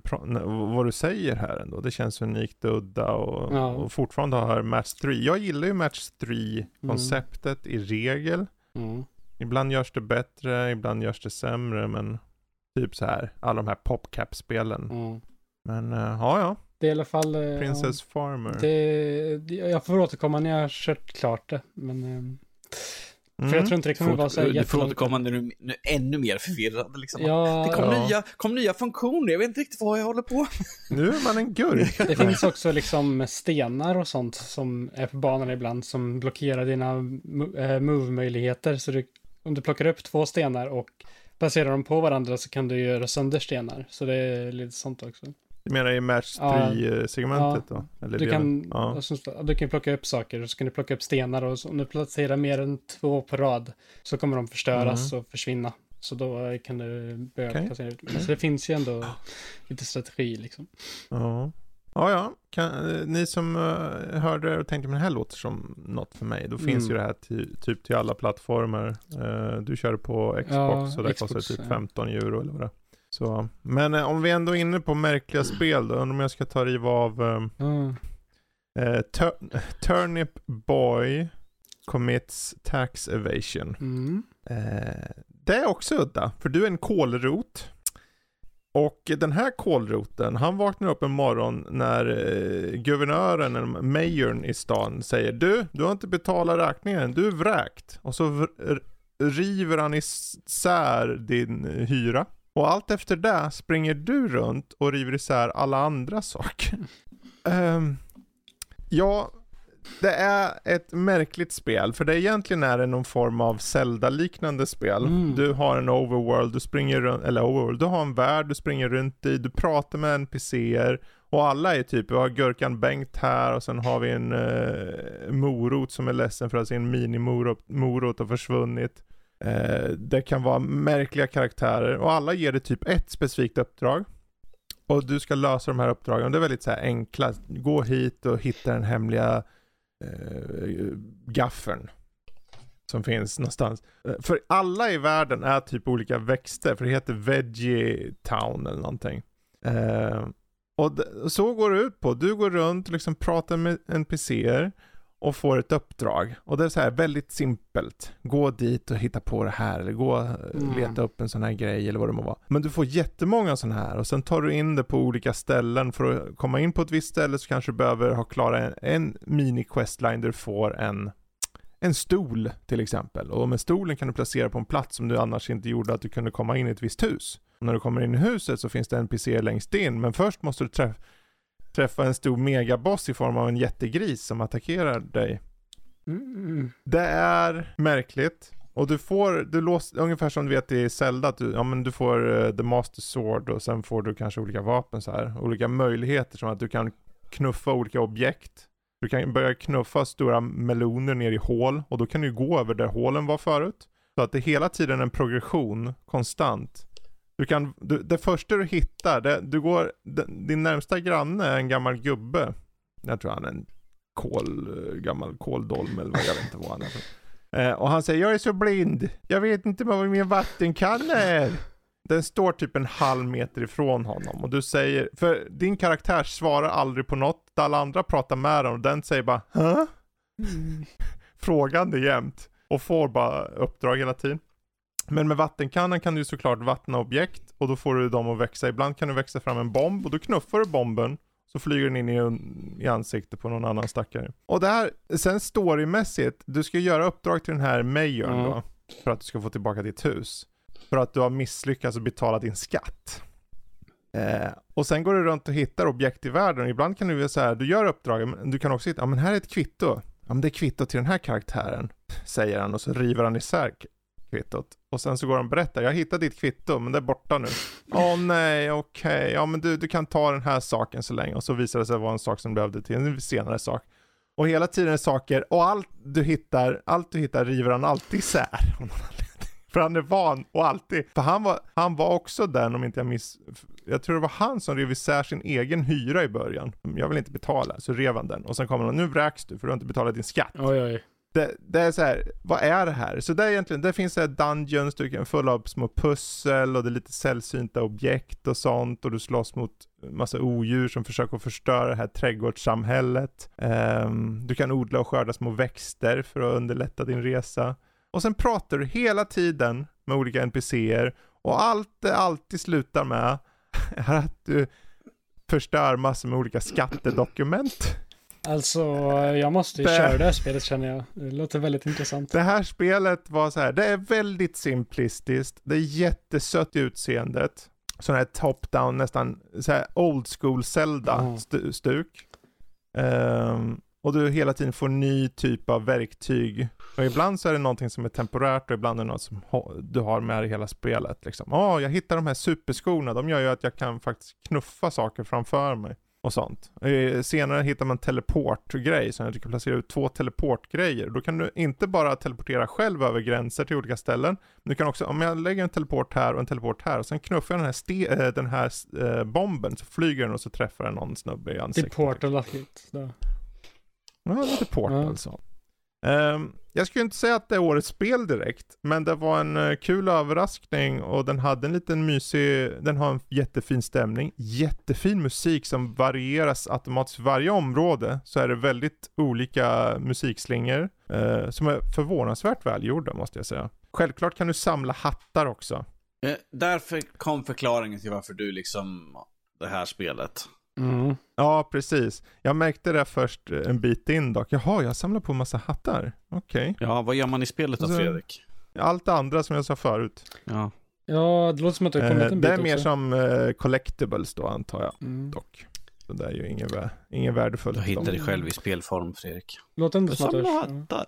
vad du säger här ändå. Det känns unikt och udda och, ja. och fortfarande har Match 3. Jag gillar ju Match 3-konceptet mm. i regel. Mm. Ibland görs det bättre, ibland görs det sämre, men typ så här, alla de här popcap-spelen. Mm. Men, uh, ja ja. Det är i alla fall... Eh, Princess ja, Farmer. Det, jag får återkomma när jag har kört klart det. Men... Mm. För jag tror inte det kommer vara så här Du får återkomma när du är ännu mer förvirrad. Liksom. Ja, det kom, ja. nya, kom nya funktioner, jag vet inte riktigt vad jag håller på Nu är man en gurk. Det finns också liksom stenar och sånt som är på banan ibland som blockerar dina eh, move-möjligheter. Så du, om du plockar upp två stenar och placerar dem på varandra så kan du göra sönder stenar. Så det är lite sånt också. Du menar i match 3-segmentet ja. då? Eller du, kan, ja. du kan plocka upp saker och så kan du plocka upp stenar och så, om du placerar mer än två på rad så kommer de förstöras mm. och försvinna. Så då kan du börja okay. placera ut. Så det finns ju ändå lite strategi liksom. Ja. Ja, ja. Kan, ni som uh, hörde och tänkte men det här låter som något för mig. Då finns mm. ju det här till, typ till alla plattformar. Du kör på Xbox ja, och det Xbox, kostar typ 15 euro eller vad det är. Så, men eh, om vi ändå är inne på märkliga spel då, om jag ska ta riva av eh, mm. eh, tur Turnip Boy commits tax evasion. Mm. Eh, det är också udda, för du är en kolrot. Och den här kolroten, han vaknar upp en morgon när eh, guvernören, eller mayorn i stan säger Du, du har inte betalat räkningen, du är vräkt. Och så river han isär din hyra. Och allt efter det springer du runt och river isär alla andra saker. um, ja, det är ett märkligt spel, för det egentligen är det någon form av Zelda-liknande spel. Mm. Du har en overworld, du springer runt, eller overworld, du har en värld du springer runt i, du pratar med NPCer och alla är typ, vi har Gurkan Bengt här och sen har vi en uh, morot som är ledsen för att sin mini-morot har försvunnit. Eh, det kan vara märkliga karaktärer och alla ger dig typ ett specifikt uppdrag. Och du ska lösa de här uppdragen. Det är väldigt så här enkla. Gå hit och hitta den hemliga eh, gaffeln. Som finns någonstans. Eh, för alla i världen är typ olika växter. För det heter Veggie Town eller någonting. Eh, och så går det ut på. Du går runt och liksom pratar med NPCer och får ett uppdrag. Och det är så här väldigt simpelt. Gå dit och hitta på det här eller gå och mm. leta upp en sån här grej eller vad det må vara. Men du får jättemånga sådana här och sen tar du in det på olika ställen. För att komma in på ett visst ställe så kanske du behöver ha klara en, en mini-questline där du får en en stol till exempel. Och med stolen kan du placera på en plats som du annars inte gjorde att du kunde komma in i ett visst hus. Och när du kommer in i huset så finns det NPC längst in, men först måste du träffa träffa en stor megaboss i form av en jättegris som attackerar dig. Mm. Det är märkligt. Och du får, du låser, ungefär som du vet i Zelda, att du, ja, men du får uh, The Master Sword och sen får du kanske olika vapen så här. Olika möjligheter som att du kan knuffa olika objekt. Du kan börja knuffa stora meloner ner i hål och då kan du gå över där hålen var förut. Så att det är hela tiden en progression, konstant. Du kan, du, det första du hittar, det, du går, det, din närmsta granne är en gammal gubbe. Jag tror han är en kol, gammal koldolm eller vad jag vet inte vad han är. Eh, och han säger, jag är så blind, jag vet inte vad min vattenkanna är. Den står typ en halv meter ifrån honom och du säger, för din karaktär svarar aldrig på något, alla andra pratar med honom och den säger bara Hä? Mm. Frågande jämt och får bara uppdrag hela tiden. Men med vattenkannan kan du såklart vattna objekt och då får du dem att växa. Ibland kan du växa fram en bomb och då knuffar du bomben så flyger den in i, i ansiktet på någon annan stackare. Och det här, sen storymässigt, du ska göra uppdrag till den här mayorn mm. då. För att du ska få tillbaka ditt hus. För att du har misslyckats att betala din skatt. Eh, och sen går du runt och hittar objekt i världen. Ibland kan du göra så här, du gör uppdrag, men du kan också hitta, ja men här är ett kvitto. Ja men det är kvitto till den här karaktären, säger han och så river han isär kvittot. Och sen så går han och berättar, jag hittade ditt kvitto men det är borta nu. Åh oh, nej, okej, okay. ja men du, du kan ta den här saken så länge. Och så visar det sig vara en sak som behövde till en senare sak. Och hela tiden är saker, och allt du hittar, allt du hittar river han alltid isär. För han är van och alltid, för han var, han var också den om inte jag miss, jag tror det var han som rev isär sin egen hyra i början. Jag vill inte betala, så rev han den. Och sen kommer han, nu vräks du för du har inte betalat din skatt. Oj, oj. Det, det, är så här, vad är det här? Så det är egentligen, det finns så här dungeons, du kan fulla av små pussel och det är lite sällsynta objekt och sånt och du slåss mot massa odjur som försöker förstöra det här trädgårdssamhället. Um, du kan odla och skörda små växter för att underlätta din resa. Och sen pratar du hela tiden med olika NPCer och allt det alltid slutar med är att du förstör massor med olika skattedokument. Alltså, jag måste ju det... köra det här spelet känner jag. Det låter väldigt intressant. Det här spelet var så här, det är väldigt simplistiskt, det är jättesött i utseendet. Sån här top-down, nästan så här old school Zelda-stuk. Mm. Um, och du hela tiden får ny typ av verktyg. Och ibland så är det någonting som är temporärt och ibland är det något som du har med dig hela spelet. Liksom. Oh, jag hittar de här superskorna, de gör ju att jag kan faktiskt knuffa saker framför mig. Och sånt. Eh, senare hittar man teleportgrej, så du kan placera ut två teleportgrejer. Då kan du inte bara teleportera själv över gränser till olika ställen. Men du kan också, om jag lägger en teleport här och en teleport här och sen knuffar jag den här, ste, äh, den här äh, bomben så flyger den och så träffar den någon snubbe i ansiktet. Det är portal-aktigt. Ja, lite portal ja. så. Ehm, jag skulle inte säga att det är årets spel direkt, men det var en eh, kul överraskning och den hade en liten mysig, den har en jättefin stämning, jättefin musik som varieras automatiskt. Varje område så är det väldigt olika musikslingor eh, som är förvånansvärt välgjorda måste jag säga. Självklart kan du samla hattar också. Eh, Därför kom förklaringen till varför du liksom, det här spelet. Mm. Ja, precis. Jag märkte det först en bit in dock. Jaha, jag samlar på en massa hattar. Okej. Okay. Ja, vad gör man i spelet då, Fredrik? Allt det andra som jag sa förut. Ja. Ja, det låter som att det har kommit en bit Det är mer som uh, collectibles då, antar jag. Mm. Dock. Så det är ju inget, inget värdefullt. Du hittar dig själv i spelform, Fredrik. Låter inte som att du hattar.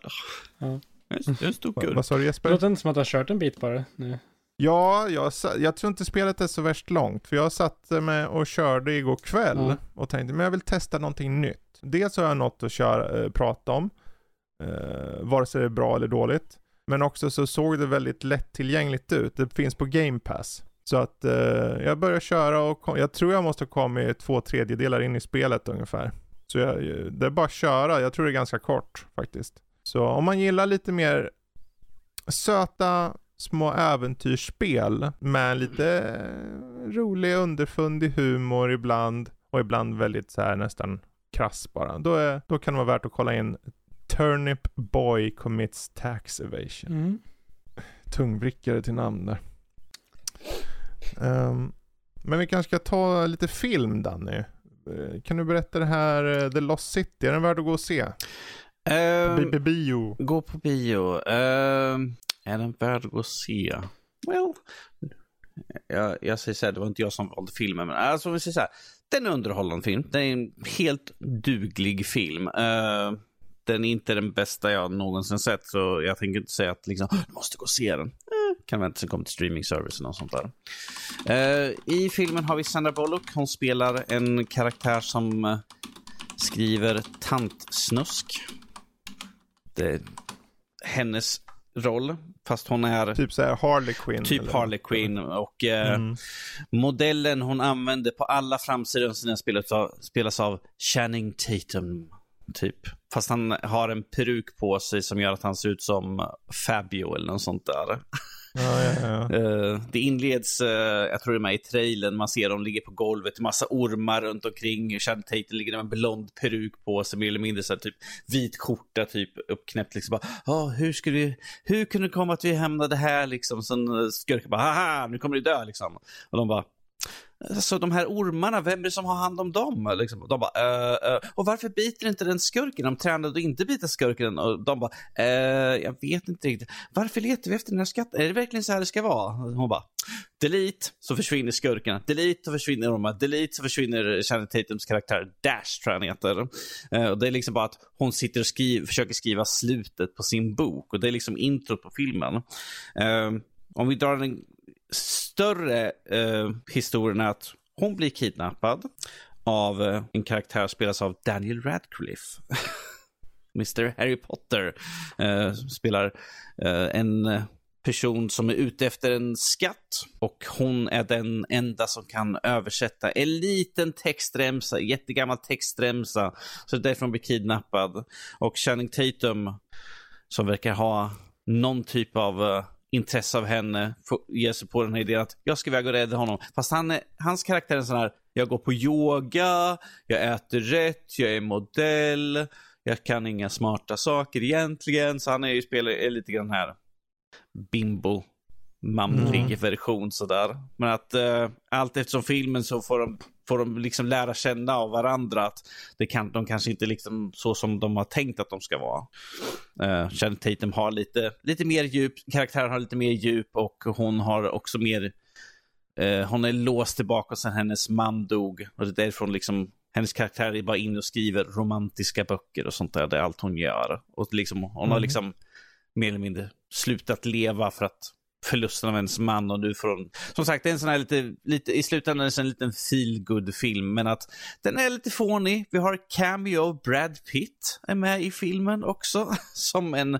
Ja. Det är en stor Vad sa du Jesper? Låter inte som att du har kört en bit bara. Nej. Ja, jag, jag tror inte spelet är så värst långt. För jag satt med och körde igår kväll mm. och tänkte, men jag vill testa någonting nytt. Dels har jag något att köra, äh, prata om, äh, vare sig det är bra eller dåligt. Men också så såg det väldigt lättillgängligt ut. Det finns på Game Pass. Så att äh, jag börjar köra och kom, jag tror jag måste ha kommit två tredjedelar in i spelet ungefär. Så jag, det är bara att köra, jag tror det är ganska kort faktiskt. Så om man gillar lite mer söta små äventyrsspel med lite eh, rolig underfundig humor ibland och ibland väldigt så här nästan krass bara. Då, är, då kan det vara värt att kolla in Turnip Boy Commits Tax Evasion. Mm. Tungvrickare till namn där. Um, men vi kanske ska ta lite film Danny. Eh, kan du berätta det här uh, The Lost City, är den värd att gå och se? Uh, på bio. Gå på bio. Uh, är den värd att gå och se? Well, jag, jag säger så här, det var inte jag som valde filmen, men alltså vi säger så här, Den är en underhållande film. Det är en helt duglig film. Uh, den är inte den bästa jag någonsin sett, så jag tänker inte säga att liksom, du måste gå och se den. Eh, kan vänta tills den kommer till streamingservicen och sånt där. Uh, I filmen har vi Sandra Bullock. Hon spelar en karaktär som uh, skriver tantsnusk. Det är hennes roll, fast hon är... Typ så här Harley Quinn. Typ eller? Harley Quinn. Och eh, mm. modellen hon använder på alla framsidor av sina spelas av, spelas av Channing Tatum. Typ. Fast han har en peruk på sig som gör att han ser ut som Fabio eller något sånt där. Ja, ja, ja. Uh, det inleds, uh, jag tror det är med i trailern, man ser dem ligga på golvet, massa ormar runt omkring. Channing Tatum ligger med en blond peruk på sig, mer eller mindre så här, typ vit skjorta, typ uppknäppt. Liksom bara, oh, hur, skulle vi, hur kunde det komma att vi hamnade här liksom? Sen eh, skurken bara, haha, nu kommer du dö liksom. Och de bara, Alltså de här ormarna, vem är det som har hand om dem? Liksom, de bara, äh, äh. och varför biter inte den skurken? De tränade att inte bita skurken och de bara, äh, jag vet inte riktigt. Varför letar vi efter den här skatten? Är det verkligen så här det ska vara? Hon bara, delete så försvinner skurkarna. Delete så försvinner ormarna. Delete så försvinner Channing Tatums karaktär. Dash tror jag han heter. och det är liksom bara att hon sitter och skriver, försöker skriva slutet på sin bok och det är liksom introt på filmen. om vi drar den, större eh, historien är att hon blir kidnappad av eh, en karaktär spelas av Daniel Radcliffe. Mr Harry Potter eh, spelar eh, en person som är ute efter en skatt och hon är den enda som kan översätta en liten textremsa, jättegammal textremsa. Så det är därför hon blir kidnappad. Och Channing Tatum som verkar ha någon typ av eh, intresse av henne ger sig på den här idén att jag ska iväg och rädda honom. Fast han är, hans karaktär är en sån här, jag går på yoga, jag äter rätt, jag är modell, jag kan inga smarta saker egentligen. Så han är ju spelare är lite grann här bimbo manlig mm. version sådär. Men att uh, allt eftersom filmen så får de, får de liksom lära känna av varandra att det kan, de kanske inte liksom så som de har tänkt att de ska vara. Uh, Channing Tatum har lite, lite mer djup, karaktären har lite mer djup och hon har också mer uh, hon är låst tillbaka sen hennes man dog och det är därifrån liksom hennes karaktär är bara inne och skriver romantiska böcker och sånt där. Det är allt hon gör. Och liksom, hon mm. har liksom mer eller mindre slutat leva för att förlusten av ens man och nu får hon... Som sagt, det är en sån här lite, lite i slutändan är det en liten feel film men att den är lite fånig. Vi har cameo Brad Pitt är med i filmen också som en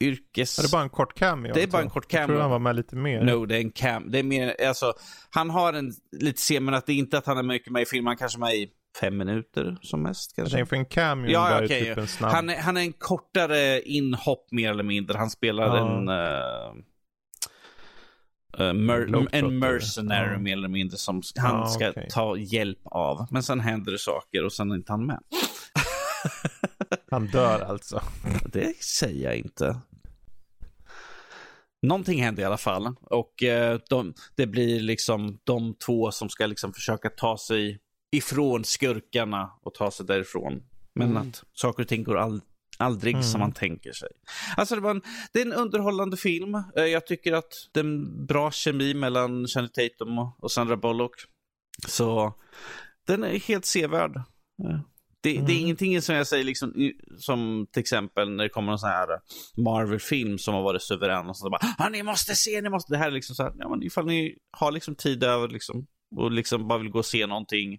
yrkes... Är det bara en kort cameo? Det är bara en kort cameo. Jag tror han var med lite mer. No, det är en cam... Det är mer, alltså, han har en lite scen, men att det är inte att han är mycket med i filmen, han kanske är med i fem minuter som mest. Kanske. Jag för en cameo ja, bara okay, typ en snabb... Han är, han är en kortare inhopp mer eller mindre. Han spelar ja. en... Uh Uh, mer en mercenary ja. mer eller mindre som han ja, ska okay. ta hjälp av. Men sen händer det saker och sen är inte han med. han dör alltså? Det säger jag inte. Någonting händer i alla fall och uh, de, det blir liksom de två som ska liksom försöka ta sig ifrån skurkarna och ta sig därifrån. Men mm. att saker och ting går all, Aldrig mm. som man tänker sig. Alltså det, var en, det är en underhållande film. Eh, jag tycker att det är en bra kemi mellan Channing Tatum och Sandra Bullock. Så den är helt sevärd. Eh, det, mm. det, är mm. ingenting som jag säger, liksom, som till exempel när det kommer en sån här Marvel-film som har varit suverän och så bara, ni måste se, ni måste, det här är liksom så här, ja men ifall ni har liksom tid över liksom, och liksom bara vill gå och se någonting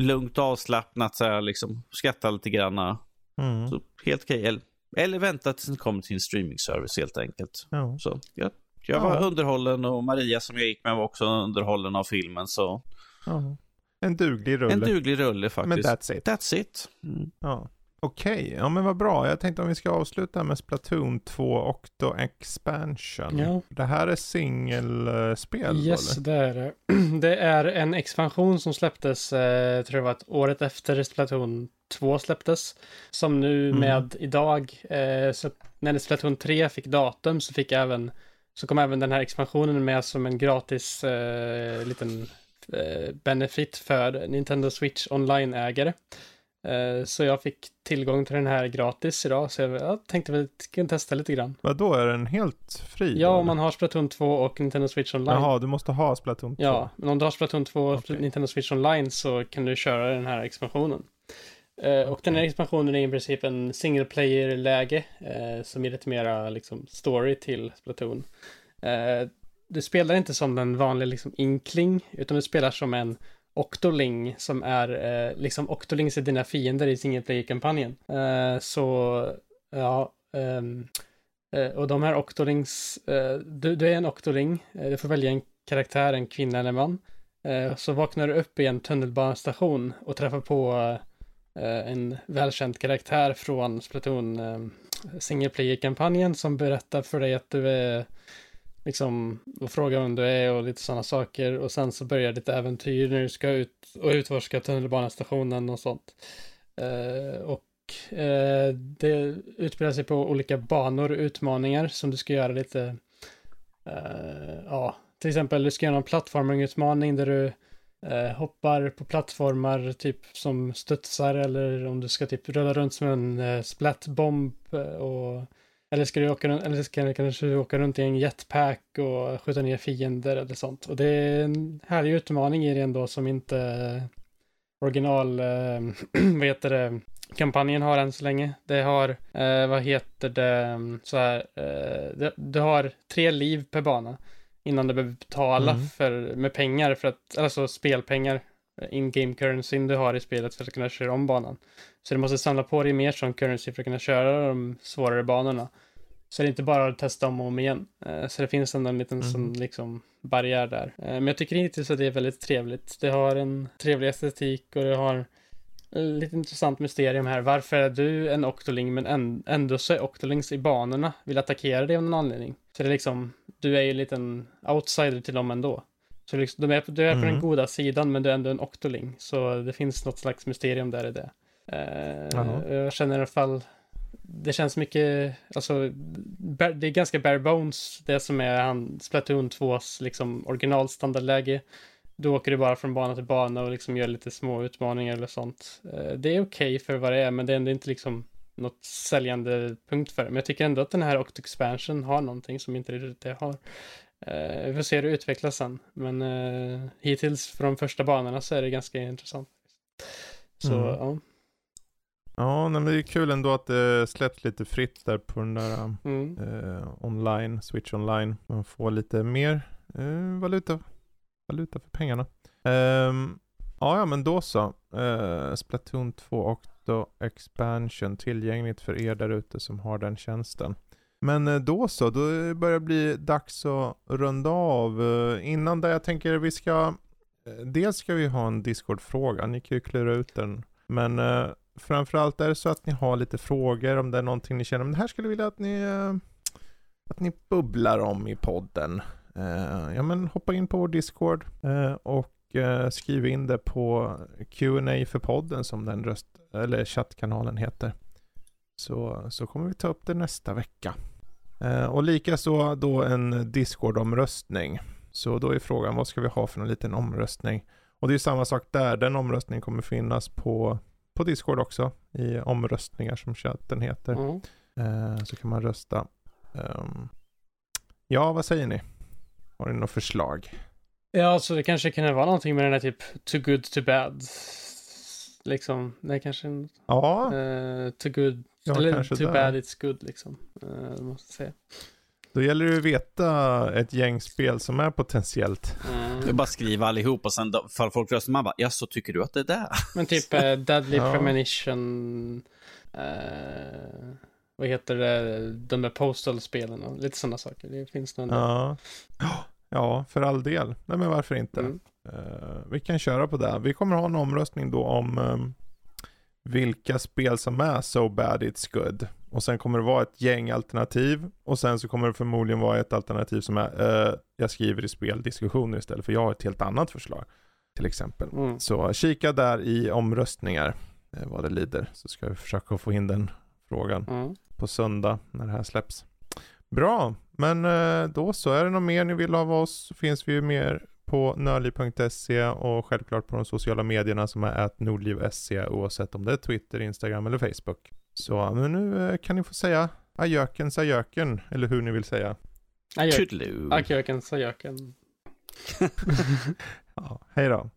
lugnt och avslappnat så här liksom, skratta lite granna Mm. Så helt okej. Eller, eller vänta tills den kommer till en streamingservice helt enkelt. Ja. Så jag, jag var ja. underhållen och Maria som jag gick med var också underhållen av filmen. Så. Ja. En duglig rulle. En duglig rulle faktiskt. Men that's it. That's it. Mm. Ja. Okej, okay. ja men vad bra. Jag tänkte om vi ska avsluta med Splatoon 2 och då Expansion. Ja. Det här är singelspel? Yes, det är det. Det är en expansion som släpptes, eh, tror jag var året efter Splatoon 2 släpptes. Som nu mm. med idag, eh, så när Splatoon 3 fick datum så fick även, så kom även den här expansionen med som en gratis eh, liten eh, benefit för Nintendo Switch online-ägare. Eh, så jag fick tillgång till den här gratis idag, så jag, tänkte väl kan testa lite grann. Vad då är den helt fri? Ja, om man har Splatoon 2 och Nintendo Switch online. Jaha, du måste ha Splatoon 2? Ja, men om du har Splatoon 2 och okay. Nintendo Switch online så kan du köra den här expansionen. Eh, och den här expansionen är i princip en single player-läge eh, som är lite mera liksom story till Splatoon. Du spelar inte som den vanliga liksom inkling, utan du spelar som en Octoling som är eh, liksom Octolings är dina fiender i single player-kampanjen. Eh, så, ja, ehm, eh, och de här Octolings, eh, du, du, är en Octoling, eh, du får välja en karaktär, en kvinna eller en man. Eh, så vaknar du upp i en tunnelbanestation och träffar på Eh, en välkänd karaktär från Splatoon eh, single player-kampanjen som berättar för dig att du är liksom och fråga vem du är och lite sådana saker och sen så börjar ditt äventyr när du ska ut och utforska tunnelbanestationen och sånt. Eh, och eh, det utspelar sig på olika banor och utmaningar som du ska göra lite, eh, ja, till exempel du ska göra en plattforming-utmaning där du eh, hoppar på plattformar typ som studsar eller om du ska typ rulla runt som en eh, splatbomb eh, och eller ska du åka eller ska du kanske åka runt i en jetpack och skjuta ner fiender eller sånt. Och det är en härlig utmaning i det ändå som inte original, eh, vad heter det, kampanjen har än så länge. Det har, eh, vad heter det, så här, eh, det, det, har tre liv per bana innan du behöver betala mm. för, med pengar för att, alltså spelpengar, in-game currency du har i spelet för att kunna köra om banan. Så du måste samla på dig mer som currency för att kunna köra de svårare banorna. Så det är inte bara att testa om och om igen. Eh, så det finns ändå en liten mm. som, liksom, barriär där. Eh, men jag tycker hittills att det är väldigt trevligt. Det har en trevlig estetik och det har lite intressant mysterium här. Varför är du en Octoling men ändå så är Octolings i banorna vill attackera dig av någon anledning? Så det är liksom, du är ju en liten outsider till dem ändå. Så liksom, är, du är på mm. den goda sidan men du är ändå en Octoling. Så det finns något slags mysterium där i det. Uh, jag känner i alla fall, det känns mycket, alltså, det är ganska bare bones det som är han, Splatoon 2s liksom originalstandardläge. Då åker du bara från bana till bana och liksom gör lite små utmaningar eller sånt. Eh, det är okej okay för vad det är, men det är ändå inte liksom något säljande punkt för det. Men jag tycker ändå att den här Octo Expansion har någonting som inte riktigt det har. Uh, vi får se hur det utvecklas sen. Men uh, hittills från första banorna så är det ganska intressant. Så mm. ja. Ja, men det är kul ändå att det släpps lite fritt där på den där mm. uh, online, Switch online. Man får lite mer valuta valuta för pengarna. Um, ja, ja, men då så. Uh, Splatoon 2 Octo Expansion tillgängligt för er där ute som har den tjänsten. Men eh, då så, då börjar det bli dags att runda av. Eh, innan det, jag tänker vi ska, eh, dels ska vi ha en Discord-fråga, ni kan ju klura ut den. Men framförallt är det så att ni har lite frågor, om det är någonting ni känner, men det här skulle jag vilja att ni, att ni bubblar om i podden. Eh, ja men hoppa in på vår Discord eh, och eh, skriv in det på Q&A för podden som den röst, eller chattkanalen heter. Så, så kommer vi ta upp det nästa vecka. och likaså då en Discord-omröstning. Så då är frågan vad ska vi ha för en liten omröstning? Och det är samma sak där, den omröstningen kommer finnas på, på Discord också i omröstningar som chatten heter. Mm. så kan man rösta. Um, ja, vad säger ni? Har ni något förslag? Ja, alltså det kanske kan vara någonting med den här typ too good to bad. Liksom, det kanske... Ja. Uh, too good, ja, eller too där. bad it's good liksom. Uh, måste säga. Då gäller det att veta ett gäng spel som är potentiellt. Mm. Det är bara skriva allihop och sen för folk röstar man bara, ja så tycker du att det är där? Men typ uh, Deadly ja. Premonition. Uh, vad heter det, de där postal-spelen och lite sådana saker. Det finns nog ja. ja, för all del. Nej men varför inte? Mm. Uh, vi kan köra på det. Vi kommer ha en omröstning då om um, vilka spel som är so bad it's good. Och sen kommer det vara ett gäng alternativ. Och sen så kommer det förmodligen vara ett alternativ som är, uh, jag skriver i speldiskussioner istället. För jag har ett helt annat förslag. Till exempel. Mm. Så kika där i omröstningar. Uh, vad det lider. Så ska vi försöka få in den frågan. Mm på söndag när det här släpps. Bra, men eh, då så. Är det något mer ni vill av oss så finns vi ju mer på nördliv.se och självklart på de sociala medierna som är att nordliv.se oavsett om det är Twitter, Instagram eller Facebook. Så men nu eh, kan ni få säga ajökens ajöken, eller hur ni vill säga. Ajökens ajöken. ja, hej då.